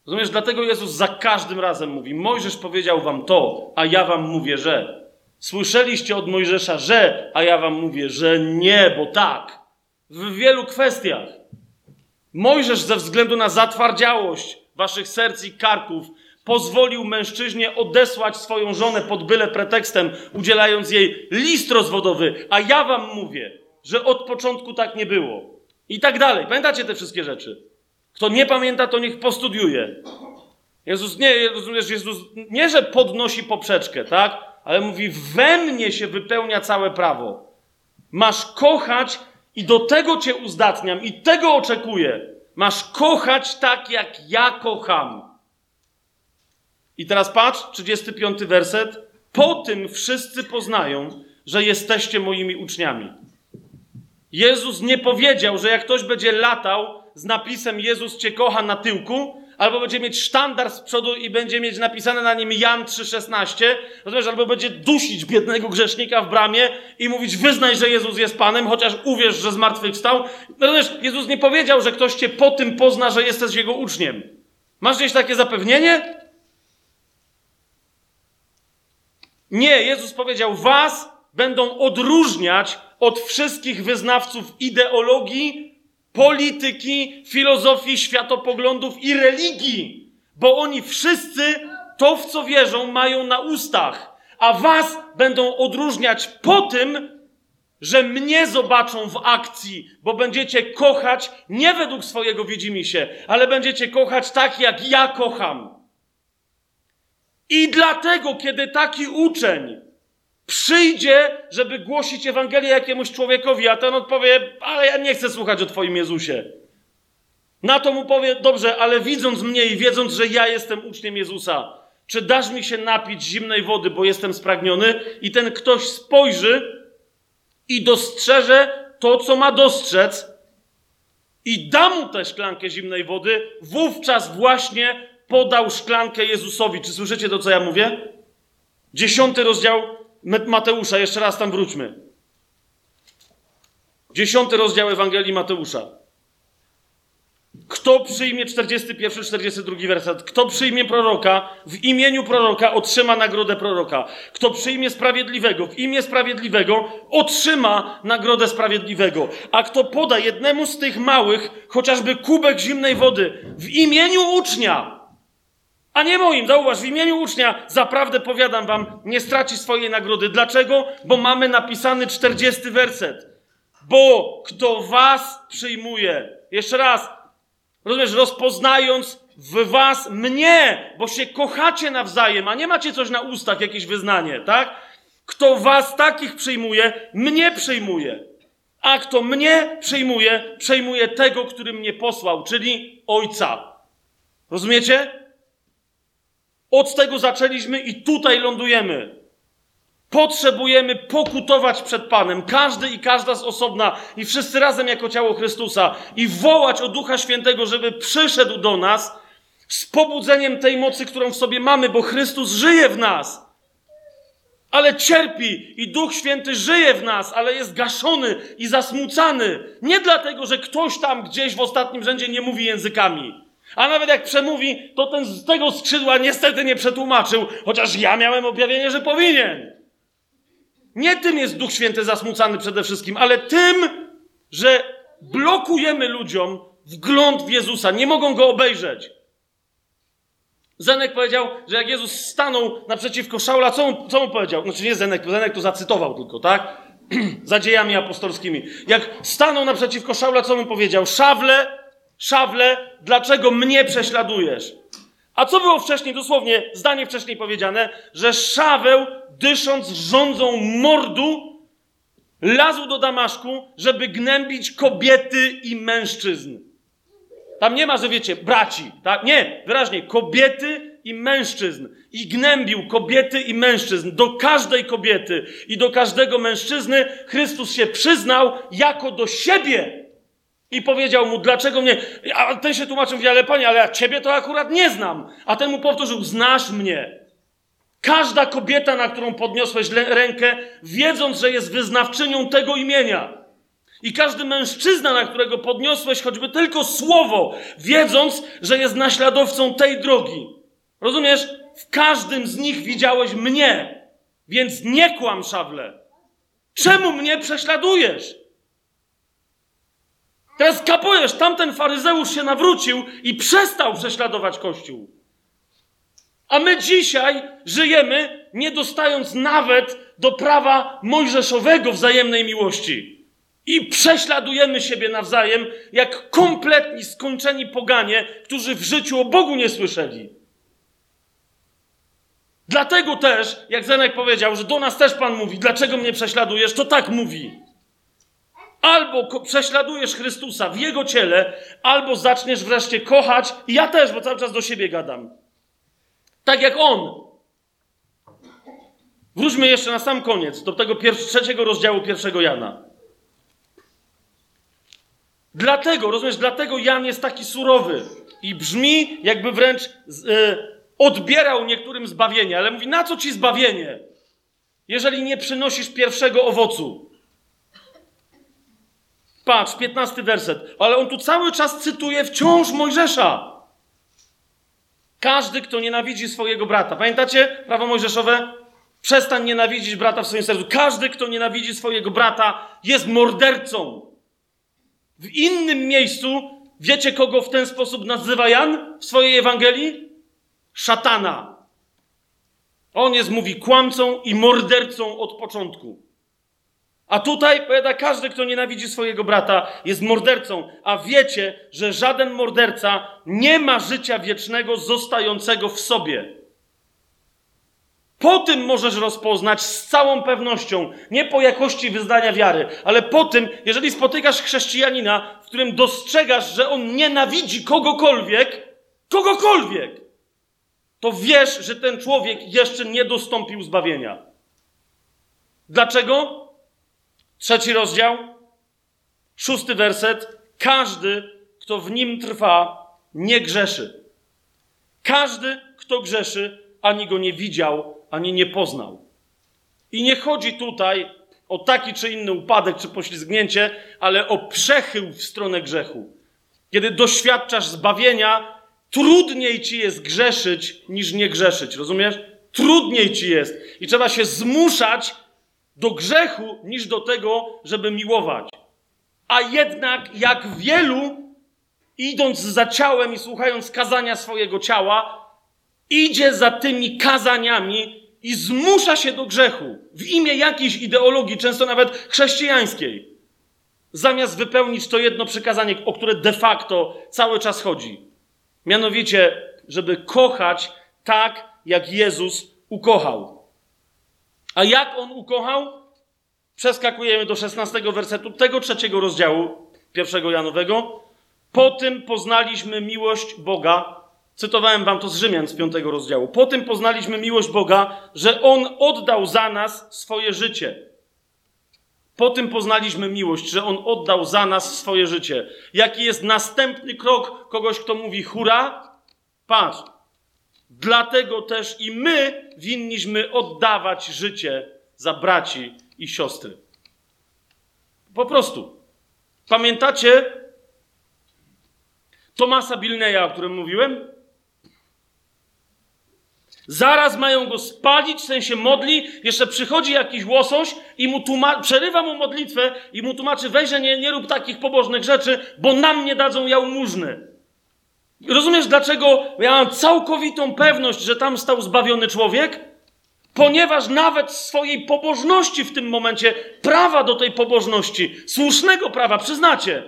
Rozumiesz, dlatego Jezus za każdym razem mówi: Mojżesz powiedział wam to, a ja wam mówię, że. Słyszeliście od Mojżesza, że, a ja wam mówię, że nie, bo tak. W wielu kwestiach. Mojżesz ze względu na zatwardziałość waszych serc i karków pozwolił mężczyźnie odesłać swoją żonę pod byle pretekstem, udzielając jej list rozwodowy, a ja wam mówię, że od początku tak nie było. I tak dalej. Pamiętacie te wszystkie rzeczy? Kto nie pamięta, to niech postudiuje. Jezus nie, rozumiesz, Jezus nie, że podnosi poprzeczkę, tak? Ale mówi, we mnie się wypełnia całe prawo. Masz kochać i do tego cię uzdatniam i tego oczekuję. Masz kochać tak, jak ja kocham. I teraz patrz, 35 werset. Po tym wszyscy poznają, że jesteście moimi uczniami. Jezus nie powiedział, że jak ktoś będzie latał z napisem Jezus cię kocha na tyłku, albo będzie mieć sztandar z przodu i będzie mieć napisane na nim Jan 3,16, rozumiesz, albo będzie dusić biednego grzesznika w bramie i mówić wyznaj, że Jezus jest Panem, chociaż uwierz, że zmartwychwstał. Rozumiesz, Jezus nie powiedział, że ktoś cię po tym pozna, że jesteś Jego uczniem. Masz gdzieś takie zapewnienie? Nie, Jezus powiedział, was będą odróżniać od wszystkich wyznawców ideologii, polityki, filozofii, światopoglądów i religii, bo oni wszyscy to, w co wierzą, mają na ustach, a was będą odróżniać po tym, że mnie zobaczą w akcji, bo będziecie kochać nie według swojego widzimisię, ale będziecie kochać tak, jak ja kocham. I dlatego, kiedy taki uczeń przyjdzie, żeby głosić Ewangelię jakiemuś człowiekowi, a ten odpowie, ale ja nie chcę słuchać o Twoim Jezusie. Na to mu powie, dobrze, ale widząc mnie i wiedząc, że ja jestem uczniem Jezusa, czy dasz mi się napić zimnej wody, bo jestem spragniony? I ten ktoś spojrzy i dostrzeże to, co ma dostrzec, i da mu tę szklankę zimnej wody, wówczas właśnie podał szklankę Jezusowi. Czy słyszycie to, co ja mówię? Dziesiąty rozdział Mateusza, jeszcze raz tam wróćmy. Dziesiąty rozdział Ewangelii Mateusza. Kto przyjmie 41, 42 werset? Kto przyjmie proroka w imieniu proroka, otrzyma nagrodę proroka. Kto przyjmie sprawiedliwego w imię sprawiedliwego, otrzyma nagrodę sprawiedliwego. A kto poda jednemu z tych małych, chociażby kubek zimnej wody w imieniu ucznia, a nie moim, zauważ, w imieniu ucznia, zaprawdę powiadam wam, nie straci swojej nagrody. Dlaczego? Bo mamy napisany 40 werset. Bo kto was przyjmuje, jeszcze raz, rozumiesz, rozpoznając w was mnie, bo się kochacie nawzajem, a nie macie coś na ustach, jakieś wyznanie, tak? Kto was takich przyjmuje, mnie przyjmuje. A kto mnie przyjmuje, przyjmuje tego, który mnie posłał, czyli Ojca. Rozumiecie? Od tego zaczęliśmy i tutaj lądujemy. Potrzebujemy pokutować przed Panem, każdy i każda z osobna, i wszyscy razem jako ciało Chrystusa, i wołać o Ducha Świętego, żeby przyszedł do nas z pobudzeniem tej mocy, którą w sobie mamy, bo Chrystus żyje w nas. Ale cierpi i Duch Święty żyje w nas, ale jest gaszony i zasmucany. Nie dlatego, że ktoś tam gdzieś w ostatnim rzędzie nie mówi językami. A nawet jak przemówi, to ten z tego skrzydła niestety nie przetłumaczył, chociaż ja miałem objawienie, że powinien. Nie tym jest Duch Święty zasmucany przede wszystkim, ale tym, że blokujemy ludziom wgląd w Jezusa. Nie mogą go obejrzeć. Zenek powiedział, że jak Jezus stanął naprzeciwko Szaula, co mu, co mu powiedział? Znaczy nie Zenek, Zenek to zacytował tylko, tak? [clears throat] Za dziejami apostolskimi. Jak stanął naprzeciwko Szaula, co mu powiedział? Szawle, szawle, dlaczego mnie prześladujesz? A co było wcześniej, dosłownie zdanie wcześniej powiedziane, że Szaweł, dysząc rządzą mordu, lazł do Damaszku, żeby gnębić kobiety i mężczyzn. Tam nie ma, że wiecie, braci, tak? Nie, wyraźnie, kobiety i mężczyzn. I gnębił kobiety i mężczyzn. Do każdej kobiety i do każdego mężczyzny Chrystus się przyznał jako do siebie. I powiedział mu, dlaczego mnie. A ten się tłumaczył, mówi, ale panie, ale ja ciebie to akurat nie znam. A ten mu powtórzył, znasz mnie. Każda kobieta, na którą podniosłeś rękę, wiedząc, że jest wyznawczynią tego imienia. I każdy mężczyzna, na którego podniosłeś choćby tylko słowo, wiedząc, że jest naśladowcą tej drogi. Rozumiesz? W każdym z nich widziałeś mnie. Więc nie kłam, szawle. Czemu mnie prześladujesz? Teraz kapujesz, tamten faryzeusz się nawrócił i przestał prześladować Kościół. A my dzisiaj żyjemy, nie dostając nawet do prawa mojżeszowego wzajemnej miłości. I prześladujemy siebie nawzajem, jak kompletni, skończeni poganie, którzy w życiu o Bogu nie słyszeli. Dlatego też, jak Zenek powiedział, że do nas też Pan mówi, dlaczego mnie prześladujesz, to tak mówi. Albo prześladujesz Chrystusa w Jego ciele, albo zaczniesz wreszcie kochać, i ja też, bo cały czas do siebie gadam. Tak jak On. Wróćmy jeszcze na sam koniec, do tego trzeciego rozdziału pierwszego Jana. Dlatego, rozumiesz, dlatego Jan jest taki surowy i brzmi, jakby wręcz yy, odbierał niektórym zbawienie, ale mówi: Na co ci zbawienie, jeżeli nie przynosisz pierwszego owocu? Patrz, 15 werset. Ale on tu cały czas cytuje wciąż Mojżesza. Każdy, kto nienawidzi swojego brata. Pamiętacie prawo mojżeszowe? Przestań nienawidzić brata w swoim sercu. Każdy, kto nienawidzi swojego brata, jest mordercą. W innym miejscu, wiecie kogo w ten sposób nazywa Jan w swojej Ewangelii? Szatana. On jest, mówi, kłamcą i mordercą od początku. A tutaj powiada, każdy, kto nienawidzi swojego brata, jest mordercą. A wiecie, że żaden morderca nie ma życia wiecznego zostającego w sobie. Po tym możesz rozpoznać z całą pewnością, nie po jakości wyznania wiary, ale po tym, jeżeli spotykasz chrześcijanina, w którym dostrzegasz, że on nienawidzi kogokolwiek, kogokolwiek, to wiesz, że ten człowiek jeszcze nie dostąpił zbawienia. Dlaczego? Trzeci rozdział, szósty werset. Każdy, kto w nim trwa, nie grzeszy. Każdy, kto grzeszy, ani go nie widział, ani nie poznał. I nie chodzi tutaj o taki czy inny upadek czy poślizgnięcie, ale o przechył w stronę grzechu. Kiedy doświadczasz zbawienia, trudniej ci jest grzeszyć niż nie grzeszyć. Rozumiesz? Trudniej ci jest. I trzeba się zmuszać do grzechu niż do tego, żeby miłować. A jednak, jak wielu, idąc za ciałem i słuchając kazania swojego ciała, idzie za tymi kazaniami i zmusza się do grzechu w imię jakiejś ideologii, często nawet chrześcijańskiej, zamiast wypełnić to jedno przykazanie, o które de facto cały czas chodzi. Mianowicie, żeby kochać tak, jak Jezus ukochał. A jak on ukochał? Przeskakujemy do 16 wersetu tego trzeciego rozdziału pierwszego Janowego. Po tym poznaliśmy miłość Boga. Cytowałem wam to z Rzymian z piątego rozdziału. Po tym poznaliśmy miłość Boga, że On oddał za nas swoje życie. Po tym poznaliśmy miłość, że On oddał za nas swoje życie. Jaki jest następny krok kogoś, kto mówi hura? Patrz. Dlatego też i my winniśmy oddawać życie za braci i siostry. Po prostu. Pamiętacie Tomasa Bilneya, o którym mówiłem? Zaraz mają go spalić, w sensie modli, jeszcze przychodzi jakiś łosoś i mu tłumaczy, przerywa mu modlitwę i mu tłumaczy, weź, że nie, nie rób takich pobożnych rzeczy, bo nam nie dadzą jałmużny. Rozumiesz, dlaczego ja mam całkowitą pewność, że tam stał zbawiony człowiek? Ponieważ nawet swojej pobożności w tym momencie, prawa do tej pobożności, słusznego prawa, przyznacie,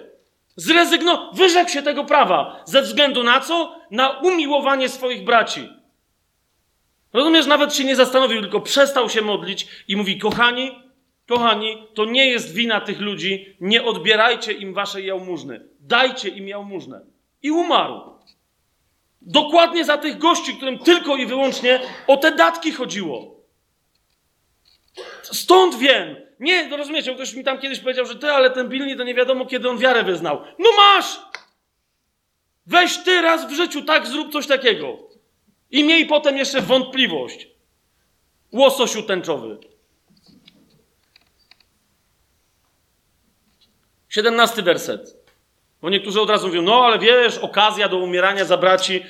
zrezygnował, wyrzekł się tego prawa. Ze względu na co? Na umiłowanie swoich braci. Rozumiesz, nawet się nie zastanowił, tylko przestał się modlić i mówi: Kochani, kochani, to nie jest wina tych ludzi, nie odbierajcie im waszej jałmużny, dajcie im jałmużnę. I umarł. Dokładnie za tych gości, którym tylko i wyłącznie o te datki chodziło. Stąd wiem. Nie, no rozumiecie, ktoś mi tam kiedyś powiedział, że ty, ale ten Billy to nie wiadomo, kiedy on wiarę wyznał. No masz! Weź ty raz w życiu, tak zrób coś takiego. I miej potem jeszcze wątpliwość. Łososiu tęczowy. Siedemnasty werset. Bo niektórzy od razu mówią, no ale wiesz, okazja do umierania za braci.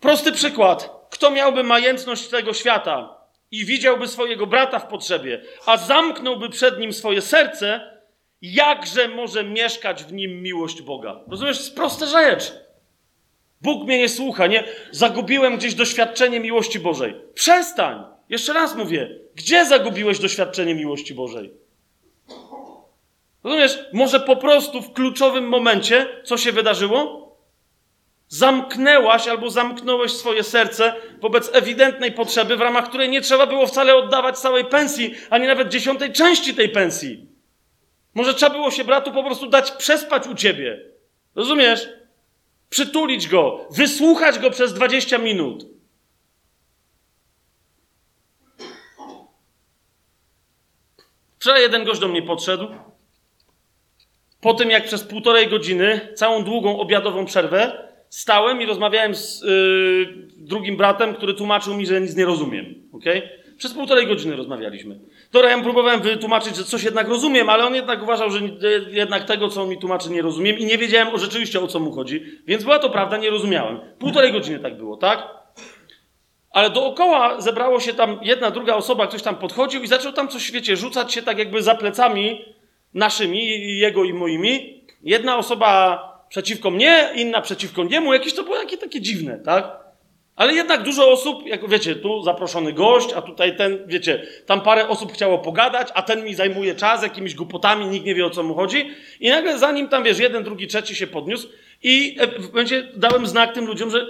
Prosty przykład. Kto miałby majętność tego świata i widziałby swojego brata w potrzebie, a zamknąłby przed nim swoje serce, jakże może mieszkać w nim miłość Boga? Rozumiesz? To jest prosta rzecz. Bóg mnie nie słucha, nie? Zagubiłem gdzieś doświadczenie miłości Bożej. Przestań! Jeszcze raz mówię. Gdzie zagubiłeś doświadczenie miłości Bożej? Rozumiesz? Może po prostu w kluczowym momencie, co się wydarzyło? Zamknęłaś albo zamknąłeś swoje serce wobec ewidentnej potrzeby, w ramach której nie trzeba było wcale oddawać całej pensji, ani nawet dziesiątej części tej pensji. Może trzeba było się bratu po prostu dać przespać u ciebie. Rozumiesz? Przytulić go, wysłuchać go przez 20 minut. Wczoraj jeden gość do mnie podszedł. Po tym, jak przez półtorej godziny, całą długą obiadową przerwę, stałem i rozmawiałem z yy, drugim bratem, który tłumaczył mi, że nic nie rozumiem. Okay? Przez półtorej godziny rozmawialiśmy. Dobra, ja próbowałem wytłumaczyć, że coś jednak rozumiem, ale on jednak uważał, że jednak tego, co on mi tłumaczy, nie rozumiem i nie wiedziałem o rzeczywiście o co mu chodzi. Więc była to prawda, nie rozumiałem. Półtorej godziny tak było, tak? Ale dookoła zebrało się tam jedna, druga osoba, ktoś tam podchodził i zaczął tam coś, wiecie, rzucać się tak jakby za plecami naszymi, jego i moimi. Jedna osoba przeciwko mnie, inna przeciwko niemu. Jakieś to było takie, takie dziwne, tak? Ale jednak dużo osób, jak wiecie, tu zaproszony gość, a tutaj ten, wiecie, tam parę osób chciało pogadać, a ten mi zajmuje czas jakimiś głupotami, nikt nie wie o co mu chodzi. I nagle zanim tam, wiesz, jeden, drugi, trzeci się podniósł i w momencie dałem znak tym ludziom, że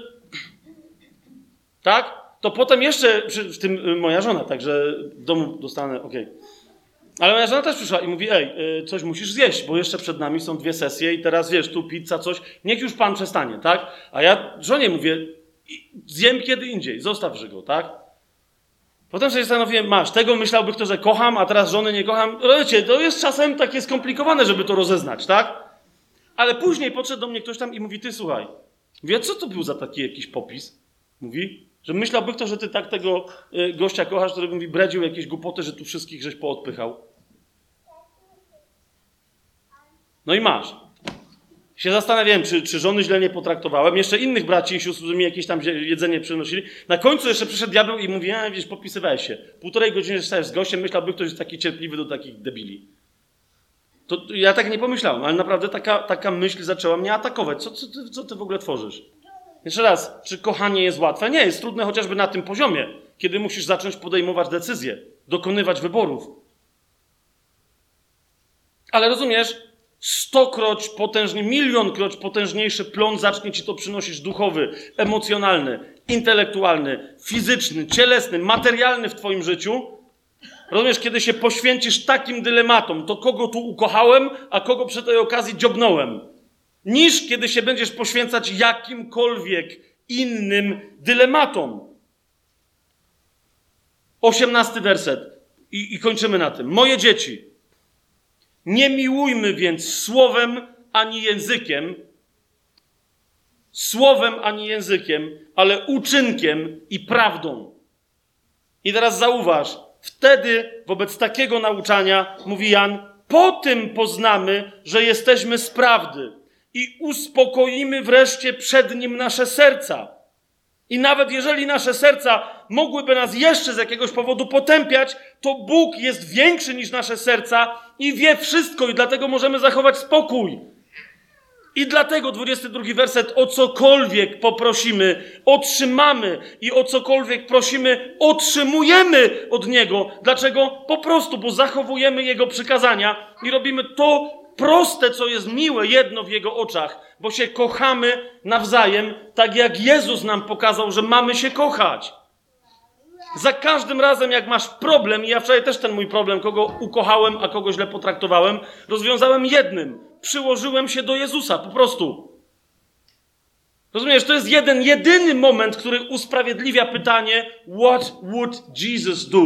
tak? to potem jeszcze, w tym y, moja żona, także w domu dostanę, okej. Ale moja żona też przyszła i mówi, ej, y, coś musisz zjeść, bo jeszcze przed nami są dwie sesje i teraz wiesz, tu pizza, coś, niech już pan przestanie, tak? A ja żonie mówię, "I- zjem kiedy indziej, zostawże go, tak? Potem sobie zastanowiłem, masz, tego myślałby kto, że kocham, a teraz żony nie kocham. Wiecie, to jest czasem takie skomplikowane, żeby to rozeznać, tak? Ale później podszedł do mnie ktoś tam i mówi, ty słuchaj, wie co to był za taki jakiś popis? Mówi, że myślałby kto, że ty tak tego y, gościa kochasz, który mówi, bredził jakieś głupoty, że tu wszystkich żeś poodpychał. No i masz. Się zastanawiałem, czy, czy żony źle nie potraktowałem. Jeszcze innych braci i sióstr, mi jakieś tam jedzenie przynosili. Na końcu jeszcze przyszedł diabeł i mówi, a wiesz, popisywałeś się. Półtorej godziny stałeś z gościem, myślałby ktoś jest taki cierpliwy do takich debili. To ja tak nie pomyślałem, ale naprawdę taka, taka myśl zaczęła mnie atakować. Co, co, ty, co ty w ogóle tworzysz? Jeszcze raz, czy kochanie jest łatwe? Nie, jest trudne chociażby na tym poziomie, kiedy musisz zacząć podejmować decyzje, dokonywać wyborów. Ale rozumiesz, stokroć potężny, milionkroć potężniejszy plon zacznie ci to przynosić duchowy, emocjonalny, intelektualny, fizyczny, cielesny, materialny w twoim życiu. Rozumiesz, kiedy się poświęcisz takim dylematom, to kogo tu ukochałem, a kogo przy tej okazji dziobnąłem, niż kiedy się będziesz poświęcać jakimkolwiek innym dylematom. Osiemnasty werset. I, I kończymy na tym. Moje dzieci, nie miłujmy więc słowem ani językiem, słowem ani językiem, ale uczynkiem i prawdą. I teraz zauważ, wtedy wobec takiego nauczania, mówi Jan, po tym poznamy, że jesteśmy z prawdy i uspokoimy wreszcie przed nim nasze serca. I nawet jeżeli nasze serca mogłyby nas jeszcze z jakiegoś powodu potępiać, to Bóg jest większy niż nasze serca i wie wszystko, i dlatego możemy zachować spokój. I dlatego 22 werset, o cokolwiek poprosimy, otrzymamy i o cokolwiek prosimy, otrzymujemy od Niego. Dlaczego? Po prostu, bo zachowujemy Jego przykazania i robimy to proste, co jest miłe, jedno w Jego oczach, bo się kochamy nawzajem, tak jak Jezus nam pokazał, że mamy się kochać. Za każdym razem, jak masz problem, i ja wczoraj też ten mój problem, kogo ukochałem, a kogo źle potraktowałem, rozwiązałem jednym. Przyłożyłem się do Jezusa, po prostu. Rozumiesz, to jest jeden, jedyny moment, który usprawiedliwia pytanie, what would Jesus do?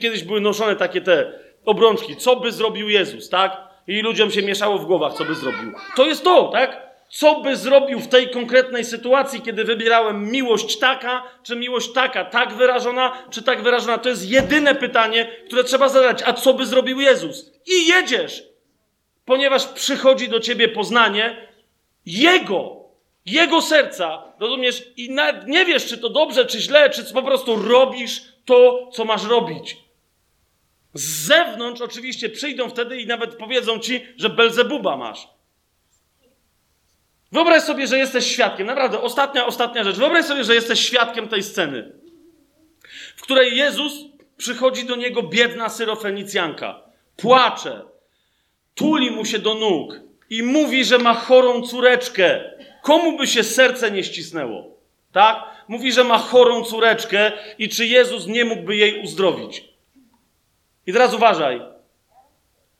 Kiedyś były noszone takie te obrączki, co by zrobił Jezus, tak? I ludziom się mieszało w głowach, co by zrobił. To jest to, tak? Co by zrobił w tej konkretnej sytuacji, kiedy wybierałem miłość taka, czy miłość taka, tak wyrażona, czy tak wyrażona? To jest jedyne pytanie, które trzeba zadać. A co by zrobił Jezus? I jedziesz, ponieważ przychodzi do ciebie poznanie Jego, Jego serca, rozumiesz? I nie wiesz, czy to dobrze, czy źle, czy po prostu robisz to, co masz robić. Z zewnątrz oczywiście przyjdą wtedy i nawet powiedzą ci, że Belzebuba masz. Wyobraź sobie, że jesteś świadkiem, naprawdę, ostatnia, ostatnia rzecz. Wyobraź sobie, że jesteś świadkiem tej sceny, w której Jezus przychodzi do niego biedna syrofenicjanka, płacze, tuli mu się do nóg i mówi, że ma chorą córeczkę. Komu by się serce nie ścisnęło? Tak? Mówi, że ma chorą córeczkę i czy Jezus nie mógłby jej uzdrowić. I teraz uważaj.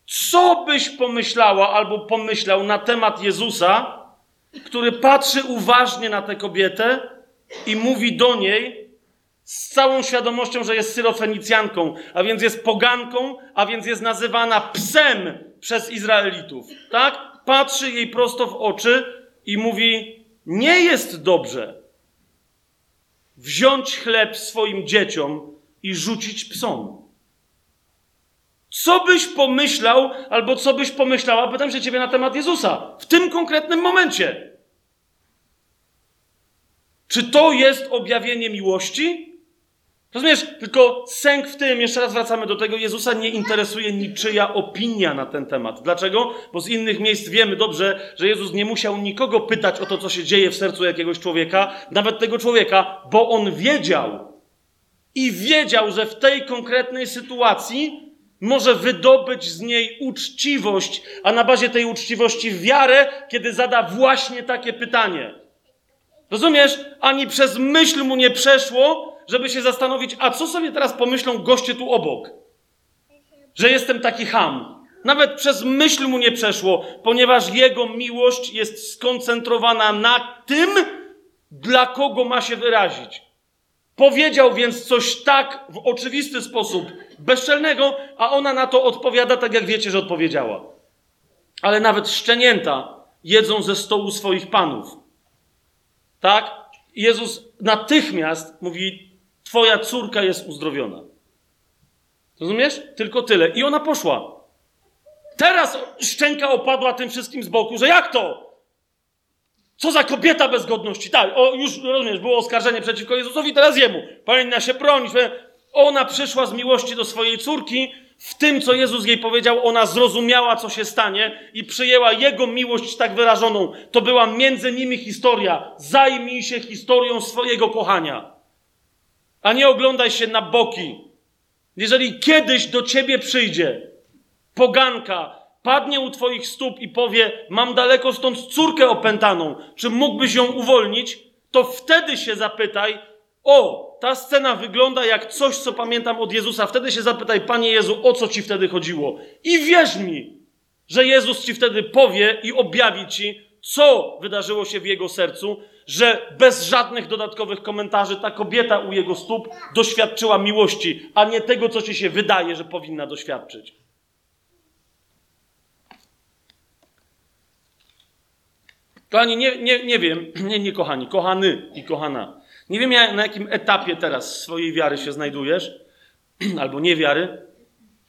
Co byś pomyślała albo pomyślał na temat Jezusa, który patrzy uważnie na tę kobietę i mówi do niej z całą świadomością, że jest syrofenicjanką, a więc jest poganką, a więc jest nazywana psem przez Izraelitów. Tak? Patrzy jej prosto w oczy i mówi: Nie jest dobrze wziąć chleb swoim dzieciom i rzucić psom. Co byś pomyślał, albo co byś pomyślała, pytam się ciebie na temat Jezusa, w tym konkretnym momencie. Czy to jest objawienie miłości? Rozumiesz? Tylko sęk w tym, jeszcze raz wracamy do tego, Jezusa nie interesuje niczyja opinia na ten temat. Dlaczego? Bo z innych miejsc wiemy dobrze, że Jezus nie musiał nikogo pytać o to, co się dzieje w sercu jakiegoś człowieka, nawet tego człowieka, bo on wiedział. I wiedział, że w tej konkretnej sytuacji może wydobyć z niej uczciwość, a na bazie tej uczciwości wiarę, kiedy zada właśnie takie pytanie. Rozumiesz? Ani przez myśl mu nie przeszło, żeby się zastanowić, a co sobie teraz pomyślą goście tu obok? Że jestem taki ham. Nawet przez myśl mu nie przeszło, ponieważ jego miłość jest skoncentrowana na tym, dla kogo ma się wyrazić. Powiedział więc coś tak w oczywisty sposób bezczelnego, a ona na to odpowiada tak, jak wiecie, że odpowiedziała. Ale nawet szczenięta jedzą ze stołu swoich panów. Tak? Jezus natychmiast mówi: Twoja córka jest uzdrowiona. Rozumiesz? Tylko tyle. I ona poszła. Teraz szczęka opadła tym wszystkim z boku, że jak to? Co za kobieta bez godności? Tak, o, już rozumiesz, było oskarżenie przeciwko Jezusowi, teraz jemu. Powinna się bronić. Ona przyszła z miłości do swojej córki. W tym, co Jezus jej powiedział, ona zrozumiała, co się stanie i przyjęła Jego miłość tak wyrażoną. To była między nimi historia. Zajmij się historią swojego kochania. A nie oglądaj się na boki. Jeżeli kiedyś do ciebie przyjdzie poganka, padnie u twoich stóp i powie: Mam daleko stąd córkę opętaną, czy mógłbyś ją uwolnić? To wtedy się zapytaj: O, ta scena wygląda jak coś, co pamiętam od Jezusa. Wtedy się zapytaj, Panie Jezu, o co ci wtedy chodziło? I wierz mi, że Jezus ci wtedy powie i objawi ci, co wydarzyło się w jego sercu, że bez żadnych dodatkowych komentarzy ta kobieta u jego stóp doświadczyła miłości, a nie tego, co ci się wydaje, że powinna doświadczyć. Kochani, nie, nie, nie wiem, [clears throat] nie, nie kochani, kochany i kochana. Nie wiem, na jakim etapie teraz swojej wiary się znajdujesz, [clears throat] albo niewiary,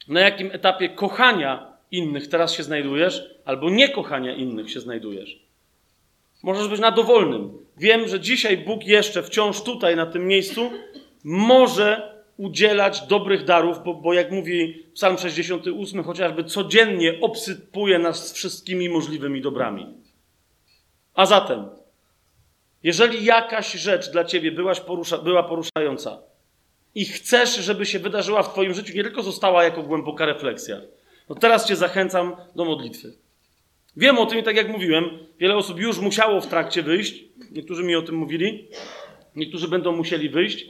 na jakim etapie kochania innych teraz się znajdujesz, albo niekochania innych się znajdujesz. Możesz być na dowolnym. Wiem, że dzisiaj Bóg jeszcze wciąż tutaj, na tym miejscu, może udzielać dobrych darów, bo, bo jak mówi Psalm 68, chociażby codziennie obsypuje nas wszystkimi możliwymi dobrami. A zatem, jeżeli jakaś rzecz dla ciebie porusza, była poruszająca i chcesz, żeby się wydarzyła w twoim życiu, nie tylko została jako głęboka refleksja, no teraz cię zachęcam do modlitwy. Wiem o tym i tak jak mówiłem, wiele osób już musiało w trakcie wyjść. Niektórzy mi o tym mówili. Niektórzy będą musieli wyjść.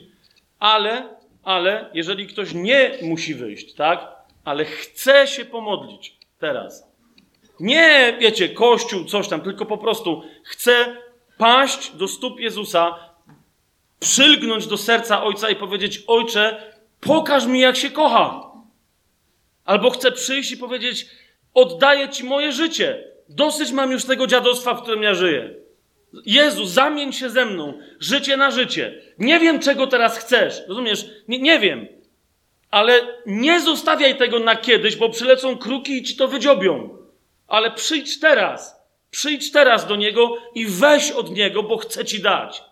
Ale, ale, jeżeli ktoś nie musi wyjść, tak? Ale chce się pomodlić teraz. Nie, wiecie, kościół, coś tam, tylko po prostu chce paść do stóp Jezusa, przylgnąć do serca Ojca i powiedzieć: Ojcze, pokaż mi, jak się kocha. Albo chce przyjść i powiedzieć: Oddaję Ci moje życie. Dosyć mam już tego dziadostwa, w którym ja żyję. Jezu, zamień się ze mną, życie na życie. Nie wiem, czego teraz chcesz, rozumiesz? Nie, nie wiem. Ale nie zostawiaj tego na kiedyś, bo przylecą kruki i ci to wydziobią. Ale przyjdź teraz. Przyjdź teraz do niego i weź od niego, bo chce ci dać.